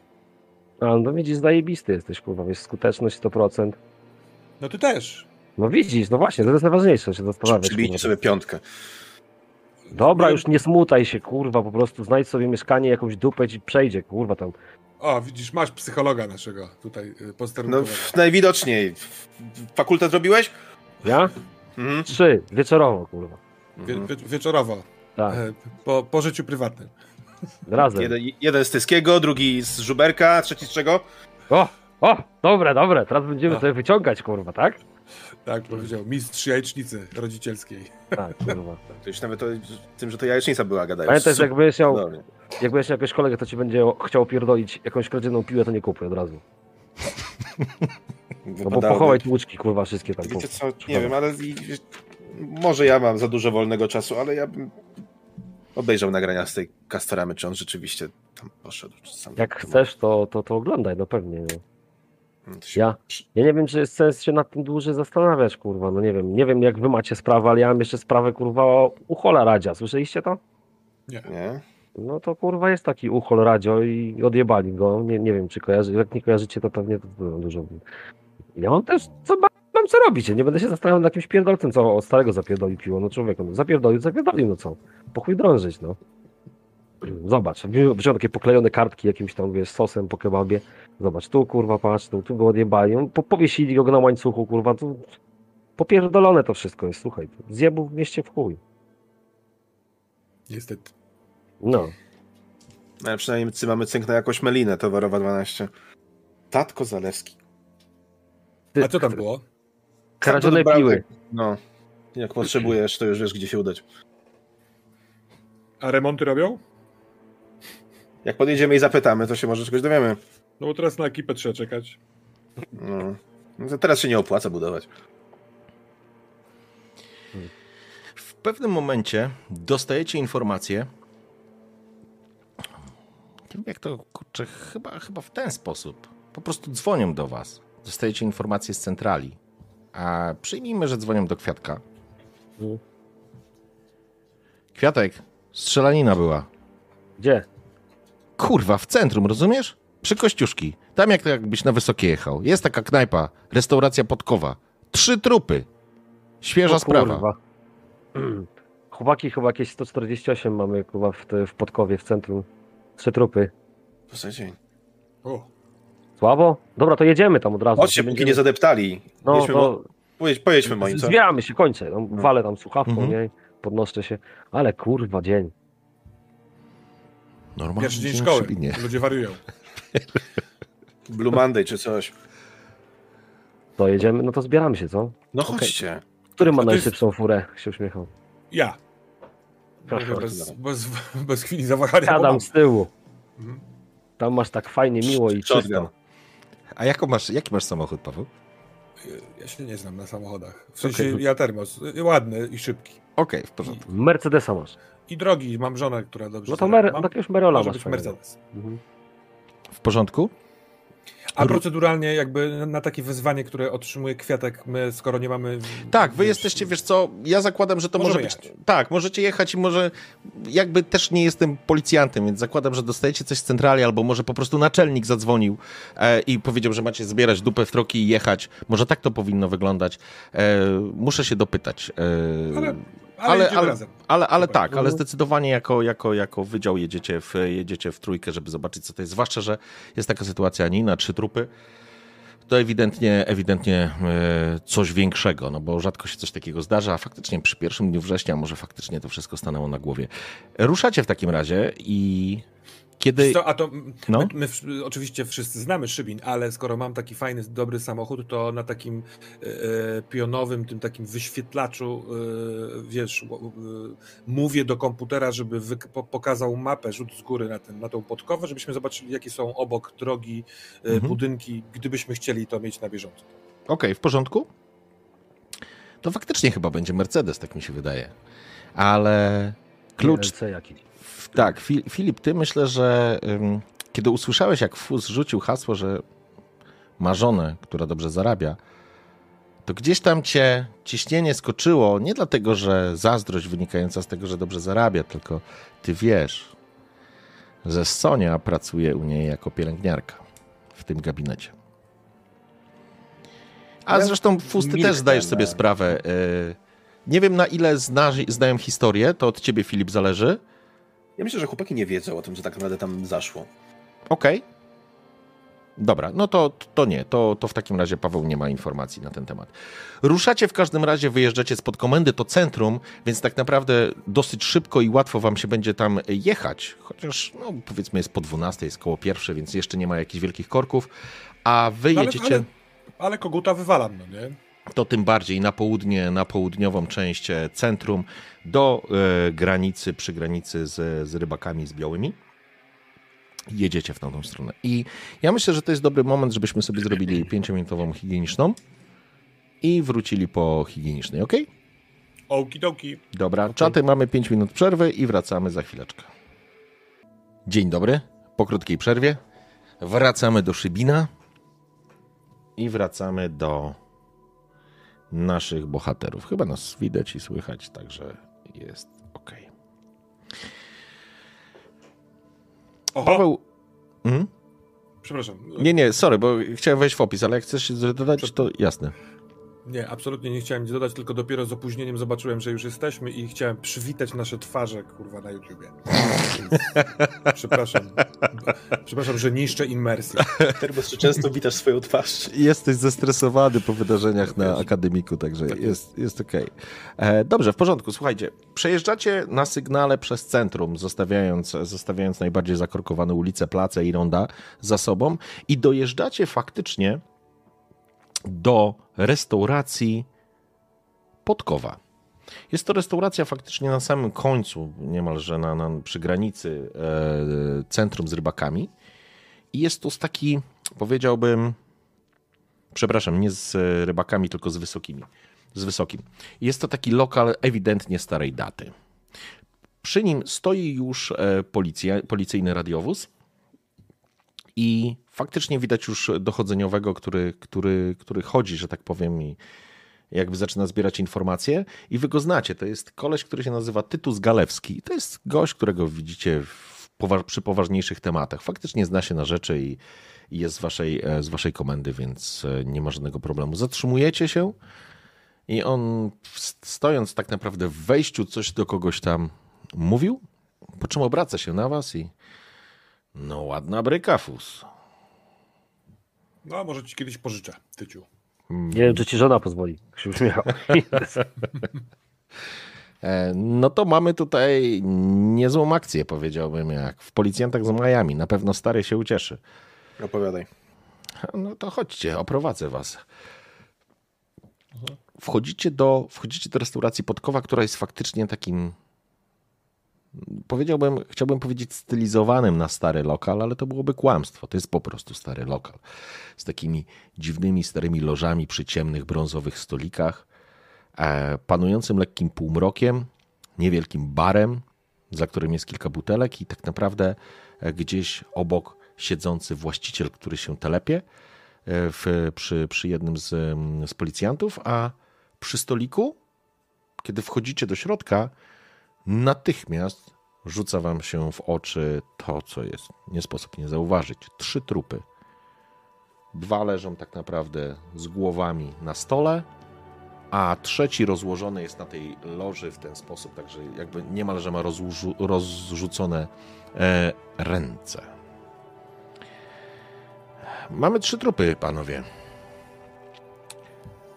A, no widzisz, zajebisty jesteś, kurwa, wiesz, skuteczność 100%. No ty też. No widzisz, no właśnie, to jest najważniejsze, się zastanawiać. Przybijcie kurwa. sobie piątkę. Dobra, już nie smutaj się, kurwa, po prostu znajdź sobie mieszkanie, jakąś dupę ci przejdzie, kurwa, tam. O, widzisz, masz psychologa naszego tutaj y, No, posterunkowego. w- najwidoczniej. Fakultet robiłeś? Ja? Mhm. Trzy, wieczorowo, kurwa. Wie, wie, wieczorowo, Tak, e, po, po życiu prywatnym. razem. Jeden, jeden z Tyskiego, drugi z Żuberka, trzeci z czego? O, o, dobre, dobre, teraz będziemy A. sobie wyciągać, kurwa, tak? Tak powiedział, mistrz jajecznicy rodzicielskiej. Tak, kurwa. To już nawet o tym, że to jajecznica była, gadają. Pamiętaj, że jak będziesz miał, Cudownie. jak będziesz miał jakiegoś kolegę, to ci będzie chciał pierdolić jakąś kradzioną piłę, to nie kupuj od razu. No bo pochowaj tłuczki, kurwa, wszystkie tam. Wiecie co, nie wiem, ale może ja mam za dużo wolnego czasu, ale ja bym obejrzał nagrania z tej Castoramy, czy on rzeczywiście tam poszedł. Czy sam Jak chcesz, to, to, to oglądaj, no pewnie. No. To się- Ja, ja nie wiem, czy jest sens się nad tym dłużej zastanawiać, kurwa, no nie wiem. Nie wiem, jak wy macie sprawę, ale ja mam jeszcze sprawę, kurwa, o Uchola Radzia. Słyszeliście to? Nie. Nie? No to kurwa jest taki Uchol Radio i odjebali go. Nie, nie wiem, czy kojarzy. Jak nie kojarzycie, to pewnie to, to dużo. Ja mam też, co ma, mam co robić. Ja nie będę się zastanawiał nad jakimś pierdolcem, co od starego zapierdoli piło. No człowieku, no zapierdolił, zapierdolił, no co? Po chuj drążyć, no. Zobacz, wziął takie poklejone kartki jakimś tam, wiesz, sosem po kebabie. Zobacz, tu kurwa, patrz, tu, tu go odjebali. On Po, powiesili go na łańcuchu, kurwa, tu popierdolone to wszystko jest, słuchaj. Zjebł w mieście w chuj. Niestety. No. Ale przynajmniej my mamy cynk na jakąś melinę, towarowa 12. Tatko Zalewski. Ty, A co tam było? Kradzione piły. No. Jak potrzebujesz, to już wiesz, gdzie się udać. A remonty robią? Jak podjedziemy i zapytamy, to się może czegoś dowiemy. No bo teraz na ekipę trzeba czekać. No. No teraz się nie opłaca budować. W pewnym momencie dostajecie informację, Nie wiem jak to, kurczę, chyba, chyba w ten sposób. Po prostu dzwonią do was. Dostajecie informacje z centrali. A przyjmijmy, że dzwonią do Kwiatka. Mhm. Kwiatek, strzelanina była. Gdzie? Kurwa, w centrum, rozumiesz? Przy Kościuszki. Tam jak jakbyś na wysokie jechał. Jest taka knajpa, restauracja Podkowa. Trzy trupy. Świeża O sprawa. kurwa. Chłopaki chyba jakieś 148 mamy chyba w, w Podkowie, w centrum. Trzy trupy. Posłuchaj, dzień. O, Słabo? Dobra, to jedziemy tam od razu. Chodźcie, póki nie zadeptali. No, Jedźmy, to mo- pojedź, pojedźmy moim, co? zwijamy się, kończę. No, walę tam słuchawką, Mhm. nie? Podnoszę się. Ale kurwa, dzień. Normalnie. pierwszy dzień szkoły. Ludzie wariują. Blue Monday czy coś. To jedziemy, no to zbieramy się, co? No chodźcie. Który ma A to jest- najszybszą furę? Się uśmiechał. Ja. Proszę. Bez, bez, bez chwili zawahania. Pomagam. z tyłu. Mhm. Tam masz tak fajnie, miło i czysto. A jaką masz, jaki masz samochód, Paweł? Ja się nie znam na samochodach. W sensie Okej. ja termos. Ładny i szybki. Okej, w porządku. Mercedesa masz. I drogi. Mam żonę, która dobrze No to mer- Mam, jakiegoś Merola może masz. Mercedes. Mhm. W porządku? A proceduralnie jakby na takie wyzwanie, które otrzymuje Kwiatek, my skoro nie mamy... Tak, wy wiesz, jesteście, wiesz co, ja zakładam, że to może być... jechać. Tak, możecie jechać i może... Jakby też nie jestem policjantem, więc zakładam, że dostajecie coś z centrali, albo może po prostu naczelnik zadzwonił e, i powiedział, że macie zbierać dupę w troki i jechać. Może tak to powinno wyglądać. E, muszę się dopytać. E, Ale, ale, ale, ale, ale, ale tak, ale zdecydowanie jako, jako, jako wydział jedziecie w, jedziecie w trójkę, żeby zobaczyć, co to jest. Zwłaszcza, że jest taka sytuacja, nie na trzy trupy. To ewidentnie, ewidentnie e, coś większego, no bo rzadko się coś takiego zdarza, a faktycznie przy pierwszym dniu września może faktycznie to wszystko stanęło na głowie. Ruszacie w takim razie i kiedy... Co, a to No. my, my oczywiście wszyscy znamy Szybin, ale skoro mam taki fajny, dobry samochód, to na takim e, e, pionowym, tym takim wyświetlaczu, e, wiesz, e, mówię do komputera, żeby wy, po, pokazał mapę, rzut z góry na, ten, na tą podkowę, żebyśmy zobaczyli, jakie są obok drogi, e, Mhm. budynki, gdybyśmy chcieli to mieć na bieżąco. Okej, w porządku? To faktycznie chyba będzie Mercedes, tak mi się wydaje. Ale klucz DLC jakiś. Tak, Fi- Filip, ty myślę, że ym, kiedy usłyszałeś, jak Fus rzucił hasło, że ma żonę, która dobrze zarabia, to gdzieś tam cię ciśnienie skoczyło, nie dlatego, że zazdrość wynikająca z tego, że dobrze zarabia, tylko ty wiesz, że Sonia pracuje u niej jako pielęgniarka w tym gabinecie. A Ja zresztą Fus, ty też zdajesz sobie sprawę. y, Nie wiem, na ile znasz, znają historię, to od ciebie, Filip, zależy. Ja myślę, że chłopaki nie wiedzą o tym, co tak naprawdę tam zaszło. Okej. Dobra, no to, to nie, to, to w takim razie Paweł nie ma informacji na ten temat. Ruszacie w każdym razie, wyjeżdżacie spod komendy, to centrum, więc tak naprawdę dosyć szybko i łatwo wam się będzie tam jechać, chociaż no, powiedzmy jest po 12, jest koło pierwszej, więc jeszcze nie ma jakichś wielkich korków, a wy No ale, jedziecie ale, ale koguta wywalam, no nie? To tym bardziej na południe, na południową część e, centrum, do e, granicy, przy granicy z, z rybakami, z białymi. Jedziecie w tamtą stronę. I ja myślę, że to jest dobry moment, żebyśmy sobie zrobili pięciominutową higieniczną i wrócili po higienicznej, ok? Okidoki. Dobra, czaty, mamy 5 minut przerwy i wracamy za chwileczkę. Dzień dobry, po krótkiej przerwie wracamy do Szybina i wracamy do naszych bohaterów. Chyba nas widać i słychać, także jest ok. Oho, Paweł... Mhm. przepraszam. Nie, nie, sorry, bo chciałem wejść w opis, ale jak chcesz dodać, to jasne. Nie, absolutnie nie chciałem nic dodać, tylko dopiero z opóźnieniem zobaczyłem, że już jesteśmy i chciałem przywitać nasze twarze, kurwa, na YouTubie. Przepraszam. Przepraszam, że niszczę immersję. Terbos, czy często witasz swoją twarz? Jesteś zestresowany po wydarzeniach na akademiku, także Tak jest, jest okej. E, Dobrze, w porządku. Słuchajcie, przejeżdżacie na sygnale przez centrum, zostawiając, zostawiając najbardziej zakorkowane ulice, place i ronda za sobą i dojeżdżacie faktycznie do restauracji Podkowa. Jest to restauracja faktycznie na samym końcu, niemalże na, na, przy granicy e, centrum z rybakami. I jest to z taki, powiedziałbym, przepraszam, nie z rybakami, tylko z wysokimi. Z wysokim. Jest to taki lokal ewidentnie starej daty. Przy nim stoi już e, policja, policyjny radiowóz I faktycznie widać już dochodzeniowego, który, który, który chodzi, że tak powiem, i jakby zaczyna zbierać informacje. I wy go znacie. To jest koleś, który się nazywa Tytus Galewski. To jest gość, którego widzicie powa- przy poważniejszych tematach. Faktycznie zna się na rzeczy i, i jest z waszej, e, z waszej komendy, więc e, nie ma żadnego problemu. Zatrzymujecie się i on stojąc tak naprawdę w wejściu coś do kogoś tam mówił, po czym obraca się na was i no ładna bryka, Fus. No, a może ci kiedyś pożyczę, Tyciu. Nie wiem, czy ci żona pozwoli. Się uśmiechał. E, No to mamy tutaj niezłą akcję, powiedziałbym, jak w policjantach z Miami. Na pewno stary się ucieszy. Opowiadaj. No to chodźcie, oprowadzę was. Wchodzicie do, wchodzicie do restauracji Podkowa, która jest faktycznie takim, powiedziałbym, chciałbym powiedzieć stylizowanym na stary lokal, ale to byłoby kłamstwo. To jest po prostu stary lokal. Z takimi dziwnymi, starymi lożami przy ciemnych, brązowych stolikach, e, panującym lekkim półmrokiem, niewielkim barem, za którym jest kilka butelek i tak naprawdę e, gdzieś obok siedzący właściciel, który się telepie e, w, przy, przy jednym z, mm, z policjantów, a przy stoliku, kiedy wchodzicie do środka, natychmiast rzuca wam się w oczy to, co jest nie sposób nie zauważyć. Trzy trupy. Dwa leżą tak naprawdę z głowami na stole, a trzeci rozłożony jest na tej loży w ten sposób, także jakby niemalże ma rozrzucone e, ręce. Mamy trzy trupy, panowie.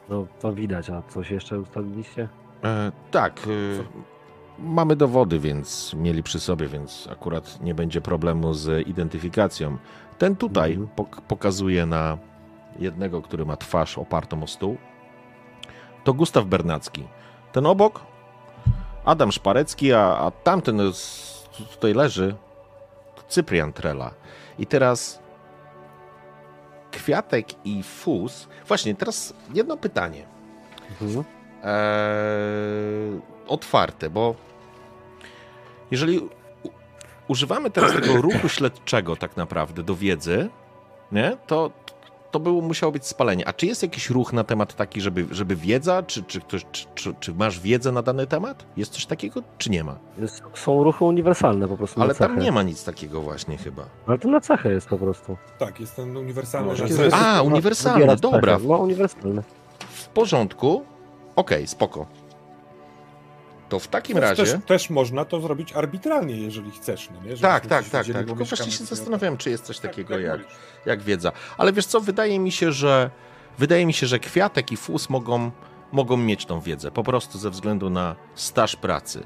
No to widać, a coś jeszcze ustaliliście? E, tak, e, mamy dowody, więc mieli przy sobie, więc akurat nie będzie problemu z identyfikacją. Ten tutaj Mhm. pok- pokazuje na jednego, który ma twarz opartą o stół. To Gustaw Bernacki. Ten obok Adam Szparecki, a, a tamten tutaj leży to Cyprian Trela. I teraz Kwiatek i Fus. Właśnie, teraz jedno pytanie. Mhm. Eee, otwarte, bo jeżeli używamy teraz tego ruchu śledczego tak naprawdę do wiedzy, nie, to, to było, musiało być spalenie. A czy jest jakiś ruch na temat taki, żeby, żeby wiedza, czy, czy, ktoś, czy, czy, czy masz wiedzę na dany temat? Jest coś takiego, czy nie ma? Jest, są ruchy uniwersalne po prostu Ale na cechę. tam nie ma nic takiego właśnie chyba. Ale to na cechę jest po prostu. Tak, jest ten uniwersalny. To jest- A, wybierać dobra. cechę. No uniwersalne. W porządku. Okej, spoko. To w takim Też, razie... też, też można to zrobić arbitralnie, jeżeli chcesz. No nie? Tak, tak, tak, tak. Tylko właśnie się zastanawiałem, czy jest coś Tak, takiego tak jak, mówisz. jak wiedza. Ale wiesz co, wydaje mi się, że wydaje mi się, że Kwiatek i Fus mogą, mogą mieć tą wiedzę, po prostu ze względu na staż pracy.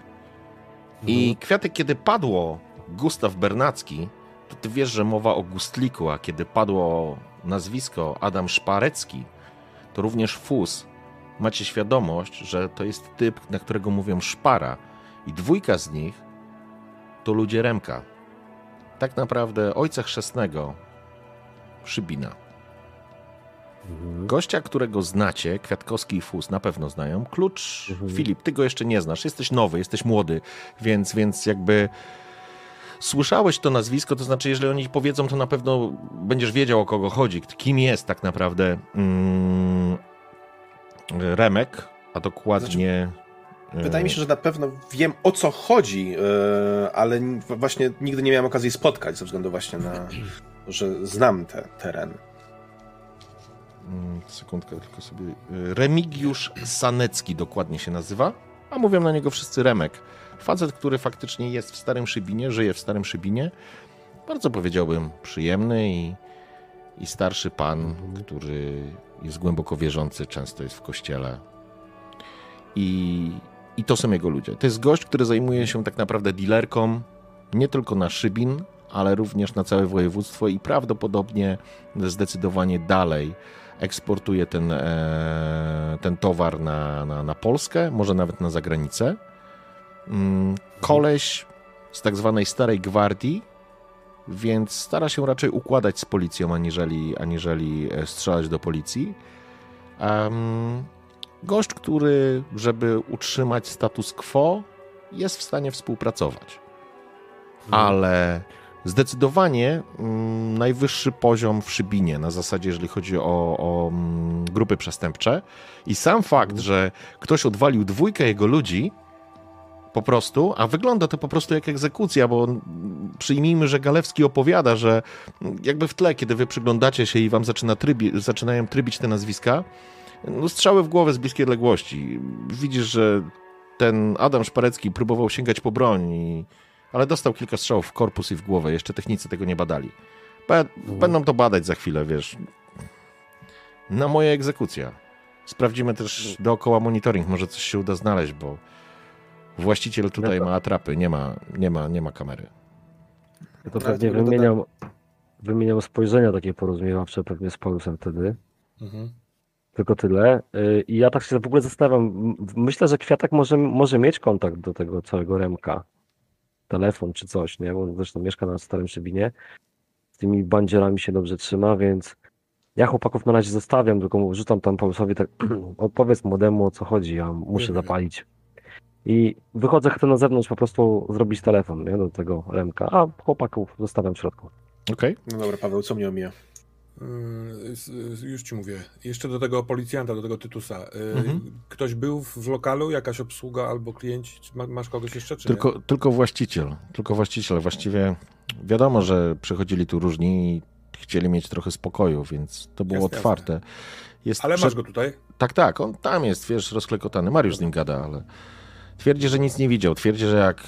I Kwiatek, kiedy padło Gustaw Bernacki, to ty wiesz, że mowa o Gustliku, a kiedy padło nazwisko Adam Szparecki, to również Fus macie świadomość, że to jest typ, na którego mówią szpara. I dwójka z nich to ludzie Remka. Tak naprawdę ojca chrzestnego Szybina. Mhm. Gościa, którego znacie, Kwiatkowski i Fus na pewno znają. Klucz, Mhm. Filip, ty go jeszcze nie znasz. Jesteś nowy, jesteś młody, więc, więc jakby słyszałeś to nazwisko, to znaczy, jeżeli oni powiedzą, to na pewno będziesz wiedział, o kogo chodzi, kim jest tak naprawdę mm, Remek, a dokładnie... Wydaje mi się, e, że na pewno wiem o co chodzi, e, ale właśnie nigdy nie miałem okazji spotkać ze względu właśnie na to, że znam te teren. Mm, Sekundkę, tylko sobie. Remigiusz Sanecki dokładnie się nazywa, a mówią na niego wszyscy Remek. Facet, który faktycznie jest w Starym Szybinie, żyje w Starym Szybinie. Bardzo powiedziałbym przyjemny i, i starszy pan, który jest głęboko wierzący, często jest w kościele. I, I to są jego ludzie. To jest gość, który zajmuje się tak naprawdę dealerką nie tylko na Szybin, ale również na całe województwo i prawdopodobnie zdecydowanie dalej eksportuje ten, e, ten towar na, na, na Polskę, może nawet na zagranicę. Mm, Koleś z tak zwanej starej gwardii, więc stara się raczej układać z policją, aniżeli, aniżeli e, strzelać do policji. Em, gość, który, żeby utrzymać status quo, jest w stanie współpracować. Ale zdecydowanie mm, najwyższy poziom w Szybinie na zasadzie, jeżeli chodzi o, o mm, grupy przestępcze. I sam fakt, że ktoś odwalił dwójkę jego ludzi, po prostu, a wygląda to po prostu jak egzekucja, bo przyjmijmy, że Galewski opowiada, że jakby w tle, kiedy wy przyglądacie się i wam zaczyna trybi, zaczynają trybić te nazwiska, no strzały w głowę z bliskiej odległości. Widzisz, że ten Adam Szparecki próbował sięgać po broń, i, ale dostał kilka strzałów w korpus i w głowę. Jeszcze technicy tego nie badali. Be, będą to badać za chwilę, wiesz. Na moja egzekucja. Sprawdzimy też dookoła monitoring, może coś się uda znaleźć, bo Właściciel tutaj ma atrapy, nie ma, nie ma, nie ma kamery. Ja to pewnie wymieniam, wymieniam spojrzenia takie porozumiewawcze pewnie z Paulusem wtedy. Mhm. Tylko tyle. Y, I ja tak się w ogóle zastanawiam. Myślę, że Kwiatek może, może mieć kontakt do tego całego Remka. Telefon czy coś, nie? Bo zresztą mieszka na Starym Szybinie. Z tymi bandzierami się dobrze trzyma, więc ja chłopaków na razie zostawiam, tylko rzucam tam Paulusowi tak, odpowiedz młodemu o co chodzi, ja muszę mhm. zapalić. I wychodzę, chcę na zewnątrz po prostu zrobić telefon nie, do tego Remka, a chłopaków zostawiam w środku. Okej. Okay. No dobra, Paweł, co mnie omija? Yy, już ci mówię. Jeszcze do tego policjanta, do tego Tytusa. Yy, mhm. Ktoś był w lokalu, jakaś obsługa albo klienci? Masz kogoś jeszcze? Czy tylko, nie? tylko właściciel. Tylko właściciel. Właściwie wiadomo, że przychodzili tu różni i chcieli mieć trochę spokoju, więc to było jasne, otwarte. Jest ale masz go tutaj? Tak, tak. On tam jest, wiesz, rozklekotany. Mariusz z nim gada, ale Twierdzi, że nic nie widział. Twierdzi, że jak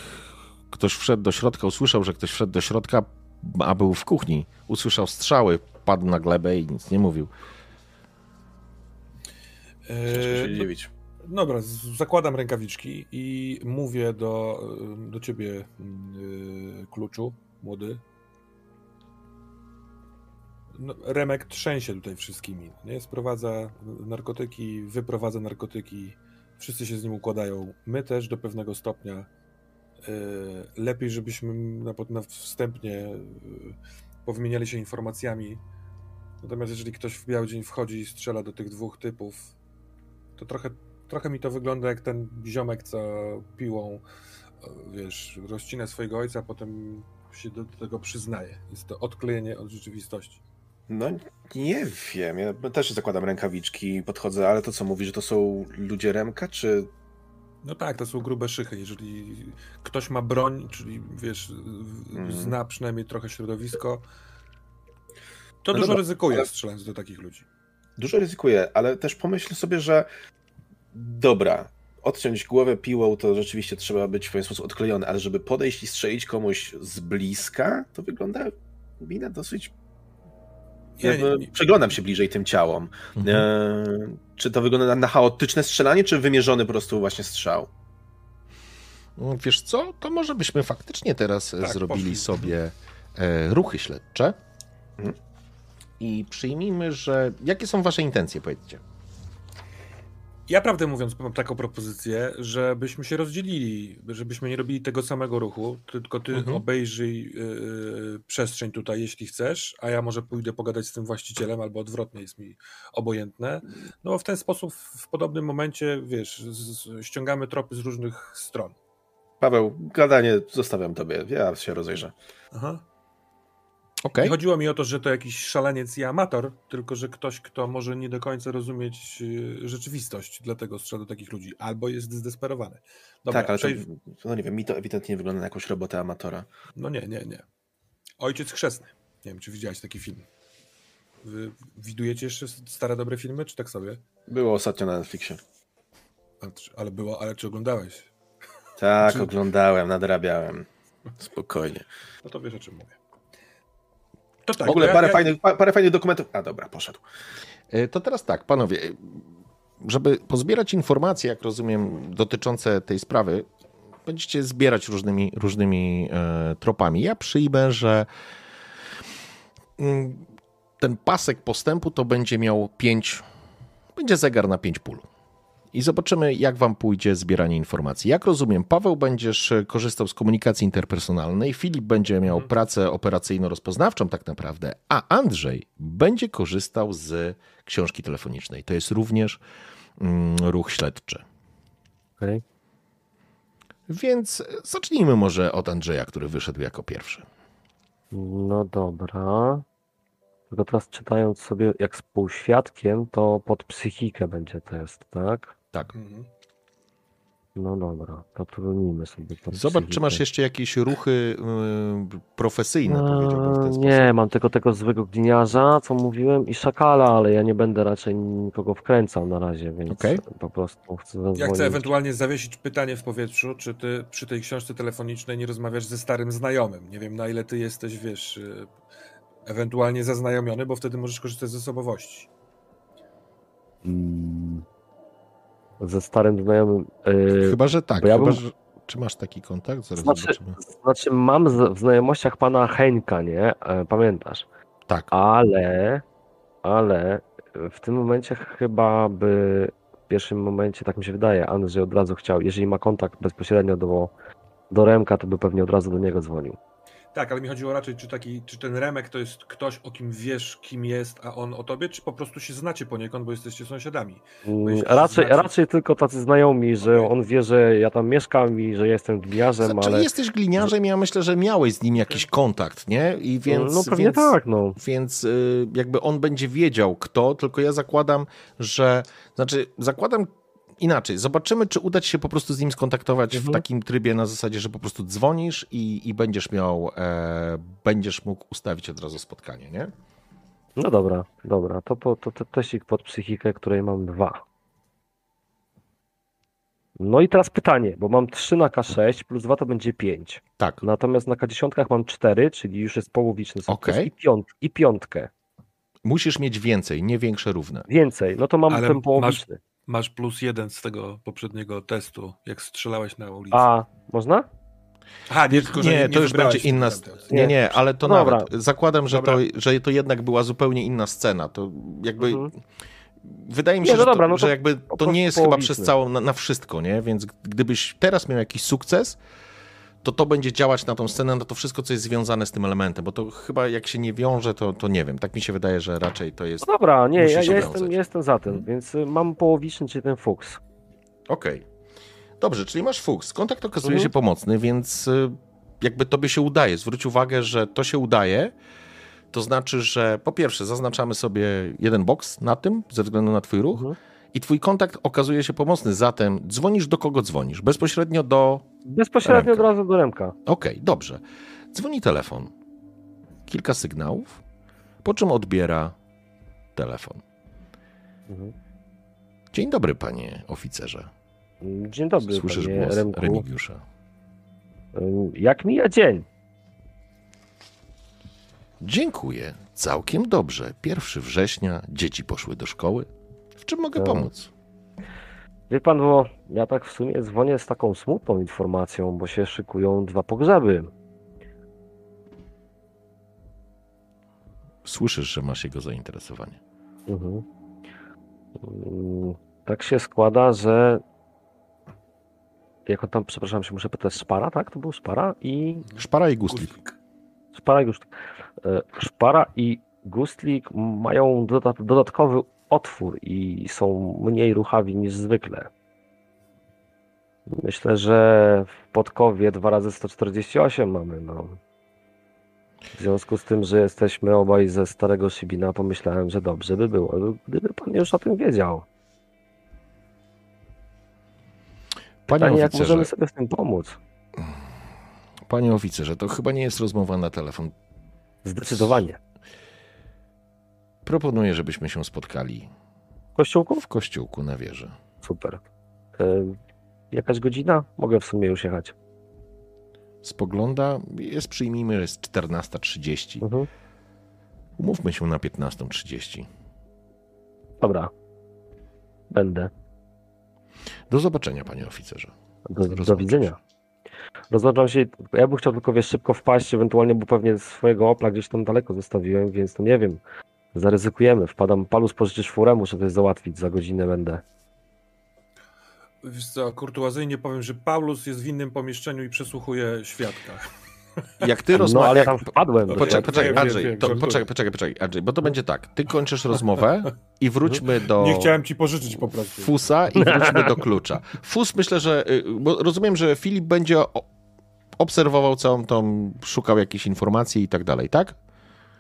ktoś wszedł do środka, usłyszał, że ktoś wszedł do środka, a był w kuchni, usłyszał strzały, padł na glebę i nic nie mówił. Eee, się dziwić. No, dobra, zakładam rękawiczki i mówię do, do ciebie, yy, kluczu, młody. No, Remek trzęsie tutaj wszystkimi. Nie? Sprowadza narkotyki, wyprowadza narkotyki Wszyscy się z nim układają. My też do pewnego stopnia. E, lepiej, żebyśmy na, na wstępnie e, powymieniali się informacjami. Natomiast jeżeli ktoś w biały dzień wchodzi i strzela do tych dwóch typów, to trochę, trochę mi to wygląda jak ten ziomek, co piłą, e, wiesz, rozcina swojego ojca, a potem się do tego przyznaje. Jest to odklejenie od rzeczywistości. No nie wiem, ja też zakładam rękawiczki, podchodzę, ale to co mówi, że to są ludzie Remka, czy... No tak, to są grube szychy. Jeżeli ktoś ma broń, czyli wiesz, mm. zna przynajmniej trochę środowisko, to no dużo dobra, ryzykuje ale... strzelając do takich ludzi. Dużo ryzykuje, ale też pomyśl sobie, że dobra, odciąć głowę piłą to rzeczywiście trzeba być w pewien sposób odklejony, ale żeby podejść i strzelić komuś z bliska, to wygląda mina dosyć ja nie. Przeglądam się bliżej tym ciałom. Mhm. E, czy to wygląda na chaotyczne strzelanie, czy wymierzony po prostu właśnie strzał? No, wiesz co, to może byśmy faktycznie teraz tak, zrobili poszli. sobie e, ruchy śledcze. Mhm. I przyjmijmy, że... Jakie są wasze intencje, powiedzcie? Ja prawdę mówiąc mam taką propozycję, żebyśmy się rozdzielili, żebyśmy nie robili tego samego ruchu, tylko ty mhm. obejrzyj yy, przestrzeń tutaj, jeśli chcesz, a ja może pójdę pogadać z tym właścicielem, albo odwrotnie, jest mi obojętne. No bo w ten sposób w podobnym momencie, wiesz, z, ściągamy tropy z różnych stron. Paweł, gadanie zostawiam tobie, ja się rozejrzę. Aha. Okay. Nie chodziło mi o to, że to jakiś szaleniec i amator, tylko że ktoś, kto może nie do końca rozumieć y, rzeczywistość, dlatego strzela do takich ludzi, albo jest zdesperowany. Dobra, tak, ale to, no nie wiem, mi to ewidentnie wygląda na jakąś robotę amatora. No nie, nie, nie. Ojciec chrzestny. Nie wiem, czy widziałeś taki film. Wy widujecie jeszcze stare, dobre filmy, czy tak sobie? Było ostatnio na Netflixie. Ale było, ale czy oglądałeś? Tak, czy... oglądałem, nadrabiałem. Spokojnie. No to wiesz, o czym mówię. To tak, w ogóle parę, ja... fajnych, parę fajnych dokumentów. A dobra, poszedł. E, to teraz tak, panowie, żeby pozbierać informacje, jak rozumiem, dotyczące tej sprawy, będziecie zbierać różnymi, różnymi e, tropami. Ja przyjmę, że mm, ten pasek postępu to będzie miał pięć, będzie zegar na pięć pól i zobaczymy, jak wam pójdzie zbieranie informacji. Jak rozumiem, Paweł będziesz e, korzystał z komunikacji interpersonalnej, Filip będzie miał mhm. pracę operacyjno-rozpoznawczą tak naprawdę, a Andrzej będzie korzystał z książki telefonicznej. To jest również mm, ruch śledczy. Okay. Więc zacznijmy może od Andrzeja, który wyszedł jako pierwszy. No dobra. Tylko teraz czytając sobie jak współświadkiem, to pod psychikę będzie test, tak? Tak. Mhm. No dobra, to trudnijmy sobie Zobacz, czy masz jeszcze jakieś ruchy y, profesyjne, powiedziałbym w ten Eee, sposób. Nie, mam tylko tego złego gliniarza, co mówiłem, i szakala, ale ja nie będę raczej nikogo wkręcał na razie, więc Okej. po prostu chcę Ja zadzwonić. chcę ewentualnie zawiesić pytanie w powietrzu, czy ty przy tej książce telefonicznej nie rozmawiasz ze starym znajomym. Nie wiem, na ile ty jesteś, wiesz, y, ewentualnie zaznajomiony, bo wtedy możesz korzystać z osobowości. Mm, Ze starym znajomym. Yy, Chyba, że tak. ja Chyba, bym- że... Czy masz taki kontakt? Zaraz Znaczy, zobaczymy. znaczy, mam w znajomościach pana Henka, nie? E, Pamiętasz? Tak. Ale, ale w tym momencie chyba by w pierwszym momencie, tak mi się wydaje, Andrzej od razu chciał, jeżeli ma kontakt bezpośrednio do, do Remka, to by pewnie od razu do niego dzwonił. Tak, ale mi chodziło raczej, czy, taki, czy ten Remek to jest ktoś, o kim wiesz, kim jest, a on o tobie, czy po prostu się znacie poniekąd, bo jesteście sąsiadami. Mm, jeśli Raczej, znacie- raczej tylko tacy znajomi, że Okej. on wie, że ja tam mieszkam i że jestem gliniarzem, Znaczy, ale... jesteś gliniarzem, ja myślę, że miałeś z nim jakiś kontakt, nie? I więc, no pewnie więc, tak, no. Więc y, jakby on będzie wiedział kto, tylko ja zakładam, że. Znaczy, zakładam inaczej. Zobaczymy, czy uda ci się po prostu z nim skontaktować w Mhm. takim trybie na zasadzie, że po prostu dzwonisz i, i będziesz miał, e, będziesz mógł ustawić od razu spotkanie, nie? No dobra, dobra, to, po, to, to teścik pod psychikę, której mam dwa. No i teraz pytanie, bo mam 3 na K6 plus 2 to będzie 5. Tak. Natomiast na K10 mam 4, czyli już jest połowiczny sukces Okej. i, piąt, i piątkę. Musisz mieć więcej, nie większe równe. Więcej, no to mam Ale ten połowiczny. Masz plus jeden z tego poprzedniego testu, jak strzelałeś na ulicy. A, można? Aha, nie, tylko, że Nie, to już będzie inna. Nie, nie, ale to dobra. nawet. Zakładam, że to, że to jednak była zupełnie inna scena. To jakby. Mhm. Wydaje mi Nie, się, no że, dobra, to, no to że jakby to nie jest chyba przez całą, na, na wszystko, nie? Więc gdybyś teraz miał jakiś sukces, to to będzie działać na tą scenę, na to wszystko, co jest związane z tym elementem, bo to chyba jak się nie wiąże, to, to nie wiem. Tak mi się wydaje, że raczej to jest. No dobra, nie, ja, ja, jestem, jestem za tym, więc y, mam połowiczny, czyli ten fuks. Okej. Dobrze, czyli masz fuks. Kontakt okazuje Mhm. się pomocny, więc y, jakby tobie się udaje. Zwróć uwagę, że to się udaje. To znaczy, że po pierwsze zaznaczamy sobie jeden boks na tym, ze względu na twój ruch Mhm. I twój kontakt okazuje się pomocny. Zatem dzwonisz do kogo dzwonisz? Bezpośrednio do... Bezpośrednio od Remka. razu do Remka. Okej, dobrze. Dzwoni telefon. Kilka sygnałów, po czym odbiera telefon. Mhm. Dzień dobry, panie oficerze. Dzień dobry, Słyszysz panie głos Remku. Remigiusza. Jak mija dzień? Dziękuję. Całkiem dobrze. 1 września, dzieci poszły do szkoły. W czym mogę Tak. pomóc? Wie pan, bo ja tak w sumie dzwonię z taką smutną informacją, bo się szykują dwa pogrzeby. Słyszysz, że masz jego zainteresowanie. Mhm. Mm, Tak się składa, że jak on tam, przepraszam, się muszę pytać, Szpara, tak? To był Szpara i Szpara i gustlik. Szpara i Gustlik. E, Szpara i Gustlik mają doda dodatkowy otwór i są mniej ruchawi niż zwykle. Myślę, że w Podkowie 2 razy 148 mamy, no. W związku z tym, że jesteśmy obaj ze starego Shibina, pomyślałem, że dobrze by było, gdyby pan już o tym wiedział. Panie Pytanie, jak oficerze, możemy sobie z tym pomóc? panie oficerze, to chyba nie jest rozmowa na telefon. Zdecydowanie. Proponuję, żebyśmy się spotkali Kościółków? w kościółku na wieży. Super. E, jakaś godzina? Mogę w sumie już jechać. Spogląda, jest przyjmijmy, że jest 14.30. Mhm. Umówmy się na 15.30. Dobra. Będę. Do zobaczenia, panie oficerze. Do, do widzenia. Rozłączam się. Ja bym chciał tylko wiesz, szybko wpaść, ewentualnie, bo pewnie swojego Opla gdzieś tam daleko zostawiłem, więc to nie wiem. Zaryzykujemy. Wpadam, Palus pożyczysz furę, muszę coś załatwić. Za godzinę będę. Wiesz co, kurtuazyjnie powiem, że Paulus jest w innym pomieszczeniu i przesłuchuje świadka. Jak ty No, rozmawiasz... ale ja tam wpadłem. Poczekaj, poczekaj, Andrzej, to, poczekaj, poczekaj, poczekaj, Andrzej, bo to będzie tak. Ty kończysz rozmowę i wróćmy do Nie chciałem ci pożyczyć po prostu. Fusa i wróćmy do klucza. Fus myślę, że, y, bo rozumiem, że Filip będzie obserwował całą tą, szukał jakichś informacji i tak dalej, tak?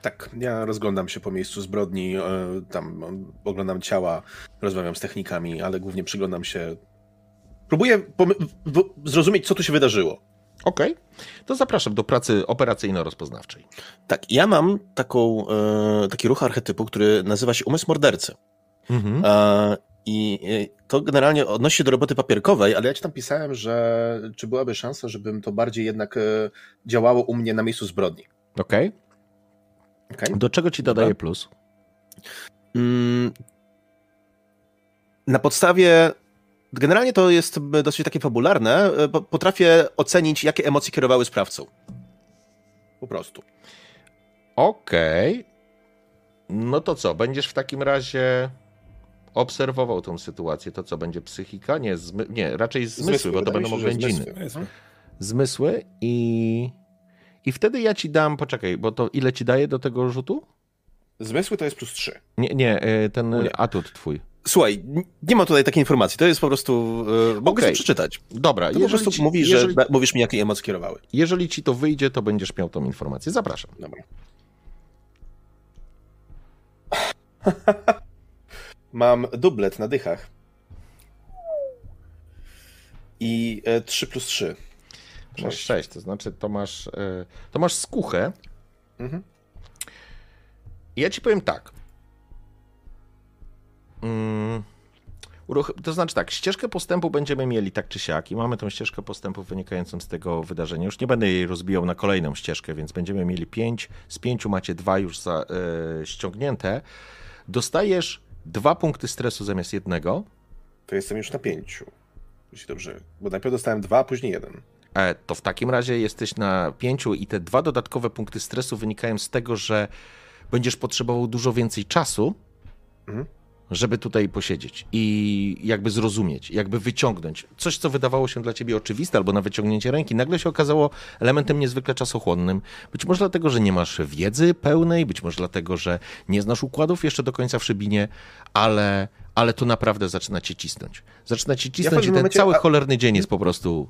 Tak, ja rozglądam się po miejscu zbrodni, e, tam oglądam ciała, rozmawiam z technikami, ale głównie przyglądam się. Próbuję zrozumieć, co tu się wydarzyło. Okej, to zapraszam do pracy operacyjno-rozpoznawczej. Tak, ja mam taką, e, taki ruch archetypu, który nazywa się umysł mordercy. Mhm. E, I e, to generalnie odnosi się do roboty papierkowej, ale ja ci tam pisałem, że czy byłaby szansa, żebym to bardziej jednak działało u mnie na miejscu zbrodni. Okej. Okay? Do czego ci dodaje plus? Mm, Na podstawie. Generalnie to jest dosyć takie fabularne. e, po- Potrafię ocenić, jakie emocje kierowały sprawcą. Po prostu. Okej. No to co, będziesz w takim razie obserwował tą sytuację. To co, będzie psychika? Nie, zmy... nie raczej zmysły, Zmysły, bo to wydaje będą oględziny. zmysły. Zmysły i... I wtedy ja ci dam, poczekaj, bo to ile ci daje do tego rzutu? Zmysły to jest plus 3. Nie, nie, e, ten Nie. atut twój. Słuchaj, nie ma tutaj takiej informacji. To jest po prostu. E, mogę sobie przeczytać. Dobra, To po prostu ci, mówi, jeżeli, że mówisz mi, jakie emocje kierowały. jeżeli ci to wyjdzie, to będziesz miał tą informację. Zapraszam. Dobra. Mam dublet na dychach. I e, 3 plus 3. Masz 6, to znaczy to masz, e, to masz skuchę. Mhm. I ja ci powiem tak. Mm, uruch- to znaczy tak, ścieżkę postępu będziemy mieli tak czy siak i mamy tą ścieżkę postępu wynikającą z tego wydarzenia. Już nie będę jej rozbijał na kolejną ścieżkę, więc będziemy mieli 5, z 5 macie dwa już za, e, ściągnięte. Dostajesz dwa punkty stresu zamiast jednego. To jestem już na 5. Jeśli dobrze. Bo najpierw dostałem 2, a później 1. E, to w takim razie jesteś na pięciu i te dwa dodatkowe punkty stresu wynikają z tego, że będziesz potrzebował dużo więcej czasu, Mhm. żeby tutaj posiedzieć i jakby zrozumieć, jakby wyciągnąć coś, co wydawało się dla ciebie oczywiste albo na wyciągnięcie ręki, nagle się okazało elementem niezwykle czasochłonnym. Być może dlatego, że nie masz wiedzy pełnej, być może dlatego, że nie znasz układów jeszcze do końca w szybinie, ale, ale to naprawdę zaczyna cię cisnąć. Zaczyna cię cisnąć i pewnym ten momencie- cały cholerny dzień jest po prostu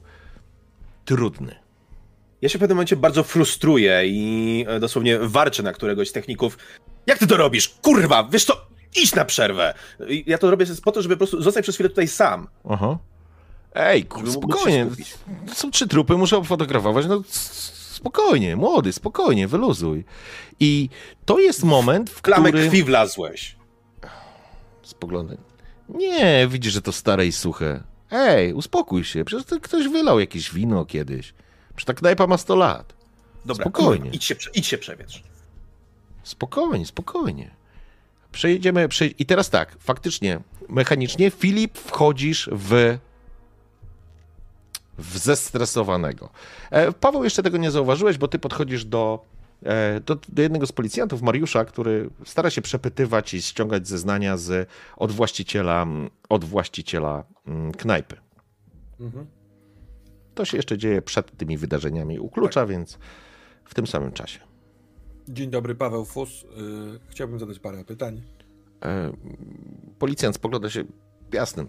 trudny. Ja się w pewnym momencie bardzo frustruję i e, dosłownie warczę na któregoś z techników. Jak ty to robisz? Kurwa, wiesz co? Idź na przerwę. I Ja to robię po to, żeby po prostu zostać przez chwilę tutaj sam. Aha. Ej, ku- Żeby mógł się spokojnie. Są trzy trupy, muszę obfotografować. No spokojnie, młody, spokojnie, wyluzuj. I to jest moment, w Klamek którym... krwi wlazłeś. Spoglądaj. Nie, widzisz, że to stare i suche. Ej, uspokój się, przecież to ktoś wylał jakieś wino kiedyś. Przecież ta knajpa ma 100 lat. Dobra, Spokojnie. Idź się, idź się przewietrz. Spokojnie, spokojnie. Przejedziemy. Prze... I teraz tak, faktycznie, mechanicznie, Filip, wchodzisz w. w zestresowanego. E, Paweł, jeszcze tego nie zauważyłeś, bo ty podchodzisz do, do, do jednego z policjantów, Mariusza, który stara się przepytywać i ściągać zeznania z, od właściciela, od właściciela knajpy. Mhm. To się jeszcze dzieje przed tymi wydarzeniami u klucza, więc w tym samym czasie. Dzień dobry, Paweł Fus. Yy, chciałbym zadać parę pytań. E, Policjant spogląda się jasnym.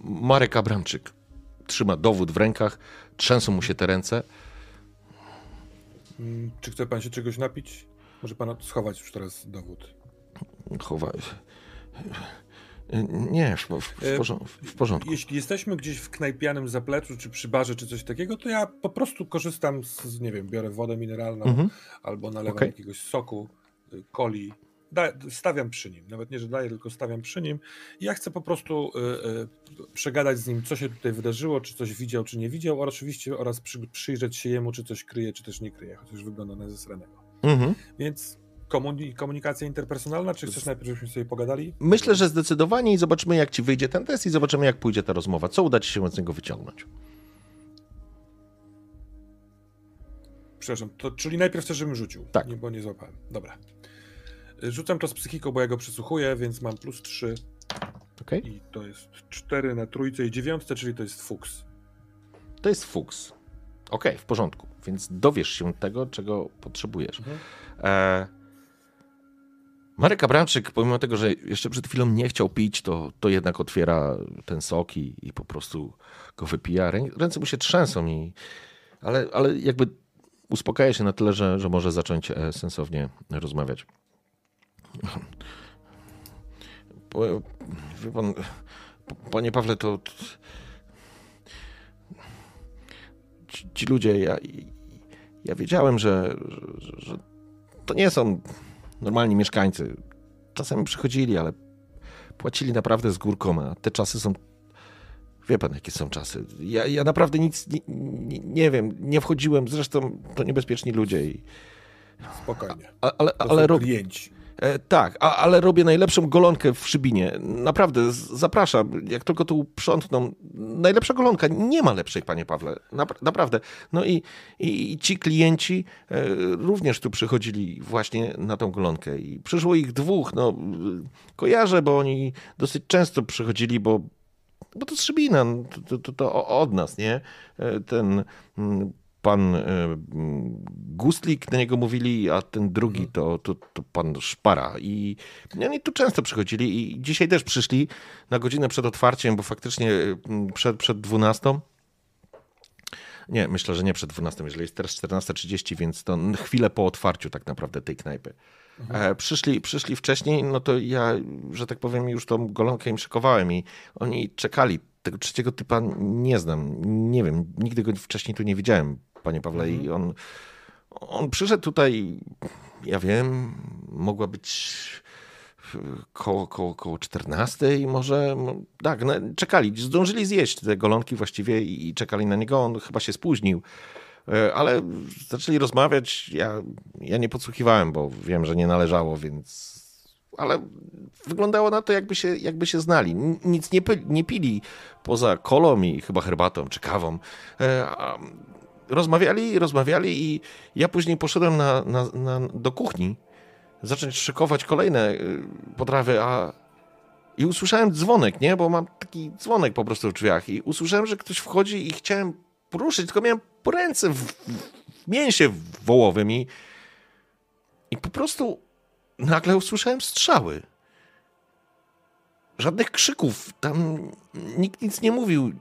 Marek Abramczyk trzyma dowód w rękach, trzęsą mu się te ręce. Mm, Czy chce pan się czegoś napić? Może pan schować już teraz dowód. Chowa. Nie, w, w, w, porządku, w porządku. Jeśli jesteśmy gdzieś w knajpianym zapleczu, czy przy barze, czy coś takiego, to ja po prostu korzystam z, nie wiem, biorę wodę mineralną Mhm. albo nalewam Okej. jakiegoś soku, y, coli. Da, stawiam przy nim. Nawet nie, że daję, tylko stawiam przy nim. I ja chcę po prostu y, y, przegadać z nim, co się tutaj wydarzyło, czy coś widział, czy nie widział, oraz oczywiście oraz przy, przyjrzeć się jemu, czy coś kryje, czy też nie kryje, chociaż wygląda na zesranego. Mhm. Więc komuni- komunikacja interpersonalna, czy chcesz najpierw, żebyśmy sobie pogadali? Myślę, że zdecydowanie i zobaczymy, jak ci wyjdzie ten test i zobaczymy, jak pójdzie ta rozmowa. Co uda ci się z niego wyciągnąć. Przepraszam, to, czyli najpierw chcesz, żebym rzucił. Tak. Nie, bo nie złapałem. Dobra. Rzucam to z psychiką, bo ja go przysłuchuję, więc mam plus 3 Okay? i to jest 4 na trójce i dziewiątce, czyli to jest fuks. To jest fuks. Okej, w porządku. Więc dowiesz się tego, czego potrzebujesz. Mhm. E... Marek Abramczyk, pomimo tego, że jeszcze przed chwilą nie chciał pić, to, to jednak otwiera ten sok i, i po prostu go wypija. Rę, ręce mu się trzęsą i ale, ale jakby uspokaja się na tyle, że, że może zacząć e, sensownie rozmawiać. Wie pan, panie Pawle, to ci, ci ludzie, ja, ja wiedziałem, że, że, że to nie są normalni mieszkańcy. Czasem przychodzili, ale płacili naprawdę z górką, a te czasy są. Wie pan, jakie są czasy. Ja, ja naprawdę nic nie, nie, nie wiem, nie wchodziłem. Zresztą to niebezpieczni ludzie. I, Spokojnie. a, ale ale klienci. E, tak, a, ale robię najlepszą golonkę w Szybinie. Naprawdę, z- zapraszam. Jak tylko tu uprzątną. Najlepsza golonka. Nie ma lepszej, panie Pawle. Napra- naprawdę. No i, i, i ci klienci e, również tu przychodzili właśnie na tą golonkę. I przyszło ich dwóch. No, kojarzę, bo oni dosyć często przychodzili, bo bo to no, to, to, to, od nas, nie? E, Ten mm, pan e, Gustlik, na niego mówili, a ten drugi to, to, to pan Szpara. I oni tu często przychodzili i dzisiaj też przyszli na godzinę przed otwarciem, bo faktycznie mm, przed, przed 12. Nie, myślę, że nie przed 12, jeżeli jest teraz 14.30, więc to chwilę po otwarciu tak naprawdę tej knajpy. E, przyszli, przyszli wcześniej, no to ja, że tak powiem, już tą golonkę im szykowałem i oni czekali. Tego trzeciego typa nie znam, nie wiem, nigdy go wcześniej tu nie widziałem, panie Pawle, i on, on przyszedł tutaj, ja wiem, mogła być koło, koło, koło 14 i może, tak, no, czekali, zdążyli zjeść te golonki właściwie i, i czekali na niego, on chyba się spóźnił. E, Ale zaczęli rozmawiać. Ja, ja nie podsłuchiwałem, bo wiem, że nie należało, więc. Ale wyglądało na to, jakby się, jakby się znali. Nic nie, nie pili poza kolą i chyba herbatą czy kawą. Rozmawiali, rozmawiali i ja później poszedłem na, na, na, do kuchni zacząć szykować kolejne y, potrawy, a i usłyszałem dzwonek, nie? Bo mam taki dzwonek po prostu w drzwiach i usłyszałem, że ktoś wchodzi i chciałem poruszyć, tylko miałem po ręce w, w mięsie wołowym i, i po prostu nagle usłyszałem strzały. Żadnych krzyków, tam nikt nic nie mówił.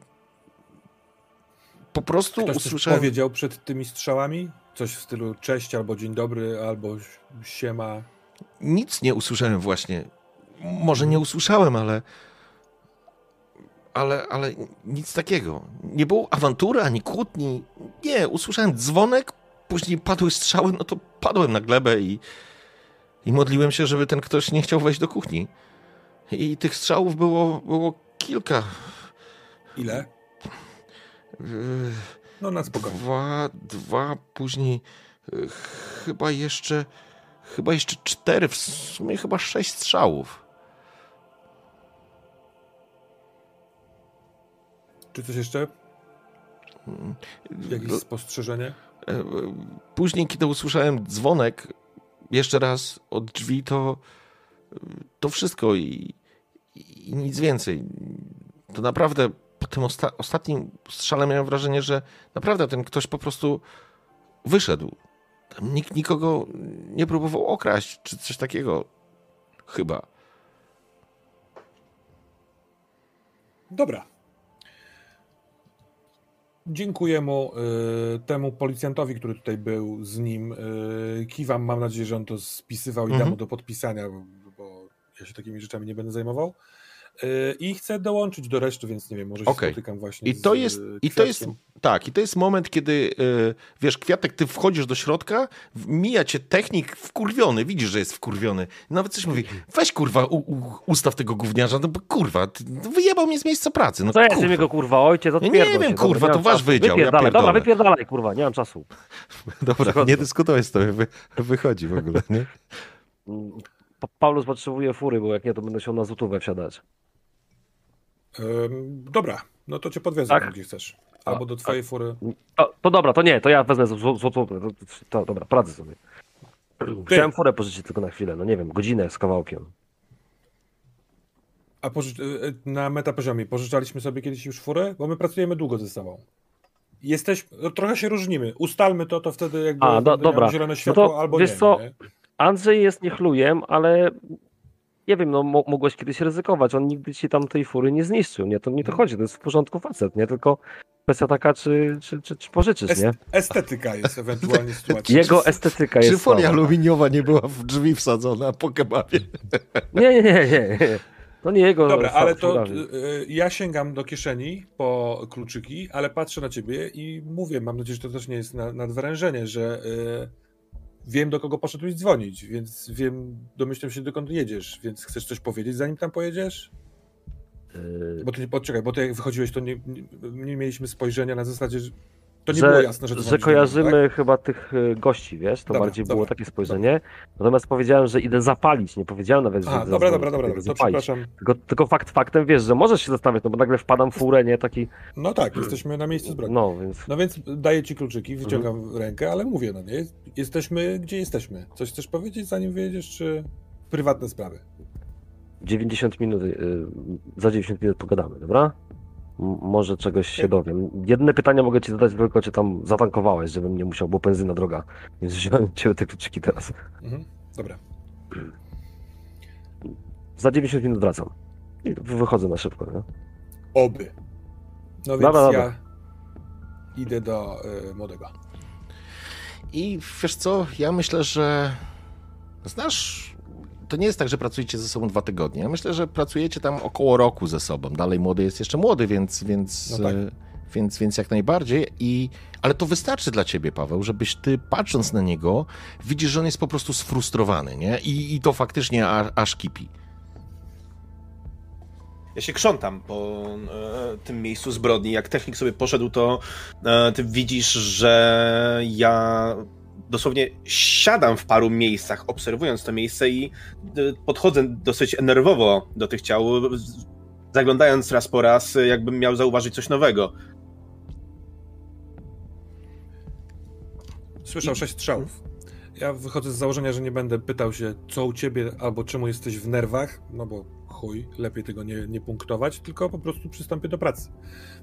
Po prostu Ktoś coś usłyszałem... powiedział przed tymi strzałami? Coś w stylu cześć, albo dzień dobry, albo siema. Nic nie usłyszałem właśnie. Może nie usłyszałem, ale. Ale, ale nic takiego. Nie było awantury ani kłótni. Nie, usłyszałem dzwonek, później padły strzały, no to padłem na glebę i, i modliłem się, żeby ten ktoś nie chciał wejść do kuchni. I tych strzałów było, było kilka. Ile? No na spokojnie. Dwa, dwa, później y, chyba jeszcze, chyba jeszcze cztery, w sumie chyba sześć strzałów. Czy coś jeszcze? Jakieś L- spostrzeżenie? e, e, Później, kiedy usłyszałem dzwonek jeszcze raz od drzwi, to to wszystko i, i nic więcej. To naprawdę po tym osta- ostatnim strzale miałem wrażenie, że naprawdę ten ktoś po prostu wyszedł. Tam nikt nikogo nie próbował okraść, czy coś takiego. Chyba. Dobra. Dziękuję mu, y, temu policjantowi, który tutaj był z nim. Y, kiwam, mam nadzieję, że on to spisywał i Mhm. mu do podpisania, bo, bo ja się takimi rzeczami nie będę zajmował. Y, I chcę dołączyć do reszty, więc nie wiem, może się Okej. spotykam właśnie I to z jest, y, i to jest, tak, i to jest moment, kiedy, y, wiesz, Kwiatek, ty wchodzisz do środka, mija cię technik wkurwiony, widzisz, że jest wkurwiony. Nawet coś mówi, weź kurwa, u, u, ustaw tego gówniarza, no bo kurwa, no wyjebał mnie z miejsca pracy, no Co jest kurwa. jego kurwa ojciec? nie wiem, dobra, kurwa, to wasz wydział, ja Wypierdalaj, dobra, pierdolę. wypierdalaj, kurwa, nie mam czasu. Dobra, Przychodzę. nie dyskutować z tobą, wy, wychodzi w ogóle, nie? Mm, Pa- Paulus potrzebuje fury, bo jak nie, to będę się na złotówę wsiadać. Ym, dobra, no to cię podwiozę Tak? tam, gdzie chcesz. Albo do twojej fury. To, to dobra, to nie, to ja wezmę zł- złotówę. To, to, dobra, poradzę sobie. Chciałem furę pożyczyć tylko na chwilę, no nie wiem, godzinę z kawałkiem. A pożycz- y, y, na metapoziomie pożyczaliśmy sobie kiedyś już furę? Bo my pracujemy długo ze sobą. Jesteś, no, trochę się różnimy. Ustalmy to, to wtedy jakby A, do- dobra. zielone No światło to albo wiesz nie. co? nie? Andrzej jest niechlujem, ale nie wiem, no mo- mogłeś kiedyś ryzykować. On nigdy ci tam tej fury nie zniszczył. Nie, to nie to chodzi, to jest w porządku facet, nie? Tylko kwestia taka, czy, czy, czy, czy pożyczysz, nie? estetyka jest ewentualnie sytuacja. Jego estetyka jest Czy folia słaba. aluminiowa nie była w drzwi wsadzona po kebabie? Nie, nie, nie, nie. To nie jego Dobra, ale to sprawa. y, ja sięgam do kieszeni po kluczyki, ale patrzę na ciebie i mówię, mam nadzieję, że to też nie jest na, nadwyrężenie, że y, wiem do kogo poszedłeś dzwonić, więc wiem, domyślam się dokąd jedziesz, więc chcesz coś powiedzieć zanim tam pojedziesz? Yy, Bo ty poczekaj, bo ty jak wychodziłeś, to nie, nie, nie mieliśmy spojrzenia na zasadzie, że to nie że, było jasne, że że dzwonisz do kojarzymy mnie, chyba tych y, gości, wiesz? To Dobra, bardziej było dobra, takie spojrzenie. Natomiast powiedziałem, że idę zapalić. Nie powiedziałem nawet, że tak? Aha, idę dobra, zadzwonić, dobra, dobra, dobra, to przepraszam. Tylko, tylko fakt faktem, wiesz, że możesz się zastanawiać, no bo nagle wpadam w furę, nie? Taki, No tak, jesteśmy na miejscu zbrodni. no, więc No więc daję ci kluczyki, wyciągam Mhm. rękę, ale mówię, no nie, jesteśmy gdzie jesteśmy. Coś chcesz powiedzieć zanim wyjedziesz, czy prywatne sprawy? 90 minut, y, za 90 minut pogadamy, dobra? Może czegoś się dowiem. Jedne pytanie mogę ci zadać tylko, czy tam zatankowałeś, żebym nie musiał, bo benzyna droga. Więc wziąłem cię te kluczyki teraz. Mhm. Dobra. Za 90 minut wracam. I wychodzę na szybko, nie? Oby. No więc Dobra, ja dobra. idę do y, młodego. I wiesz co, ja myślę, że znasz, to nie jest tak, że pracujecie ze sobą dwa tygodnie. Ja myślę, że pracujecie tam około roku ze sobą. Dalej młody jest jeszcze młody, więc, więc, No tak. e, więc, więc jak najbardziej. I, ale to wystarczy dla ciebie, Paweł, żebyś ty patrząc na niego, widzisz, że on jest po prostu sfrustrowany, nie? I, i to faktycznie a, aż kipi. Ja się krzątam po e, tym miejscu zbrodni. Jak technik sobie poszedł, to e, ty widzisz, że ja dosłownie siadam w paru miejscach, obserwując to miejsce i e, podchodzę dosyć nerwowo do tych ciał, zaglądając raz po raz, jakbym miał zauważyć coś nowego. Słyszał sześć strzałów. Ja wychodzę z założenia, że nie będę pytał się, co u ciebie albo czemu jesteś w nerwach, no bo chuj, lepiej tego nie, nie punktować, tylko po prostu przystąpię do pracy.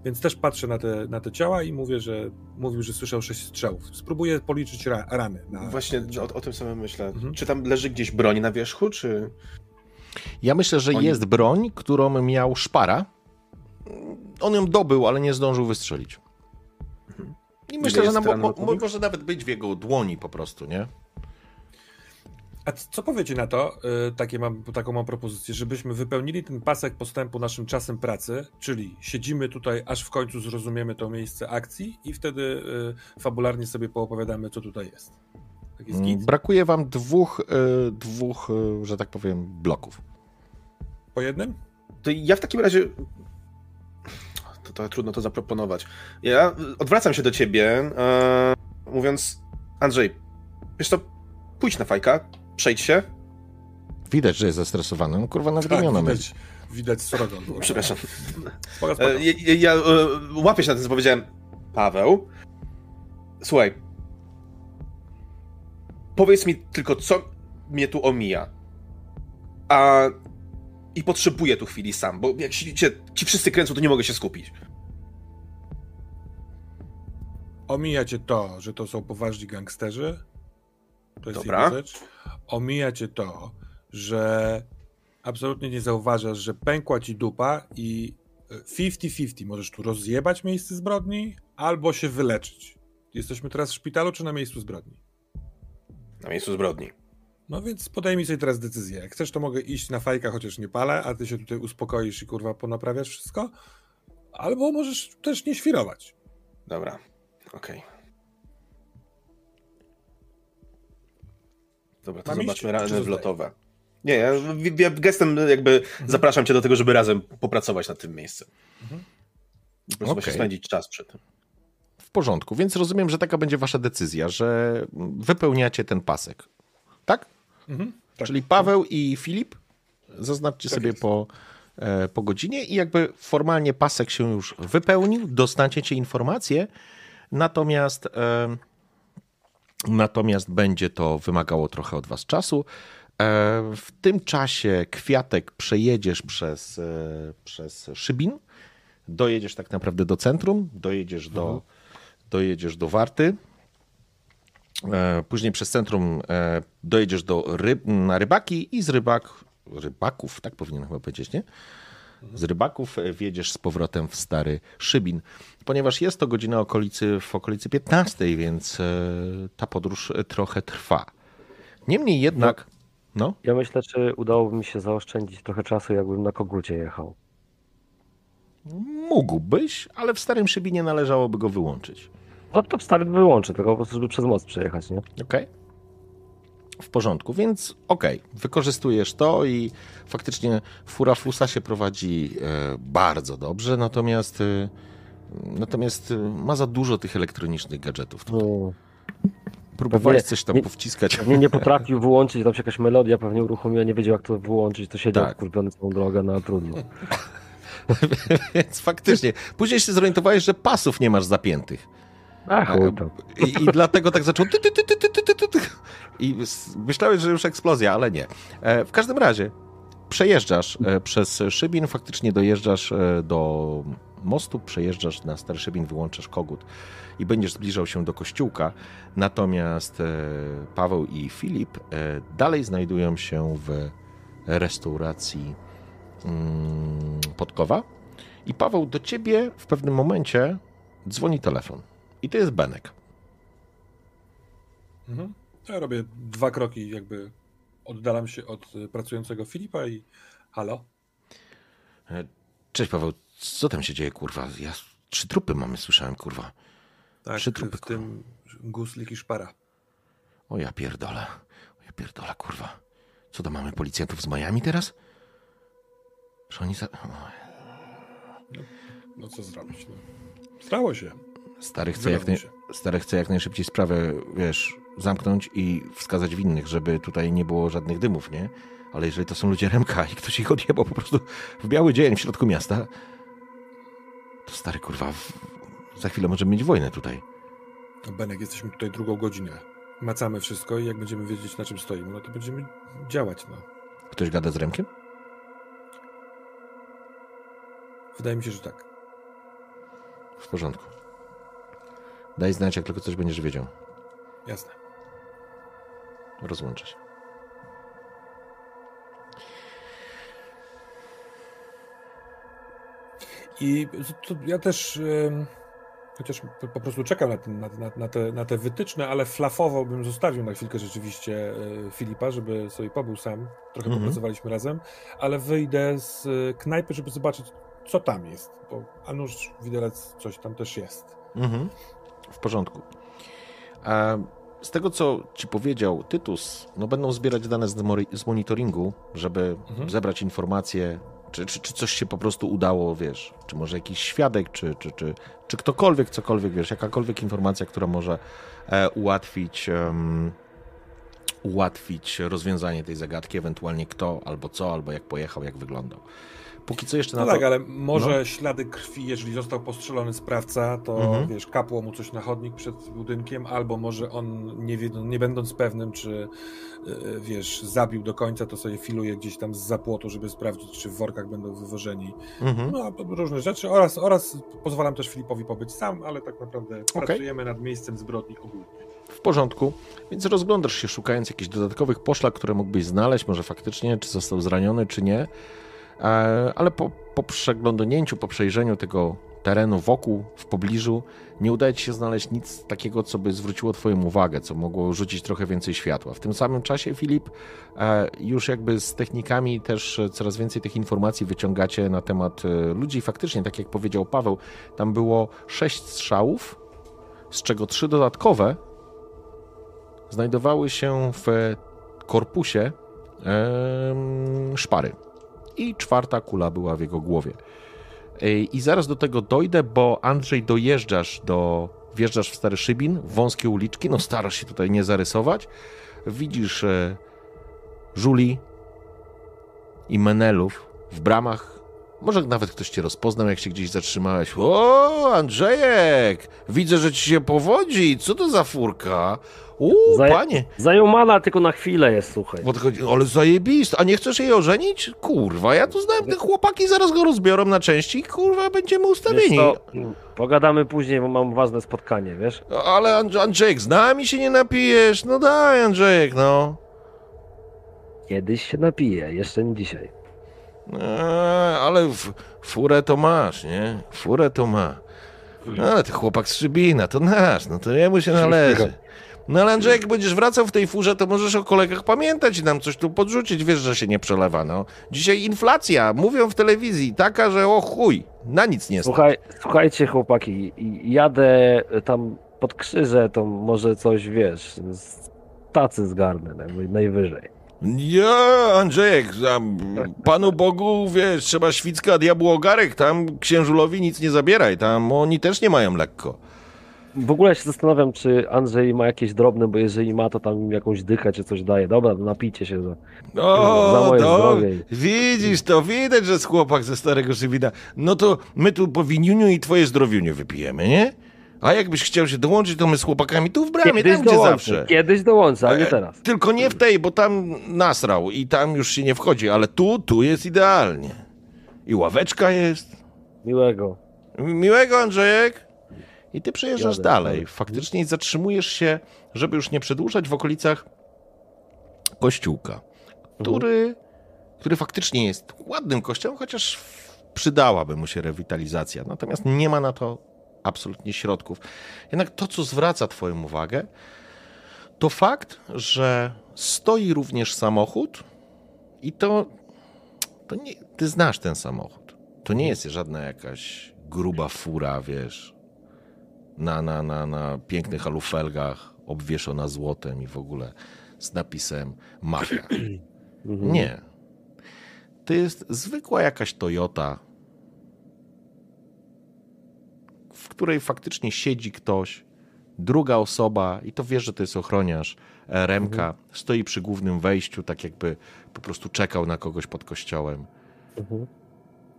Więc też patrzę na te, na te ciała i mówię, że mówił, że słyszał sześć strzałów. Spróbuję policzyć ra, rany. Na Właśnie na o, o tym samym myślę. Mhm. Czy tam leży gdzieś broń na wierzchu, czy... Ja myślę, że Oni- jest broń, którą miał szpara. On ją dobył, ale nie zdążył wystrzelić. I myślę, że jest na, mo, mo, może nawet być w jego dłoni po prostu, nie? A co powiecie na to? y, Takie mam, taką mam propozycję, żebyśmy wypełnili ten pasek postępu naszym czasem pracy, czyli siedzimy tutaj, aż w końcu zrozumiemy to miejsce akcji i wtedy y, fabularnie sobie poopowiadamy, co tutaj jest. Tak jest git? Brakuje wam dwóch, y, dwóch że tak powiem, bloków. Po jednym? To ja w takim razie. To, to trudno to zaproponować. Ja odwracam się do ciebie, e, mówiąc: Andrzej, wiesz co, pójdź na fajka, przejdź się. Widać, że jest zestresowany. No, kurwa, nadmieniona tak, widać, widać srogo. Przepraszam. Spoko, spoko. E, ja ja, ja e, łapię się na tym, co powiedziałem. Paweł, słuchaj. Powiedz mi tylko, co mnie tu omija. A. I potrzebuję tu chwili sam, bo jak się, się, ci wszyscy kręcą, to nie mogę się skupić. Omija cię to, że to są poważni gangsterzy. To jest Dobra. jedna rzecz. Omija cię to, że absolutnie nie zauważasz, że pękła ci dupa i e, 50-50 możesz tu rozjebać miejsce zbrodni albo się wyleczyć. Jesteśmy teraz w szpitalu czy na miejscu zbrodni? Na miejscu zbrodni. No więc podejmij sobie teraz decyzję. Jak chcesz, to mogę iść na fajka, chociaż nie palę, a ty się tutaj uspokoisz i kurwa ponaprawiasz wszystko. Albo możesz też nie świrować. Dobra, okej. Dobra, to Mam zobaczmy rany wlotowe. Nie, ja, ja gestem jakby zapraszam cię do tego, żeby razem popracować nad tym miejscem. Mhm. Po prostu okay. spędzić czas przy tym. W porządku, więc rozumiem, że taka będzie wasza decyzja, że wypełniacie ten pasek. Tak? Mhm. Tak. Czyli Paweł i Filip, zaznaczcie Tak sobie jest. po, e, po godzinie i jakby formalnie pasek się już wypełnił, dostaniecie informację, natomiast, e, natomiast będzie to wymagało trochę od was czasu. E, w tym czasie Kwiatek przejedziesz przez, e, przez Szybin, dojedziesz tak naprawdę do centrum, dojedziesz do, dojedziesz do Warty, E, Później przez centrum dojedziesz do ryb, na rybaki i z rybak, rybaków, tak powinienem chyba powiedzieć, nie? Z rybaków e, wjedziesz z powrotem w stary Szybin. Ponieważ jest to godzina okolicy, w okolicy 15, więc e, ta podróż e, trochę trwa. Niemniej jednak, no, Ja myślę, czy udałoby mi się zaoszczędzić trochę czasu, jakbym na kogucie jechał. mógłbyś, ale w starym Szybinie należałoby go wyłączyć. No to wstawię, wyłączę, tylko po prostu, żeby przez most przejechać, nie? Okej. W porządku, więc okej, wykorzystujesz to i faktycznie fura Fusa się prowadzi e, bardzo dobrze, natomiast, e, natomiast e, ma za dużo tych elektronicznych gadżetów. No, Próbowałeś coś tam nie- powciskać. pewnie nie potrafił wyłączyć, tam się jakaś melodia pewnie uruchomiła, nie wiedział jak to wyłączyć, to siedział Tak. tak. kurwiony całą drogę, no trudno. Więc faktycznie. Później się zorientowałeś, że pasów nie masz zapiętych. A chuj tam. I, i dlatego tak zaczął. Ty, ty, ty, ty, ty, ty, ty, ty. I myślałeś, że już eksplozja, ale nie. E, w każdym razie przejeżdżasz e, przez Szybin, faktycznie dojeżdżasz e, do mostu, przejeżdżasz na Stary Szybin, wyłączasz kogut i będziesz zbliżał się do kościółka. Natomiast Paweł i Filip dalej znajdują się w restauracji mm, Podkowa. I Paweł, do ciebie w pewnym momencie dzwoni telefon. I to jest Benek. Mhm. Ja robię dwa kroki, jakby oddalam się od y, pracującego Filipa i halo? Cześć Paweł, co tam się dzieje, kurwa? Ja trzy trupy mamy, słyszałem, kurwa. Tak, Trzy trupy, w tym guslik i szpara. O ja pierdolę. O ja pierdolę, kurwa. Co to mamy, policjantów z Miami teraz? Że oni za... o, No co zrobić? No. Stało się. Stary chce, jak naj... Stary chce jak najszybciej sprawę, wiesz, zamknąć i wskazać winnych, żeby tutaj nie było żadnych dymów, nie? Ale jeżeli to są ludzie Remka i ktoś ich odjebał po prostu w biały dzień w środku miasta, to stary, kurwa, w... za chwilę możemy mieć wojnę tutaj. No, Benek, jesteśmy tutaj drugą godzinę. Macamy wszystko i jak będziemy wiedzieć, na czym stoimy, no to będziemy działać, no. Ktoś gada z Remkiem? Wydaje mi się, że tak. W porządku. Daj znać, jak tylko coś będziesz wiedział. Jasne. Rozłączę się. I to ja też, em, chociaż po- prostu czekam na, ten, na, na, te, na te wytyczne, ale flafowo bym zostawił na chwilkę rzeczywiście e, Filipa, żeby sobie pobył sam. Trochę Mhm. popracowaliśmy razem, ale wyjdę z e, knajpy, żeby zobaczyć, co tam jest, bo a nuż widelec coś tam też jest. Mhm. W porządku. A z tego, co ci powiedział Tytus, no będą zbierać dane z, monitoringu, żeby Mhm. zebrać informacje, czy, czy, czy coś się po prostu udało, wiesz, czy może jakiś świadek, czy, czy, czy, czy ktokolwiek, cokolwiek, wiesz, jakakolwiek informacja, która może e, ułatwić, em, ułatwić rozwiązanie tej zagadki, ewentualnie kto, albo co, albo jak pojechał, jak wyglądał. Póki co jeszcze No na tak, to... ale może ślady krwi, jeżeli został postrzelony sprawca, to Mhm. wiesz, kapło mu coś na chodnik przed budynkiem, albo może on, nie, nie będąc pewnym, czy yy, wiesz, zabił do końca, to sobie filuje gdzieś tam z zapłotu, żeby sprawdzić, czy w workach będą wywożeni. Mhm. No, różne rzeczy. Oraz, oraz pozwalam też Filipowi pobyć sam, ale tak naprawdę pracujemy nad miejscem zbrodni ogólnie. W porządku, więc rozglądasz się szukając jakichś dodatkowych poszlak, które mógłbyś znaleźć, może faktycznie, czy został zraniony, czy nie. E, Ale po, po przeglądnięciu, po przejrzeniu tego terenu wokół, w pobliżu, nie udaje ci się znaleźć nic takiego, co by zwróciło twoją uwagę, co mogło rzucić trochę więcej światła. W tym samym czasie, Filip, e, już jakby z technikami też coraz więcej tych informacji wyciągacie na temat e, ludzi. Faktycznie, tak jak powiedział Paweł, tam było sześć strzałów, z czego trzy dodatkowe znajdowały się w korpusie szpary. I czwarta kula była w jego głowie. I zaraz do tego dojdę, bo Andrzej dojeżdżasz do. Wjeżdżasz w stary szybin, wąskie uliczki, no starasz się tutaj nie zarysować. Widzisz e, żuli i menelów w bramach. Może nawet ktoś cię rozpoznał, jak się gdzieś zatrzymałeś. O, Andrzejek! Widzę, że ci się powodzi. Co to za furka? U, Zaje- panie! Zajumana tylko na chwilę jest, słuchaj. Podchodzi, ale zajebiste. A nie chcesz jej ożenić? Kurwa, ja tu znałem te chłopaki, zaraz go rozbiorą na części i kurwa, będziemy ustawieni. co, pogadamy później, bo mam ważne spotkanie, wiesz? Ale Andrzej- Andrzejek, z nami się nie napijesz? No daj, Andrzejek, no. Kiedyś się napiję, jeszcze nie dzisiaj. Eee, ale f- furę to masz, nie? Furę to ma. No, ale ty chłopak z Szybina, to nasz, no to jemu się należy. No ale Andrzej, jak będziesz wracał w tej furze, to możesz o kolegach pamiętać i nam coś tu podrzucić. Wiesz, że się nie przelewa, no. Dzisiaj inflacja, mówią w telewizji, taka, że o chuj, na nic nie stać. Słuchaj, słuchajcie chłopaki, jadę tam pod krzyże, to może coś, wiesz, z tacy zgarnę naj- najwyżej. Ja, Andrzejek, tam, Panu Bogu, wiesz, trzeba świcka, a diabłu ogarek, tam księżulowi nic nie zabieraj, tam oni też nie mają lekko. W ogóle się zastanawiam, czy Andrzej ma jakieś drobne, bo jeżeli ma, to tam jakąś dychę czy coś daje. Dobra, no napijcie się. Za... O, Za moje no, zdrowie. widzisz to, widać, że jest chłopak ze starego Szybina. No to my tu po winiuniu i twoje zdrowiuniu wypijemy, nie? A jakbyś chciał się dołączyć, to my z chłopakami tu w bramie, tam gdzie zawsze. Kiedyś dołączę, ale nie E, teraz. Tylko nie w tej, bo tam nasrał i tam już się nie wchodzi, ale tu, tu jest idealnie. I ławeczka jest. Miłego. Miłego, Andrzejek. I ty przejeżdżasz Jadę, dalej. Faktycznie zatrzymujesz się, żeby już nie przedłużać, w okolicach kościółka, który, który faktycznie jest ładnym kościołem, chociaż przydałaby mu się rewitalizacja. Natomiast nie ma na to absolutnie środków. Jednak to, co zwraca Twoją uwagę, to fakt, że stoi również samochód i to, to nie, ty znasz ten samochód. To nie jest żadna jakaś gruba fura, wiesz, na, na, na, na pięknych alufelgach, obwieszona złotem i w ogóle z napisem mafia. Nie. To jest zwykła jakaś Toyota, w której faktycznie siedzi ktoś, druga osoba, i to wiesz, że to jest ochroniarz, e, Remka, stoi przy głównym wejściu, tak jakby po prostu czekał na kogoś pod kościołem. Mhm.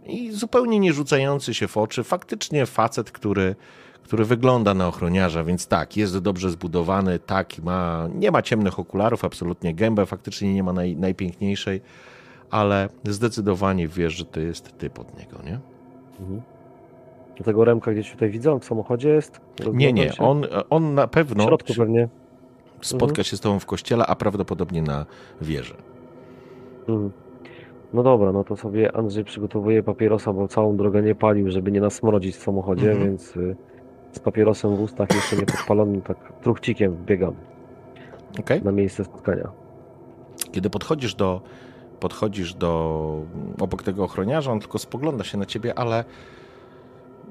I zupełnie nie rzucający się w oczy, faktycznie facet, który, który wygląda na ochroniarza, więc tak, jest dobrze zbudowany, tak, ma, nie ma ciemnych okularów, absolutnie gębę faktycznie nie ma naj, najpiękniejszej, ale zdecydowanie wiesz, że to jest typ od niego, nie? Mhm. Tego Remka gdzieś tutaj widzę, w samochodzie jest? Nie, nie, się. on, on na W pewno środku pewnie. spotka się z tobą w kościele, a prawdopodobnie na wieży. Mhm. No dobra, no to sobie Andrzej przygotowuje papierosa, bo całą drogę nie palił, żeby nie nasmrodzić w samochodzie, Mhm. więc y, z papierosem w ustach, jeszcze nie podpalonym, tak truchcikiem biegam Okay? na miejsce spotkania. Kiedy podchodzisz do, podchodzisz do obok tego ochroniarza, on tylko spogląda się na ciebie, ale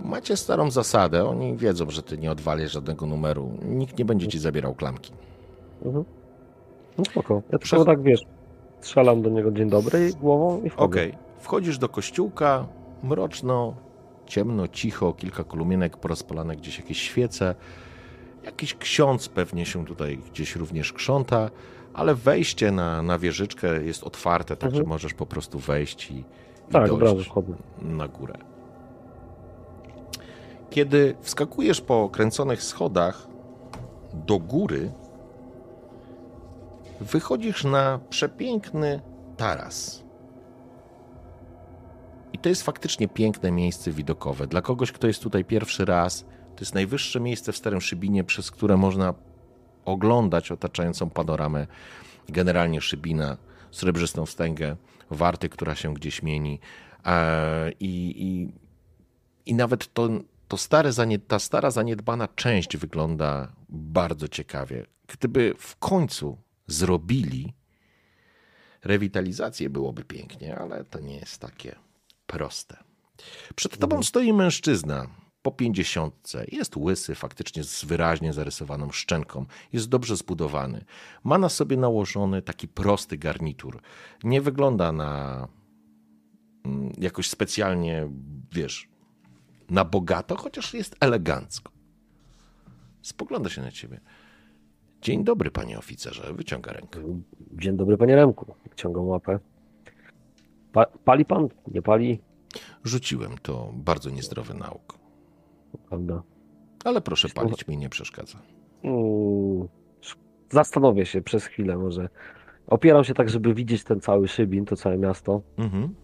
macie starą zasadę. Oni wiedzą, że ty nie odwalisz żadnego numeru. Nikt nie będzie ci zabierał klamki. Mhm. No spoko. Ja tylko tak wiesz, strzelam do niego dzień dobry głową i wchodzę. Okej. Wchodzisz do kościółka, mroczno, ciemno, cicho, kilka kolumienek porozpalane gdzieś jakieś świece. Jakiś ksiądz pewnie się tutaj gdzieś również krząta, ale wejście na, na wieżyczkę jest otwarte, także Mhm. możesz po prostu wejść i, i Tak, dojść. na górę. Kiedy wskakujesz po kręconych schodach do góry, wychodzisz na przepiękny taras. I to jest faktycznie piękne miejsce widokowe. Dla kogoś, kto jest tutaj pierwszy raz, to jest najwyższe miejsce w Starym Szybinie, przez które można oglądać otaczającą panoramę generalnie Szybina, srebrzystą wstęgę, warty, która się gdzieś mieni. E, I, i, i nawet to, to stare, ta stara zaniedbana część wygląda bardzo ciekawie. Gdyby w końcu zrobili rewitalizację, byłoby pięknie, ale to nie jest takie proste. Przed tobą stoi mężczyzna po pięćdziesiątce. Jest łysy, faktycznie z wyraźnie zarysowaną szczęką. Jest dobrze zbudowany. Ma na sobie nałożony taki prosty garnitur. Nie wygląda na mm, jakoś specjalnie, wiesz, na bogato, chociaż jest elegancko. Spogląda się na ciebie. Dzień dobry, panie oficerze. Wyciąga rękę. Dzień dobry, panie Remku. Ciągam łapę. Pa, pali pan? Nie pali? Rzuciłem to bardzo niezdrowy nauk. Prawda. Ale proszę palić mi nie przeszkadza. Mm, Zastanowię się przez chwilę może. Opieram się tak, żeby widzieć ten cały Szybin, to całe miasto, Mhm.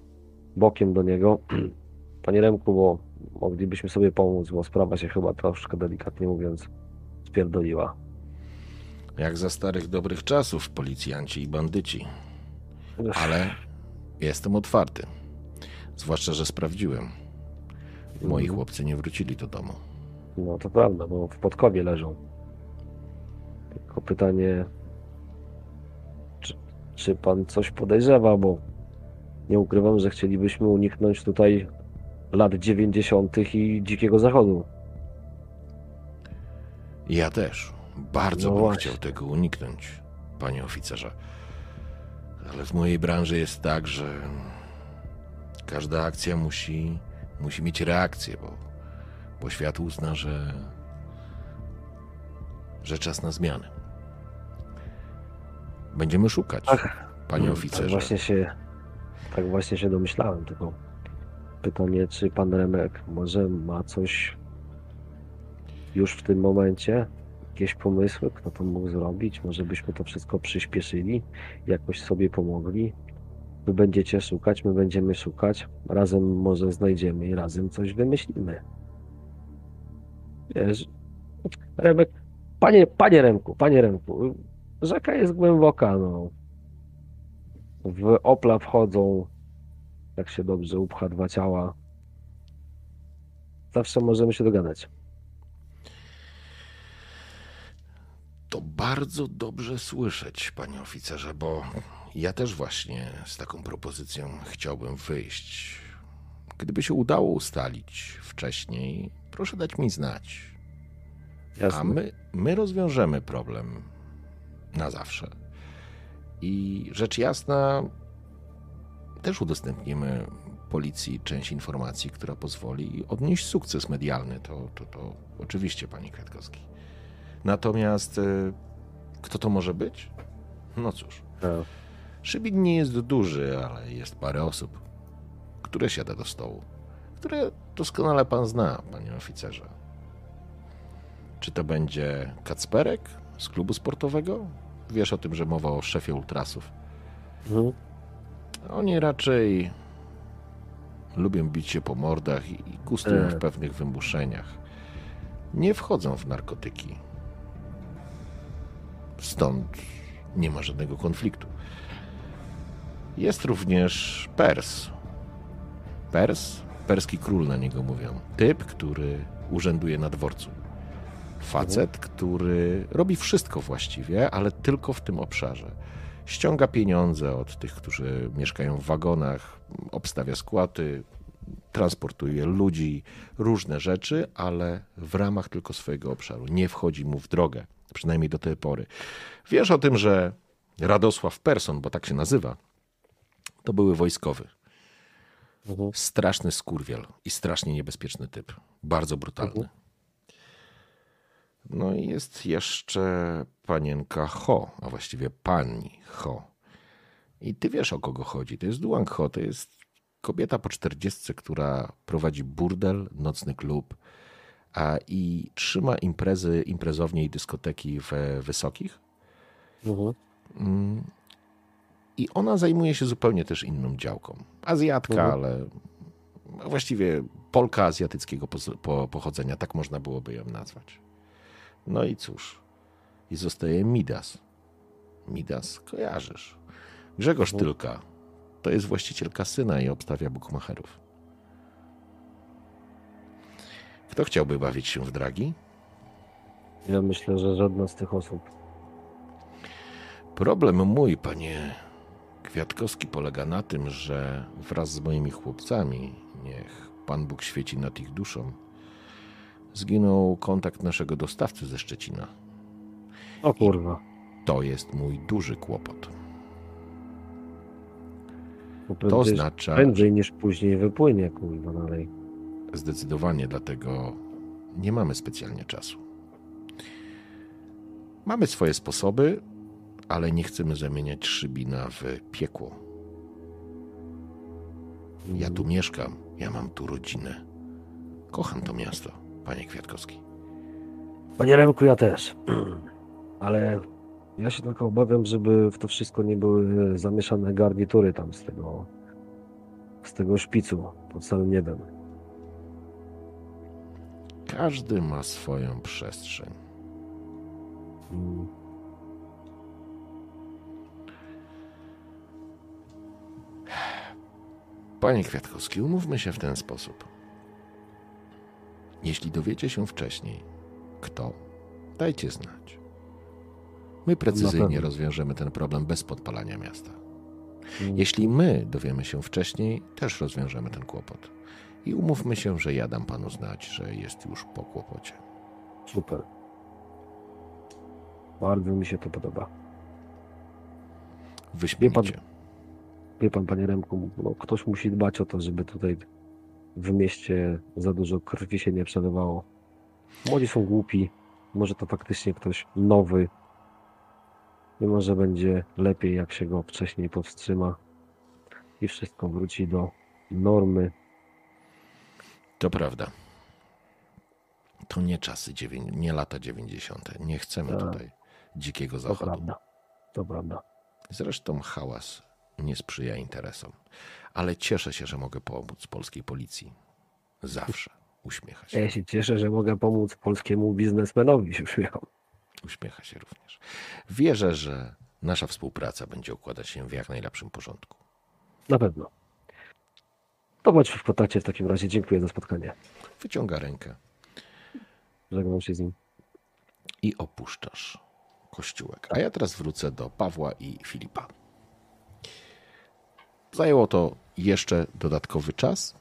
bokiem do niego. Panie Remku, bo moglibyśmy sobie pomóc, bo sprawa się chyba troszkę delikatnie mówiąc spierdoliła. Jak za starych dobrych czasów, policjanci i bandyci. Ale jestem otwarty. Zwłaszcza, że sprawdziłem. Moi Mhm. chłopcy nie wrócili do domu. No to prawda, bo w podkowie leżą. Tylko pytanie, czy, czy pan coś podejrzewa, bo nie ukrywam, że chcielibyśmy uniknąć tutaj lat 90. i dzikiego zachodu. Ja też. Bardzo No bym właśnie. chciał tego uniknąć, panie oficerze. Ale w mojej branży jest tak, że każda akcja musi, musi mieć reakcję, bo, bo świat uzna, że, że czas na zmianę. Będziemy szukać, Ach, panie Tak oficerze. właśnie się, tak właśnie się domyślałem, tylko pytanie, czy pan Remek może ma coś już w tym momencie? Jakieś pomysły, kto to mógł zrobić? Może byśmy to wszystko przyspieszyli, jakoś sobie pomogli? Wy będziecie szukać, my będziemy szukać, razem może znajdziemy i razem coś wymyślimy. Wiesz, Remek, panie, panie Remku, panie Remku, rzeka jest głęboka, no. W Opla wchodzą, jak się dobrze upcha dwa ciała. Zawsze możemy się dogadać. To bardzo dobrze słyszeć, panie oficerze, bo ja też właśnie z taką propozycją chciałbym wyjść. Gdyby się udało ustalić wcześniej, proszę dać mi znać. A Jasne. my, my rozwiążemy problem na zawsze. I rzecz jasna, też udostępnimy policji część informacji, która pozwoli odnieść sukces medialny. To, to, to oczywiście, panie Kwiatkowski. Natomiast e, kto to może być? No cóż, Tak. Szybin nie jest duży, ale jest parę osób, które siada do stołu, które doskonale pan zna, panie oficerze. Czy to będzie Kacperek z klubu sportowego? Wiesz o tym, że mowa o szefie ultrasów. Mhm. Oni raczej lubią bić się po mordach i gustują w E. pewnych wymuszeniach. Nie wchodzą w narkotyki. Stąd nie ma żadnego konfliktu. Jest również Pers. Pers, perski król na niego mówią. Typ, który urzęduje na dworcu. Facet, który robi wszystko właściwie, ale tylko w tym obszarze. Ściąga pieniądze od tych, którzy mieszkają w wagonach, obstawia skłaty, transportuje ludzi, różne rzeczy, ale w ramach tylko swojego obszaru. Nie wchodzi mu w drogę, przynajmniej do tej pory. Wiesz o tym, że Radosław Persson, bo tak się nazywa, to były wojskowy. Mhm. Straszny skurwiel i strasznie niebezpieczny typ. Bardzo brutalny. No i jest jeszcze panienka Ho, a właściwie pani Ho. I ty wiesz o kogo chodzi. To jest Duang Ho, to jest kobieta po czterdziestce, która prowadzi burdel, nocny klub a i trzyma imprezy, imprezownie i dyskoteki we Wysokich. Mhm. Mm. I ona zajmuje się zupełnie też inną działką. Azjatka, Mhm. ale właściwie Polka azjatyckiego pochodzenia, tak można byłoby ją nazwać. No i cóż, i zostaje Midas. Midas kojarzysz. Grzegorz Mhm. Tylka to jest właściciel kasyna i obstawia bukmacherów. Kto chciałby bawić się w dragi? Ja myślę, że żadna z tych osób. Problem mój, panie Kwiatkowski, polega na tym, że wraz z moimi chłopcami, niech Pan Bóg świeci nad ich duszą, zginął kontakt naszego dostawcy ze Szczecina. O kurwa. To jest mój duży kłopot. To oznacza prędzej niż później wypłynie, kurwa, dalej. zdecydowanie, dlatego nie mamy specjalnie czasu. Mamy swoje sposoby, ale nie chcemy zamieniać Szybina w piekło. Ja tu mieszkam, ja mam tu rodzinę. Kocham to miasto, panie Kwiatkowski. Panie Remku, ja też. Ale ja się tylko obawiam, żeby w to wszystko nie były zamieszane garnitury tam z tego, z tego szpicu pod samym niebem. Każdy ma swoją przestrzeń. Mm. Panie Kwiatkowski, umówmy się w ten sposób. Jeśli dowiecie się wcześniej, kto, dajcie znać. My precyzyjnie rozwiążemy ten problem bez podpalania miasta. Mm, Jeśli my dowiemy się wcześniej, też rozwiążemy ten kłopot. I umówmy się, że ja dam panu znać, że jest już po kłopocie. Super. Bardzo mi się to podoba. Wyśmienicie. Wie pan, panie Remku, no, ktoś musi dbać o to, żeby tutaj w mieście za dużo krwi się nie przelewało. Młodzi są głupi. Może to faktycznie ktoś nowy. I może będzie lepiej, jak się go wcześniej powstrzyma i wszystko wróci do normy. To prawda. To nie czasy, dziewię- nie lata 90. Nie chcemy Tak. tutaj dzikiego To zachodu. prawda. To prawda. Zresztą hałas nie sprzyja interesom. Ale cieszę się, że mogę pomóc polskiej policji. Zawsze. Uśmiecha się. Ja się cieszę, że mogę pomóc polskiemu biznesmenowi, się uśmiecham. Uśmiecha się również. Wierzę, że nasza współpraca będzie układać się w jak najlepszym porządku. Na pewno. To bądźmy w kontakcie w takim razie. Dziękuję za spotkanie. Wyciąga rękę Żegnam się z nim. i opuszczasz kościółek. A ja teraz wrócę do Pawła i Filipa. Zajęło to jeszcze dodatkowy czas.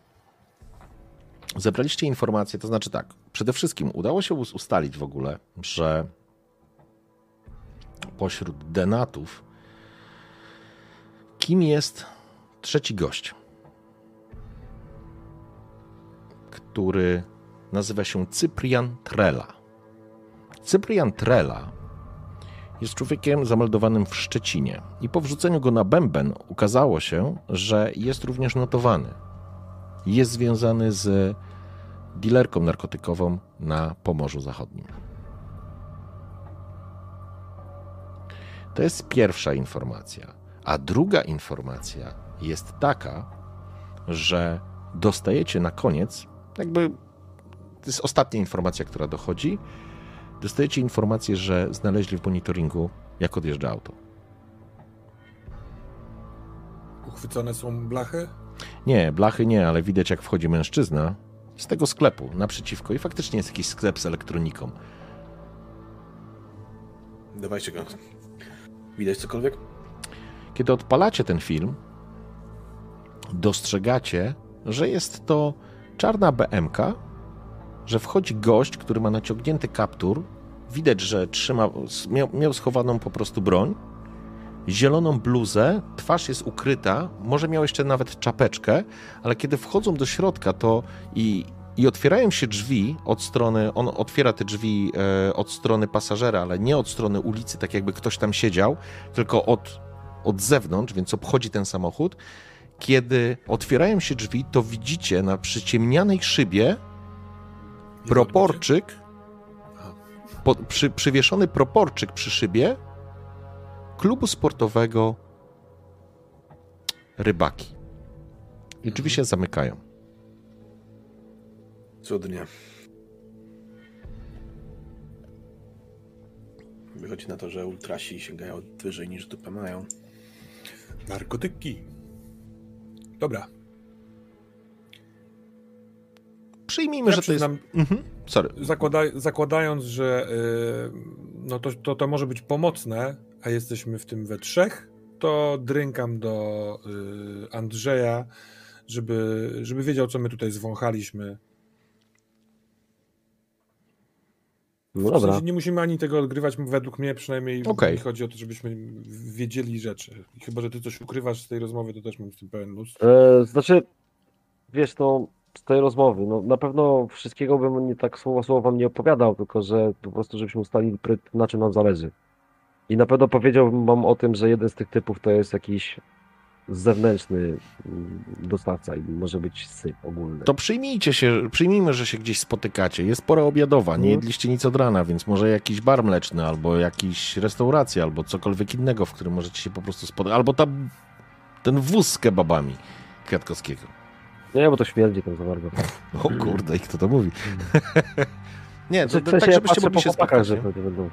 Zebraliście informacje, to znaczy tak, przede wszystkim udało się us- ustalić w ogóle, że pośród denatów kim jest trzeci gość, który nazywa się Cyprian Trela. Cyprian Trela jest człowiekiem zameldowanym w Szczecinie i po wrzuceniu go na bęben ukazało się, że jest również notowany. Jest związany z dilerką narkotykową na Pomorzu Zachodnim. To jest pierwsza informacja. A druga informacja jest taka, że dostajecie na koniec, jakby to jest ostatnia informacja, która dochodzi, dostajecie informację, że znaleźli w monitoringu, jak odjeżdża auto. Uchwycone są blachy? Nie, blachy nie, ale widać jak wchodzi mężczyzna z tego sklepu naprzeciwko i faktycznie jest jakiś sklep z elektroniką. Dawajcie go. Widać cokolwiek? Kiedy odpalacie ten film, dostrzegacie, że jest to czarna BMK, że wchodzi gość, który ma naciągnięty kaptur. Widać, że trzyma, miał, miał schowaną po prostu broń, zieloną bluzę, twarz jest ukryta, może miał jeszcze nawet czapeczkę, ale kiedy wchodzą do środka, to i, i otwierają się drzwi od strony, on otwiera te drzwi e, od strony pasażera, ale nie od strony ulicy, tak jakby ktoś tam siedział, tylko od, od zewnątrz, więc obchodzi ten samochód. Kiedy otwierają się drzwi, to widzicie na przyciemnianej szybie proporczyk, po, przy, przywieszony proporczyk przy szybie klubu sportowego Rybaki. I drzwi się zamykają. Cudnie. Wychodzi na to, że ultrasi sięgają wyżej niż dupę mają. Narkotyki. Dobra. Przyjmijmy, Ja że to jest... Mhm. Sorry. zakłada, zakładając, że y, no to, to, to może być pomocne, a jesteśmy w tym we trzech, to drynkam do y, Andrzeja, żeby, żeby wiedział, co my tutaj zwąchaliśmy. No W dobra. sensie nie musimy ani tego odgrywać, według mnie przynajmniej mi chodzi o to, żebyśmy wiedzieli rzeczy. I chyba, że ty coś ukrywasz z tej rozmowy, to też mam z tym pełen luz. E, znaczy, wiesz, no, z tej rozmowy, no, na pewno wszystkiego bym nie tak słowo słowo wam nie opowiadał, tylko że po prostu, żebyśmy ustalili, pry- na czym nam zależy. I na pewno powiedziałbym wam o tym, że jeden z tych typów to jest jakiś zewnętrzny mm, dostawca i może być syp ogólny. To przyjmijcie się, przyjmijmy, że się gdzieś spotykacie. Jest pora obiadowa, nie Mhm. jedliście nic od rana, więc może jakiś bar mleczny, albo jakiś restauracja, albo cokolwiek innego, w którym możecie się po prostu spotkać. Albo ta, ten wóz z kebabami Kwiatkowskiego. Nie, bo to śmierdzi tam za bardzo. O kurde, i kto to mówi? nie, to, Znaczy, w to, sensie tak ja żebyście mogli się spotkać. że będą.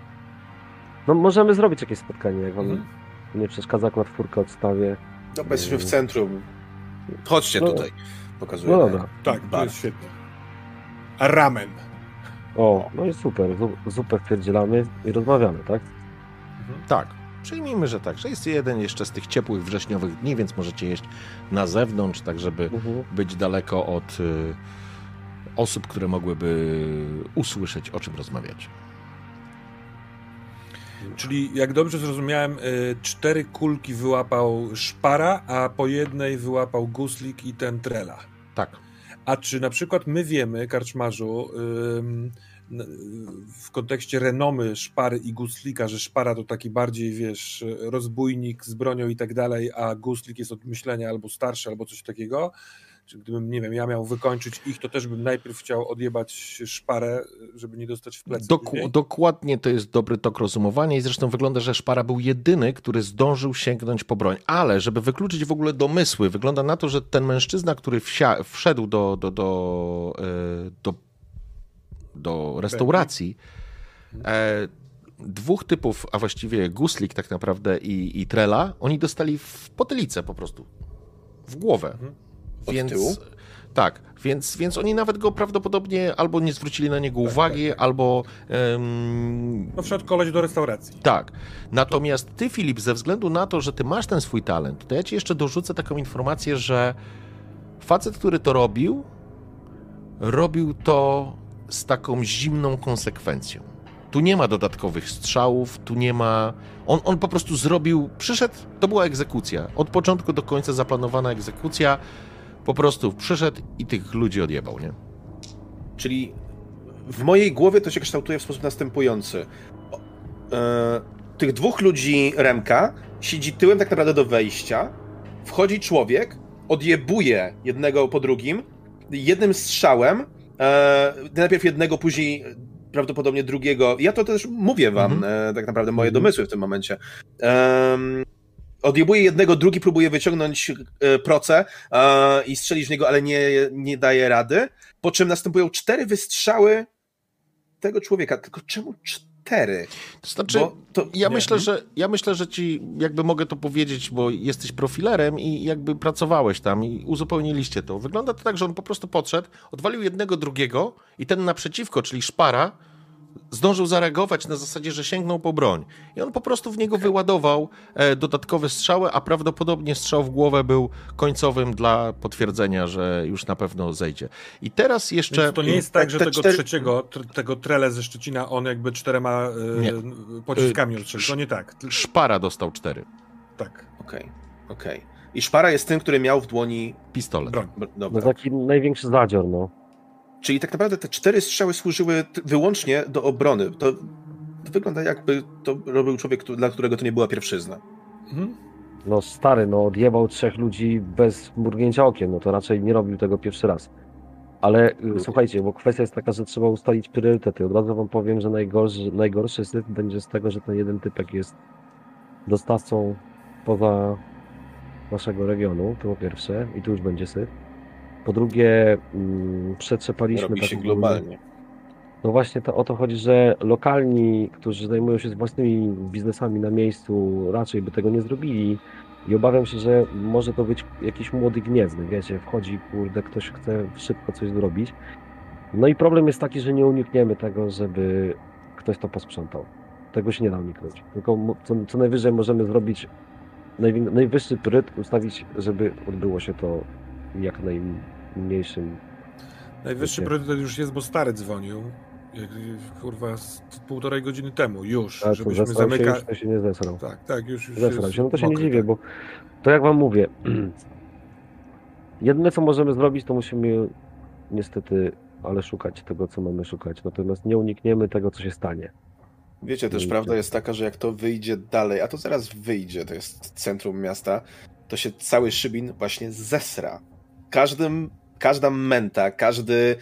No możemy zrobić jakieś spotkanie, jak wam Mhm. nie przeszkadza, akurat czwórkę odstawię. Dobra, jesteśmy w centrum. Chodźcie No. tutaj. Pokazuję. No dobra. Tak, to jest świetnie. A ramen. O, no i super. Zu- Zupę wpierdzielamy i rozmawiamy, tak? Tak. Przyjmijmy, że tak, że jest jeden jeszcze z tych ciepłych wrześniowych dni, więc możecie jeść na zewnątrz, tak żeby Mhm. być daleko od y, osób, które mogłyby usłyszeć, o czym rozmawiać. Czyli jak dobrze zrozumiałem, y, cztery kulki wyłapał szpara, a po jednej wyłapał guslik i ten trela. Tak. A czy na przykład my wiemy, karczmarzu, n- w kontekście renomy szpary i guslika, że szpara to taki bardziej, wiesz, rozbójnik z bronią i tak dalej, a guslik jest od myślenia albo starszy, albo coś takiego? Czy gdybym, nie wiem, ja miał wykończyć ich, to też bym najpierw chciał odjebać szparę, żeby nie dostać w plecy. Doku- dokładnie to jest dobry tok rozumowania i zresztą wygląda, że Szpara był jedyny, który zdążył sięgnąć po broń. Ale żeby wykluczyć w ogóle domysły, wygląda na to, że ten mężczyzna, który wsia- wszedł do, do, do, e, do, do restauracji, e, dwóch typów, a właściwie Guslik tak naprawdę i, i Trela, oni dostali w potylicę po prostu. W głowę. Mhm. Od więc tyłu? tak, więc, więc oni nawet go prawdopodobnie albo nie zwrócili na niego uwagi, albo em, No wszedł koleś do restauracji. tak. Natomiast ty, Filip, ze względu na to, że ty masz ten swój talent, to ja ci jeszcze dorzucę taką informację, że facet, który to robił, robił to z taką zimną konsekwencją. Tu nie ma dodatkowych strzałów, tu nie ma. On, on po prostu zrobił, przyszedł, to była egzekucja. Od początku do końca zaplanowana egzekucja. Po prostu przyszedł i tych ludzi odjebał, nie? Czyli w mojej głowie to się kształtuje w sposób następujący. E, tych dwóch ludzi Remka siedzi tyłem tak naprawdę do wejścia. Wchodzi człowiek, odjebuje jednego po drugim, jednym strzałem. E, najpierw jednego, później prawdopodobnie drugiego. Ja to też mówię wam, Mhm. e, tak naprawdę moje domysły w tym momencie. Odjebuje jednego, drugi próbuje wyciągnąć e, proce e, i strzelić w niego, ale nie, nie daje rady. Po czym następują cztery wystrzały tego człowieka. Tylko czemu cztery? To znaczy, to, Ja Nie. myślę, że ja myślę, że ci jakby mogę to powiedzieć, bo jesteś profilerem i jakby pracowałeś tam i uzupełniliście to. Wygląda to tak, że on po prostu podszedł, odwalił jednego drugiego i ten naprzeciwko, czyli szpara, zdążył zareagować na zasadzie, że sięgnął po broń. I on po prostu w niego wyładował e, dodatkowe strzały, a prawdopodobnie strzał w głowę był końcowym dla potwierdzenia, że już na pewno zejdzie. I teraz jeszcze... Więc to nie jest tak, że te tego cztery- trzeciego, tr- tego trele ze Szczecina, on jakby czterema e, Nie. pociskami odstrzelił. To nie tak. Szpara dostał cztery. Tak. Okej, okej. I szpara jest tym, który miał w dłoni. Pistolet. Broń. No Dobra. taki największy zadzior, no. Czyli tak naprawdę te cztery strzały służyły wyłącznie do obrony. To, to wygląda jakby to robił człowiek, dla którego to nie była pierwszyzna. Mhm. No stary, no odjebał trzech ludzi bez mrugnięcia okiem, no to raczej nie robił tego pierwszy raz. Ale y, słuchajcie, bo kwestia jest taka, że trzeba ustalić priorytety. Od razu wam powiem, że najgorszy, najgorszy syf będzie z tego, że ten jeden typek jest dostawcą poza naszego regionu, to po pierwsze, i tu już będzie syf. Po drugie, mm, przetrzepaliśmy Robi się taką- globalnie. no właśnie to, o to chodzi, że lokalni, którzy zajmują się własnymi biznesami na miejscu, raczej by tego nie zrobili. I obawiam się, że może to być jakiś młody gniewny, wiecie, wchodzi, kurde, ktoś chce szybko coś zrobić. No i problem jest taki, że nie unikniemy tego, żeby ktoś to posprzątał. Tego się nie da uniknąć. Tylko co, co najwyżej możemy zrobić, najwyższy priorytet ustawić, żeby odbyło się to jak najmniejszym Najwyższy Wiecie. priorytet już jest, bo stary dzwonił. Jak, kurwa, z półtorej godziny temu już, to żebyśmy zesrał się zamykali. już, to się nie zesrał. Tak, tak, już, już Zesrał się, no to się nie mokry, dziwię, tak. bo to jak wam mówię, jedyne co możemy zrobić, to musimy niestety, ale szukać tego, co mamy szukać. Natomiast nie unikniemy tego, co się stanie. Wiecie, też prawda jest taka, że jak to wyjdzie dalej, a to zaraz wyjdzie, to jest centrum miasta, to się cały Szybin właśnie zesra. Każdym, każda menta, każdy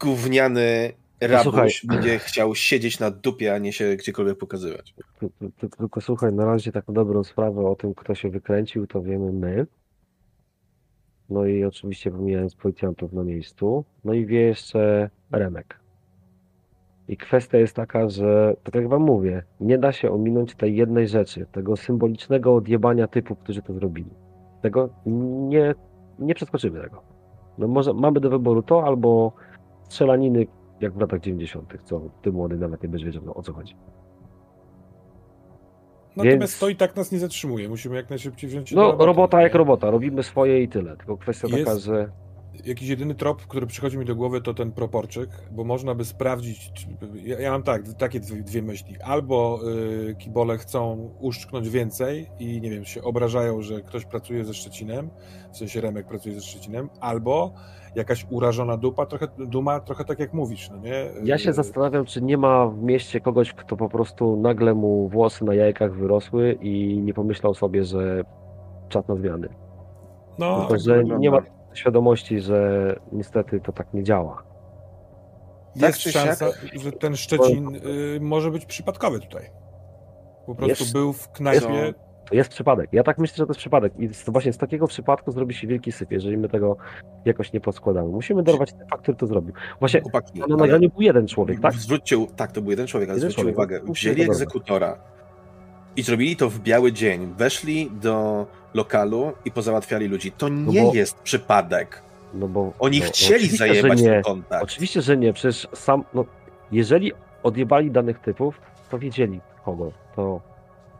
gówniany słuchaj. rabuś będzie chciał siedzieć na dupie, a nie się gdziekolwiek pokazywać. Ty- ty- ty- Tylko słuchaj, na razie tak na dobrą sprawę o tym, kto się wykręcił, to wiemy my. No i oczywiście pomijając policjantów na miejscu. No i wie jeszcze Remek. I kwestia jest taka, że tak jak wam mówię, nie da się ominąć tej jednej rzeczy, tego symbolicznego odjebania typu, którzy to zrobili. Tego nie nie przeskoczymy tego. No może mamy do wyboru to albo strzelaniny jak w latach 90., co ty młody nawet nie będziesz wiedział o co chodzi. Natomiast Więc- to i tak nas nie zatrzymuje. Musimy jak najszybciej wziąć No robota nie? jak robota, robimy swoje i tyle. Tylko kwestia taka, Jest- że Jakiś jedyny trop, który przychodzi mi do głowy, to ten proporczyk, bo można by sprawdzić. Czy, ja, ja mam tak, takie dwie, dwie myśli. Albo y, kibole chcą uszczknąć więcej i nie wiem, się obrażają, że ktoś pracuje ze Szczecinem, w sensie Remek pracuje ze Szczecinem, albo jakaś urażona dupa, trochę, duma, trochę tak jak mówisz, no nie? ja się Y, zastanawiam, czy nie ma w mieście kogoś, kto po prostu nagle mu włosy na jajkach wyrosły i nie pomyślał sobie, że czas na zmiany. No, Tylko, że nie ma świadomości, że niestety to tak nie działa. Tak jest czy szansa, siak- że ten Szczecin y, może być przypadkowy tutaj. Po prostu Jest- był w knajpie. To jest przypadek. Ja tak myślę, że to jest przypadek. I właśnie z takiego przypadku zrobi się wielki syf, jeżeli my tego jakoś nie poskładamy. Musimy dorwać typa, który to zrobił. Właśnie Chłopaki, na nagraniu był jeden człowiek, tak? Zwróćcie, tak, to był jeden człowiek, ale Jeden zwróćcie człowiek. uwagę, wzięli egzekutora i zrobili to w biały dzień, weszli do lokalu i pozałatwiali ludzi. To nie bo- jest przypadek. No bo Oni no, no chcieli oczywiście, zajebać ten kontakt. Oczywiście, że nie. Przecież sam, no, jeżeli odjebali danych typów, to wiedzieli kogo. To,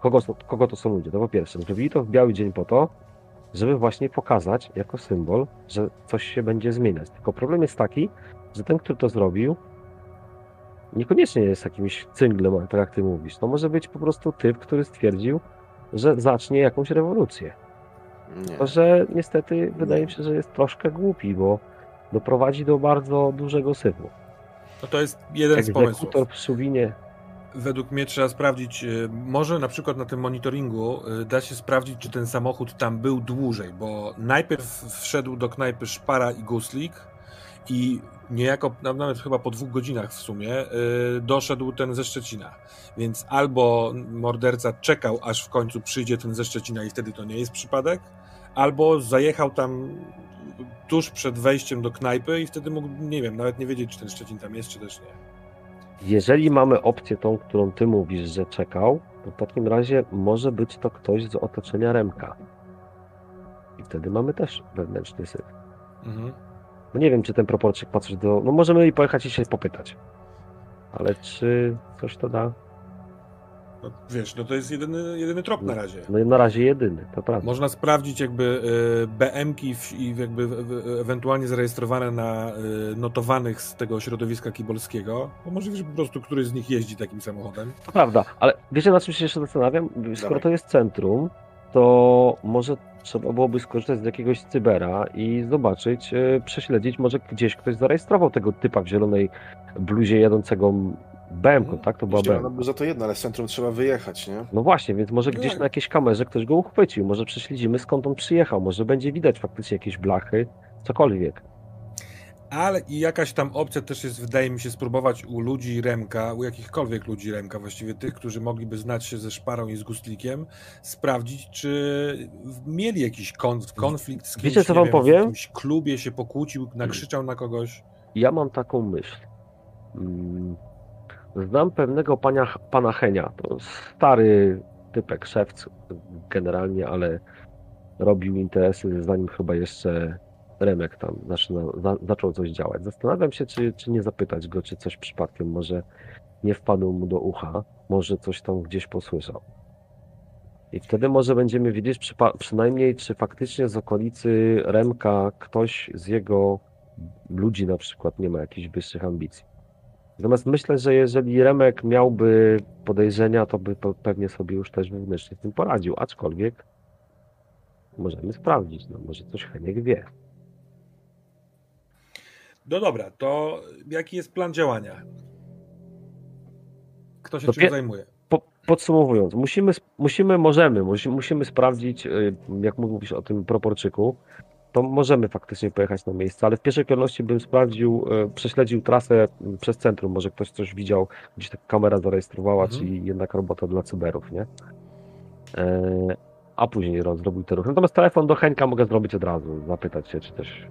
kogo, kogo to są ludzie. To po pierwsze. Zrobili to w biały dzień po to, żeby właśnie pokazać jako symbol, że coś się będzie zmieniać. Tylko problem jest taki, że ten, który to zrobił, niekoniecznie jest jakimś cynglem, tak jak ty mówisz. To może być po prostu typ, który stwierdził, że zacznie jakąś rewolucję. Nie. To, że niestety wydaje mi się, że jest troszkę głupi, bo doprowadzi do bardzo dużego syfu. No to jest jeden z pomysłów. W Szubinie. Według mnie trzeba sprawdzić, y, może na przykład na tym monitoringu y, da się sprawdzić, czy ten samochód tam był dłużej, bo najpierw wszedł do knajpy Szpara i Guslik i niejako, na- nawet chyba po dwóch godzinach w sumie, y, doszedł ten ze Szczecina. Więc albo morderca czekał, aż w końcu przyjdzie ten ze Szczecina i wtedy to nie jest przypadek, albo zajechał tam tuż przed wejściem do knajpy i wtedy mógł, nie wiem, nawet nie wiedzieć, czy ten Szczecin tam jest, czy też nie. Jeżeli mamy opcję tą, którą ty mówisz, że czekał, to w takim razie może być to ktoś z otoczenia Remka. I wtedy mamy też wewnętrzny syf. Mhm. No nie wiem, czy ten proporczyk coś do... No możemy i pojechać i się popytać. Ale czy coś to da? No, wiesz, no to jest jedyny, jedyny trop na razie. No na razie jedyny, to prawda. Można sprawdzić jakby y, BM-ki i jakby ewentualnie zarejestrowane na y, notowanych z tego środowiska kibolskiego, bo możliwe, że po prostu któryś z nich jeździ takim samochodem. To prawda, ale wiecie na czym się jeszcze zastanawiam? Skoro Dawaj. to jest centrum, to może trzeba byłoby skorzystać z jakiegoś cybera i zobaczyć, e, prześledzić, może gdzieś ktoś zarejestrował tego typa w zielonej bluzie jadącego BM-ką, tak? To była BM. za to jedno, ale z centrum trzeba wyjechać, nie? No właśnie, więc może No gdzieś tak. na jakiejś kamerze ktoś go uchwycił, może prześledzimy skąd on przyjechał, może będzie widać faktycznie jakieś blachy, cokolwiek. Ale i jakaś tam opcja też jest, wydaje mi się, spróbować u ludzi Remka, u jakichkolwiek ludzi Remka, właściwie tych, którzy mogliby znać się ze Szparą i z Gustlikiem, sprawdzić, czy mieli jakiś kon- konflikt z kimś, Wiecie, co wam wiem, powiem? w jakimś klubie się pokłócił, nakrzyczał na kogoś. Ja mam taką myśl. Mm, Znam pewnego pana, pana Henia. To stary typek, szewc generalnie, ale robił interesy, zanim chyba jeszcze Remek tam zaczyna, za, zaczął coś działać. Zastanawiam się, czy, czy nie zapytać go, czy coś przypadkiem może nie wpadło mu do ucha, może coś tam gdzieś posłyszał. I wtedy może będziemy wiedzieć przynajmniej, czy faktycznie z okolicy Remka ktoś z jego ludzi na przykład nie ma jakichś wyższych ambicji. Natomiast myślę, że jeżeli Remek miałby podejrzenia, to by pe- pewnie sobie już też wewnętrznie z tym poradził. Aczkolwiek możemy sprawdzić, no może coś Heniek wie. No dobra, to jaki jest plan działania? Kto się To czym zajmuje? Po, podsumowując, musimy, musimy, możemy, musi, musimy sprawdzić, y, jak mówisz o tym proporczyku, to możemy faktycznie pojechać na miejsce, ale w pierwszej kolejności bym sprawdził, y, prześledził trasę y, przez centrum, może ktoś coś widział, gdzieś ta kamera zarejestrowała, Mhm. czyli jednak robota dla cyberów, nie? E, a później zrobił te ruchy. Natomiast telefon do Henka mogę zrobić od razu, zapytać się, czy też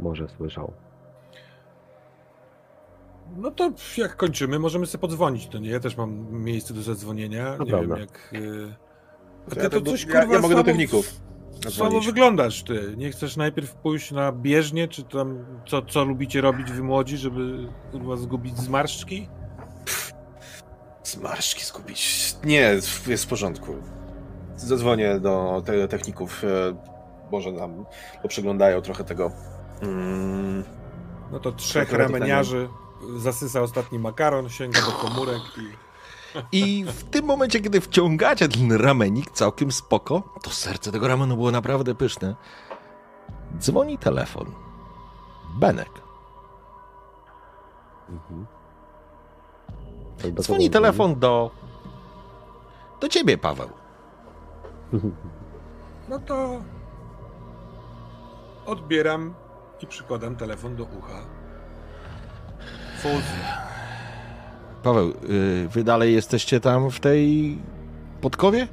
może słyszał. No to jak kończymy, możemy sobie podzwonić, to nie? Ja też mam miejsce do zadzwonienia. To nie prawda. wiem jak... A To ty ja, to to, coś, ja, ja kurwa, mogę do techników. Słabo wyglądasz ty. Nie chcesz najpierw pójść na bieżnię, czy tam co, co lubicie robić wy młodzi, żeby kurwa zgubić zmarszczki? Zmarszki zgubić. Nie, jest w porządku. Zadzwonię do te techników. e, Może nam poprzeglądają trochę tego. Mm, No to trzech rameniarzy zasysa ostatni makaron, sięga do komórek i... I w tym momencie, kiedy wciągacie ten ramenik całkiem spoko, to serce tego ramenu było naprawdę pyszne. Dzwoni telefon. Benek. Mhm. Dzwoni telefon do... Do ciebie, Paweł. No to odbieram i przykładam telefon do ucha. Paweł, yy, wy dalej jesteście tam w tej podkowie?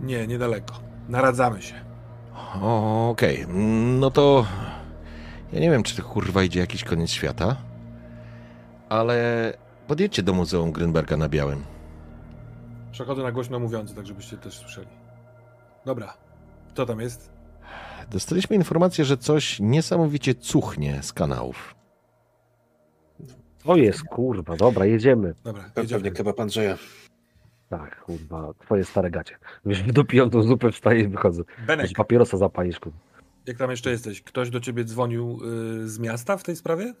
Nie, niedaleko. Naradzamy się. Okej, no to ja nie wiem, czy to kurwa idzie jakiś koniec świata, ale podjedźcie do Muzeum Grünberga na Białym. Przechodzę na głośno mówiący, tak żebyście też słyszeli. Dobra. Co tam jest? Dostaliśmy informację, że coś niesamowicie cuchnie z kanałów. To jest kurwa, dobra, jedziemy. Dobra, pewnie jedziemy. kebab Andrzeja. Tak, kurwa, twoje stare gacie. Wiesz, dopiją tą zupę, wstaję i wychodzę. Benek, papierosa zapalisz, kurwa. jak tam jeszcze jesteś? Ktoś do ciebie dzwonił y, z miasta w tej sprawie?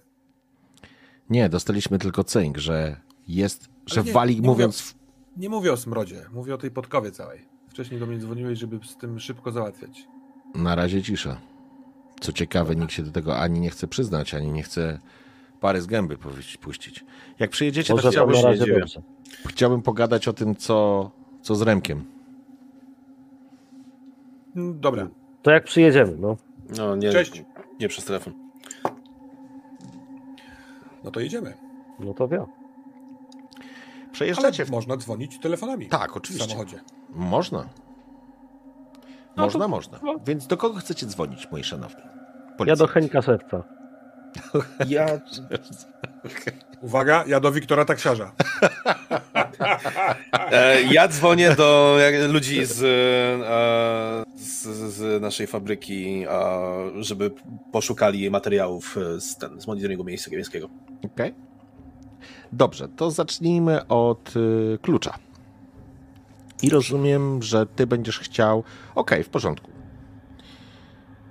Nie, dostaliśmy tylko cynk, że jest, że nie- wali, nie mówiąc... w- Nie mówię o smrodzie, mówię o tej podkowie całej. Wcześniej do mnie dzwoniłeś, żeby z tym szybko załatwiać. Na razie cisza. Co ciekawe, nikt się do tego ani nie chce przyznać, ani nie chce pary z gęby puścić. Jak przyjedziecie, Może to chciałbym, dziwię. dobrze. chciałbym pogadać o tym, co, co z Remkiem. Mm, Dobra, To jak przyjedziemy, no. No, nie, Cześć. nie przez telefon. no to jedziemy. No to wiem. Ale Przejeżdżacie w... można dzwonić telefonami. Tak, W oczywiście. samochodzie. Można. No Można, to- można. no. Więc do kogo chcecie dzwonić, moi szanowni? Ja do. Henka Szewca. Ja Uwaga, ja do Wiktora Taksiarza. E, ja dzwonię do ludzi z, e, z, z naszej fabryki, e, żeby poszukali materiałów e, z, ten, z monitoringu miejsca miejskiego. Okej. Dobrze, to zacznijmy od y, klucza. I rozumiem, że ty będziesz chciał. Okej, w porządku.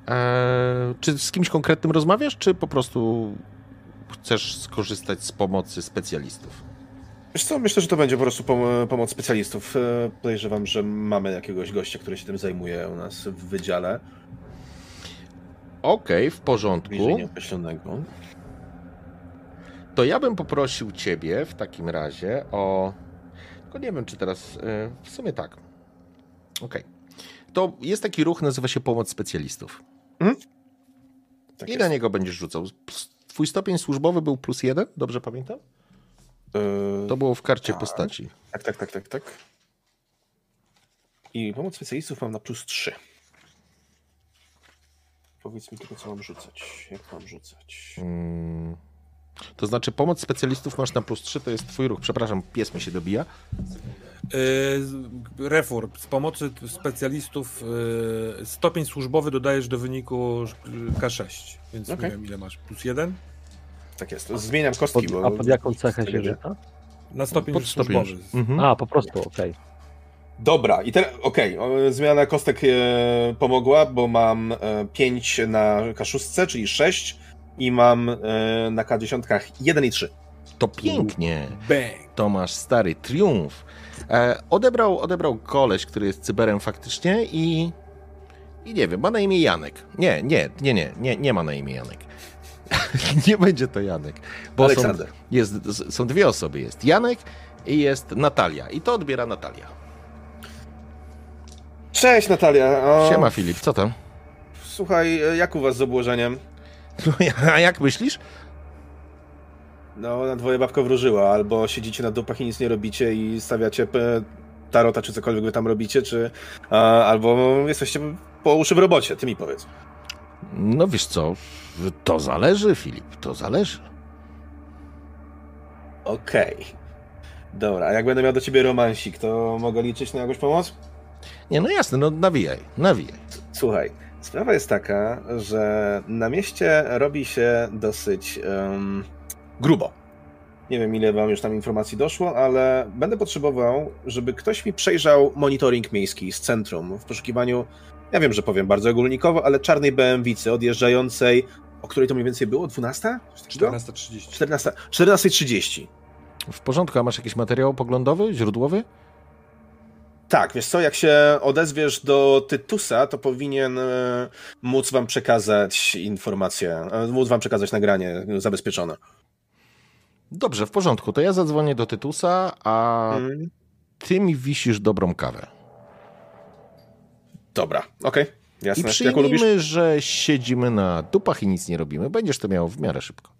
Eee, czy z kimś konkretnym rozmawiasz, czy po prostu chcesz skorzystać z pomocy specjalistów? Wiesz co, myślę, że to będzie po prostu pom- pomoc specjalistów. E, Podejrzewam, że mamy jakiegoś gościa, który się tym zajmuje u nas w wydziale. Okej, w porządku. Nieokreślonego. To ja bym poprosił ciebie w takim razie o. Tylko nie wiem, czy teraz. y, W sumie tak. Okej. To jest taki ruch, nazywa się pomoc specjalistów. Tak I jest. na niego będziesz rzucał. Twój stopień służbowy był plus jeden, dobrze pamiętam? E, To było w karcie tak. postaci. Tak, tak, tak, tak, tak. I pomoc specjalistów mam na plus 3. Powiedz mi tylko, co mam rzucać. Jak mam rzucać? Mm. To znaczy, pomoc specjalistów masz na plus 3, to jest twój ruch. Przepraszam, pies mi się dobija. Yy, Refor, z pomocy specjalistów yy, stopień służbowy dodajesz do wyniku yy, K6, więc Okej. nie wiem ile masz, plus jeden? Tak jest. Zmieniam kostki, Pod, bo... a pod jaką cechę się będzie. rzuca? Na stopień Pod służbowy. Mhm. A, po prostu, okej. Dobra, i teraz, okej, o, zmiana kostek e, pomogła, bo mam e, 5 na K6, czyli 6 i mam e, na K10 1 i 3. To pięknie. Bang! To masz stary triumf. E, odebrał, odebrał koleś, który jest cyberem faktycznie i. I nie wiem, ma na imię Janek. Nie, nie, nie, nie, nie, nie ma na imię Janek. nie będzie to Janek. Bo są, jest, są dwie osoby. Jest Janek i jest Natalia. I to odbiera Natalia. Cześć Natalia. O, Siema Filip, co tam? Słuchaj, e, jak u was z obłożeniem? A jak myślisz? No, na dwoje babka wróżyła, albo siedzicie na dupach i nic nie robicie i stawiacie p- tarota, czy cokolwiek wy tam robicie, czy a, albo jesteście po uszy w robocie, ty mi powiedz. No wiesz co, to zależy Filip, to zależy. Okej. Dobra, a jak będę miał do ciebie romansik, to mogę liczyć na jakąś pomoc? Nie, no jasne, no nawijaj, nawijaj. Słuchaj, sprawa jest taka, że na mieście robi się dosyć um, grubo. Nie wiem, ile wam już tam informacji doszło, ale będę potrzebował, żeby ktoś mi przejrzał monitoring miejski z centrum w poszukiwaniu, ja wiem, że powiem bardzo ogólnikowo, ale czarnej BMW odjeżdżającej, o której to mniej więcej było? 12? 14.30. 14, 14.30. W porządku, a masz jakiś materiał poglądowy, źródłowy? Tak, wiesz co, jak się odezwiesz do Tytusa, to powinien e, móc wam przekazać informację, e, móc wam przekazać nagranie zabezpieczone. Dobrze, w porządku. To ja zadzwonię do Tytusa, a Mm, ty mi wisisz dobrą kawę. dobra, okej, I jasne. Lubisz? przyjmijmy, że siedzimy na dupach i nic nie robimy. Będziesz to miał w miarę szybko.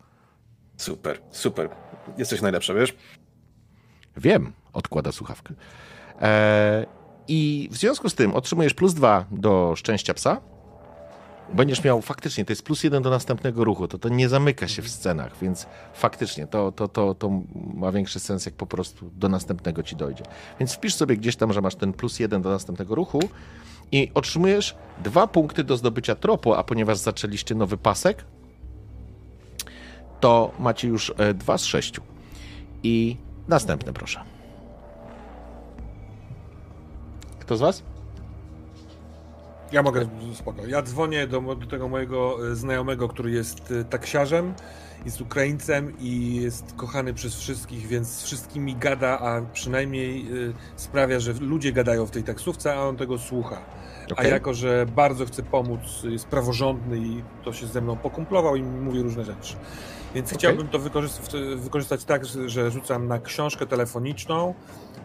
Super, super. Jesteś najlepsza, wiesz? Wiem, odkłada słuchawkę. Eee, I w związku z tym otrzymujesz plus dwa do szczęścia psa. Będziesz miał faktycznie, to jest plus jeden do następnego ruchu, to to nie zamyka się w scenach, więc faktycznie to, to, to, to ma większy sens, jak po prostu do następnego ci dojdzie. Więc wpisz sobie gdzieś tam, że masz ten plus jeden do następnego ruchu i otrzymujesz dwa punkty do zdobycia tropu, a ponieważ zaczęliście nowy pasek, to macie już e, dwa z sześciu. I następne, proszę. Kto z was? Ja mogę, spoko. Ja dzwonię do, do tego mojego e, znajomego, który jest e, taksiarzem, jest Ukraińcem i jest kochany przez wszystkich, więc z wszystkimi gada, a przynajmniej e, sprawia, że ludzie gadają w tej taksówce, a on tego słucha. A Okej. jako, że bardzo chce pomóc, jest praworządny i to się ze mną pokumplował i mówi różne rzeczy. Więc Okej. chciałbym to wykorzystać, tak, że- rzucam na książkę telefoniczną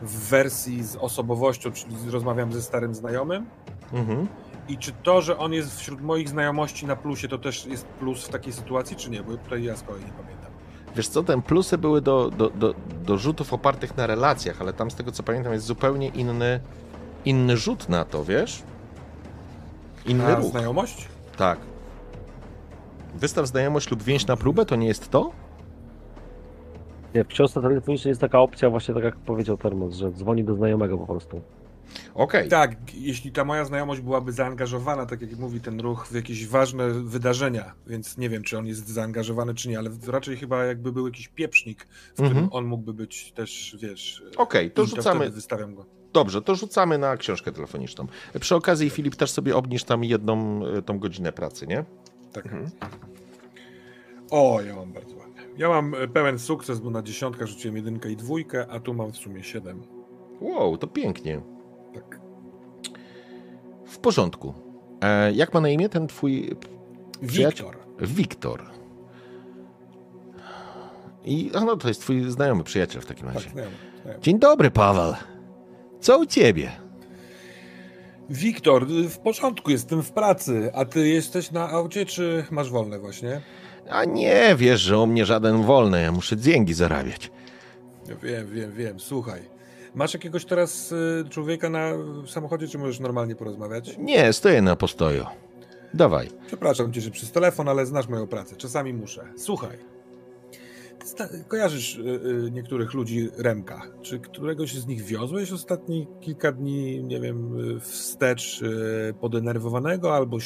w wersji z osobowością, czyli rozmawiam ze starym znajomym. Mhm. I czy to, że on jest wśród moich znajomości na plusie, to też jest plus w takiej sytuacji, czy nie? Bo tutaj ja z kolei nie pamiętam. Wiesz co, ten plusy były do, do, do, do rzutów opartych na relacjach, ale tam z tego co pamiętam jest zupełnie inny, inny rzut na to, wiesz? Inny A ruch. znajomość? Tak. Wystaw znajomość lub więź na próbę, to nie jest to? Nie, w książce telefonicznej jest taka opcja, właśnie tak jak powiedział Termos, że dzwoni do znajomego po prostu. Okej. Tak, jeśli ta moja znajomość byłaby zaangażowana, tak jak mówi ten ruch, w jakieś ważne wydarzenia, więc nie wiem, czy on jest zaangażowany, czy nie, ale raczej chyba jakby był jakiś pieprznik, w którym Mhm. on mógłby być też, wiesz... Okej, to i rzucamy. wystawiam go. Dobrze, to rzucamy na książkę telefoniczną. Przy okazji, Filip, też sobie obniż tam jedną e, tą godzinę pracy, nie? Tak. Mhm. O, ja mam bardzo ładnie. Ja mam e, pełen sukces, bo na dziesiątkach rzuciłem jedynkę i dwójkę, a tu mam w sumie siedem. Wow, to pięknie. Tak. W porządku. E, jak ma na imię ten twój? Wiktor. Wiktor? I, a no, to jest twój znajomy przyjaciel w takim Tak, razie. znajomy, znajomy. Dzień dobry, Paweł. Co u ciebie? Wiktor, w porządku, jestem w pracy, a ty jesteś na aucie, czy masz wolne właśnie? A nie, wiesz, że u mnie żaden wolny, ja muszę dzięki zarabiać. Wiem, wiem, wiem, słuchaj. Masz jakiegoś teraz y, człowieka na samochodzie, czy możesz normalnie porozmawiać? Nie, stoję na postoju. Dawaj. Przepraszam cię, że przez telefon, ale znasz moją pracę. Czasami muszę. Słuchaj. Kojarzysz y, y, niektórych ludzi Remka. Czy któregoś z nich wiozłeś ostatnie kilka dni, nie wiem, wstecz y, podenerwowanego albo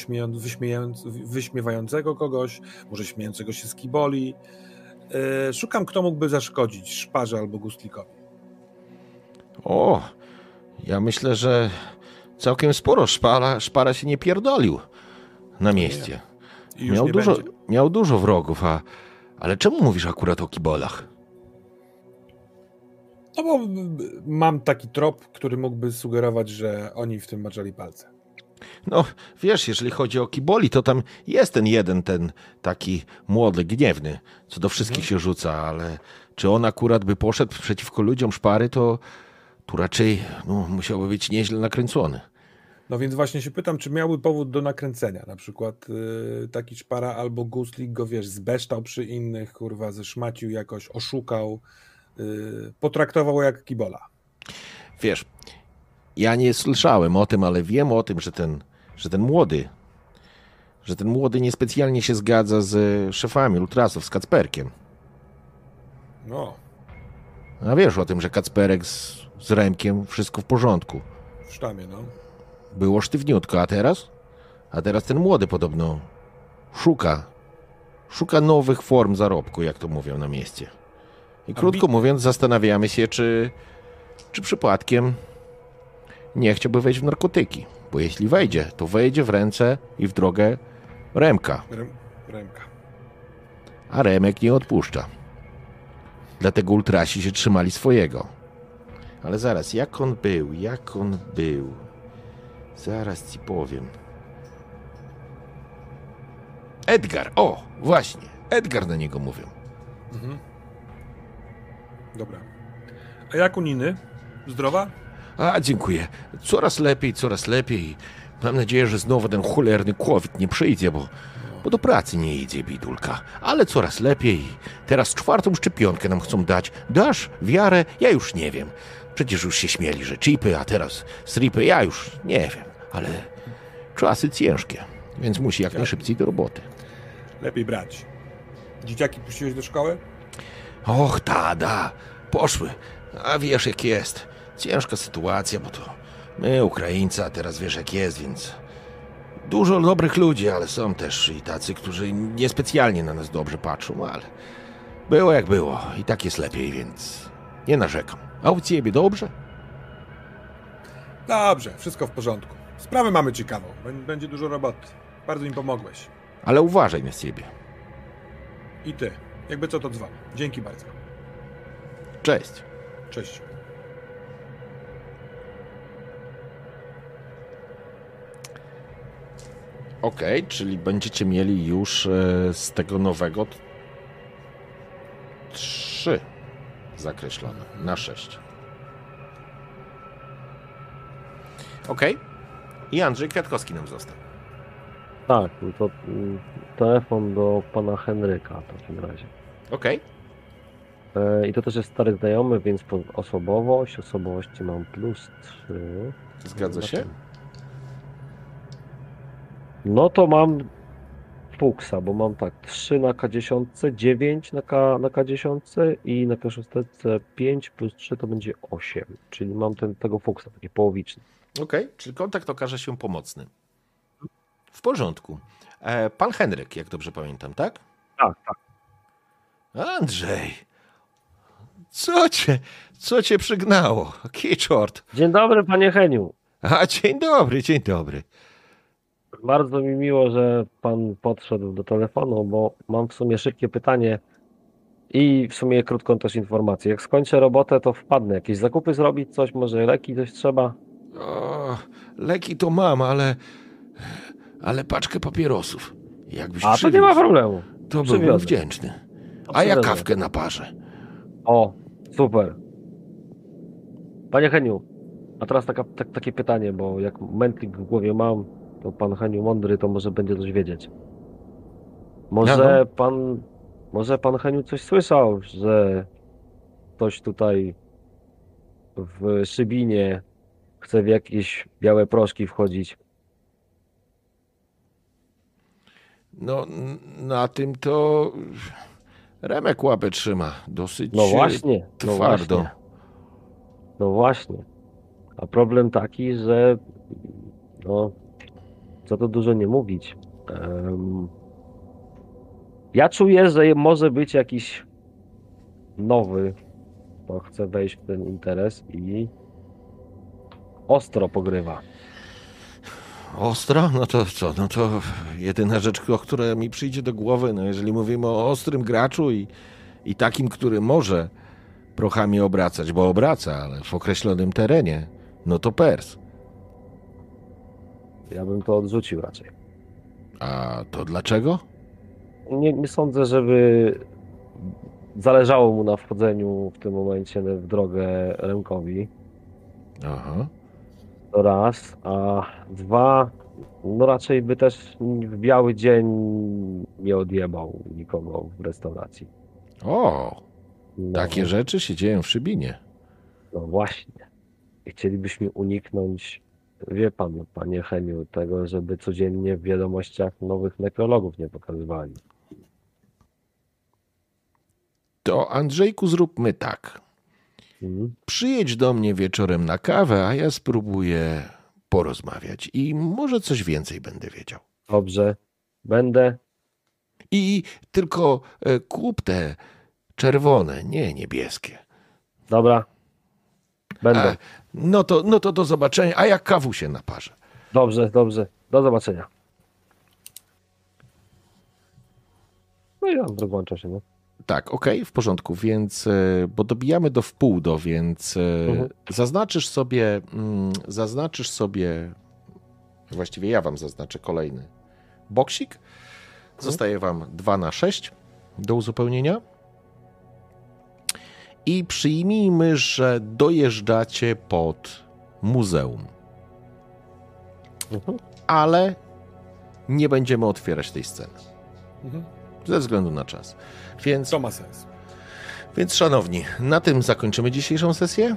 wyśmiewającego kogoś, może śmiejącego się z kiboli? Szukam, kto mógłby zaszkodzić szparze albo gustlikowi. O, ja myślę, że całkiem sporo szpara, szpara się nie pierdolił na mieście. Miał dużo, będzie. miał dużo wrogów, a... Ale czemu mówisz akurat o kibolach? No bo mam taki trop, który mógłby sugerować, że oni w tym maczali palce. No, wiesz, jeżeli chodzi o kiboli, to tam jest ten jeden, ten taki młody, gniewny, co do wszystkich się rzuca, ale czy on akurat by poszedł przeciwko ludziom szpary, to tu raczej no, musiałby być nieźle nakręcony. No więc właśnie się pytam, czy miałby powód do nakręcenia, na przykład y, taki szpara albo guslik go, wiesz, zbeształ przy innych, kurwa, zeszmacił jakoś, oszukał, y, potraktował jak kibola. Wiesz, ja nie słyszałem o tym, ale wiem o tym, że ten, że ten młody, że ten młody niespecjalnie się zgadza z szefami ultrasów, z Kacperkiem. No, A wiesz o tym, że Kacperek z, z Remkiem wszystko w porządku. w sztamie, no. Było sztywniutko, a teraz? A teraz ten młody podobno szuka. Szuka nowych form zarobku, jak to mówią na mieście. I krótko mówiąc, zastanawiamy się, czy, czy przypadkiem nie chciałby wejść w narkotyki. Bo jeśli wejdzie, to wejdzie w ręce i w drogę Remka. Rem, Remka. A Remek nie odpuszcza. Dlatego ultrasi się trzymali swojego. Ale zaraz, jak on był? Jak on był? Zaraz ci powiem. Edgar, o, właśnie. Edgar na niego mówią. Mhm. Dobra. A jak u Niny? Zdrowa? A, dziękuję. Coraz lepiej, coraz lepiej. Mam nadzieję, że znowu ten cholerny COVID nie przyjdzie, bo, bo do pracy nie idzie, bidulka. Ale coraz lepiej. Teraz czwartą szczepionkę nam chcą dać. Dasz wiarę? Ja już nie wiem. Przecież już się śmieli, że chipy, a teraz stripy. Ja już nie wiem. Ale czasy ciężkie, więc musi jak najszybciej do roboty. Lepiej brać. Dzieciaki puściłeś do szkoły? Och, tada, poszły. A wiesz jak jest. Ciężka sytuacja, bo to my, Ukraińcy, a teraz wiesz jak jest, więc dużo dobrych ludzi, ale są też i tacy, którzy niespecjalnie na nas dobrze patrzą, ale było jak było i tak jest lepiej, więc nie narzekam. A u ciebie dobrze? Dobrze, wszystko w porządku. Sprawę mamy ciekawą. Bę- Będzie dużo roboty. Bardzo im pomogłeś. Ale uważaj na siebie. I ty. Jakby co to dzwoni. Dzięki bardzo. Cześć. Cześć. Okej, czyli będziecie mieli już e, z tego nowego trzy zakreślone na sześć. Okej. I Andrzej Kwiatkowski nam został. Tak, no to mm, telefon do pana Henryka w takim razie. Okej. E, I to też jest stary znajomy, więc osobowość, osobowości mam plus 3. Zgadza się? No to mam Fuksa, bo mam tak 3 na K10, 9 na, K, na K10 i na K6 5 plus 3 to będzie 8. Czyli mam ten, tego Fuksa, taki połowiczny. Okej, czyli kontakt okaże się pomocny. W porządku. E, pan Henryk, jak dobrze pamiętam, tak? Tak, tak. Andrzej, co cię, co cię przygnało? Kiczort. Dzień dobry panie Heniu. A, dzień dobry, dzień dobry. Bardzo mi miło, że pan podszedł do telefonu, bo mam w sumie szybkie pytanie i w sumie krótką też informację. Jak skończę robotę, to wpadnę. Jakieś zakupy zrobić, coś, może leki, coś trzeba? O, leki to mam, ale, ale paczkę papierosów. Jakbyś A to nie ma przywiózł, problemu. to byłbym wdzięczny. A ja kawkę na parze. O, super. Panie Heniu, a teraz taka, tak, takie pytanie, bo jak mętlik w głowie mam, to pan Heniu mądry, to może będzie coś wiedzieć. Może No, no. pan, może pan Heniu coś słyszał, że ktoś tutaj w Szybinie chce w jakieś białe proszki wchodzić. No, na tym to Remek łapę trzyma. Dosyć No właśnie, no twardo. właśnie. No właśnie. A problem taki, że no, co to dużo nie mówić. Em, ja czuję, że może być jakiś nowy, kto chce wejść w ten interes i ostro pogrywa. Ostro? No to co? No to jedyna rzecz, która mi przyjdzie do głowy, no jeżeli mówimy o ostrym graczu i, i takim, który może prochami obracać, bo obraca, ale w określonym terenie, no to Pers. Ja bym to odrzucił raczej. A to dlaczego? Nie, nie sądzę, żeby zależało mu na wchodzeniu w tym momencie w drogę Remkowi. Aha. To raz, a dwa, no raczej by też w biały dzień nie odjebał nikogo w restauracji. O, No, takie rzeczy się dzieją w Szybinie. No właśnie. Chcielibyśmy uniknąć, wie pan, panie Heniu, tego, żeby codziennie w wiadomościach nowych nekrologów nie pokazywali. To Andrzejku zróbmy tak. Mhm. Przyjedź do mnie wieczorem na kawę, a ja spróbuję porozmawiać i może coś więcej będę wiedział. Dobrze. Będę. I tylko e, kup te czerwone, nie niebieskie. Dobra. Będę. A, no, to, no to do zobaczenia, a jak kawu się naparzę. Dobrze, dobrze. Do zobaczenia. No i on rozłącza się, no. Tak, okej, w porządku, więc, e, bo dobijamy do wpół do, więc e, Mhm. zaznaczysz sobie, mm, zaznaczysz sobie, właściwie ja wam zaznaczę kolejny boksik. Zostaje wam 2 na 6 do uzupełnienia. I przyjmijmy, że dojeżdżacie pod muzeum, Mhm. ale nie będziemy otwierać tej sceny Mhm. ze względu na czas. Więc To ma sens. Więc szanowni, na tym zakończymy dzisiejszą sesję.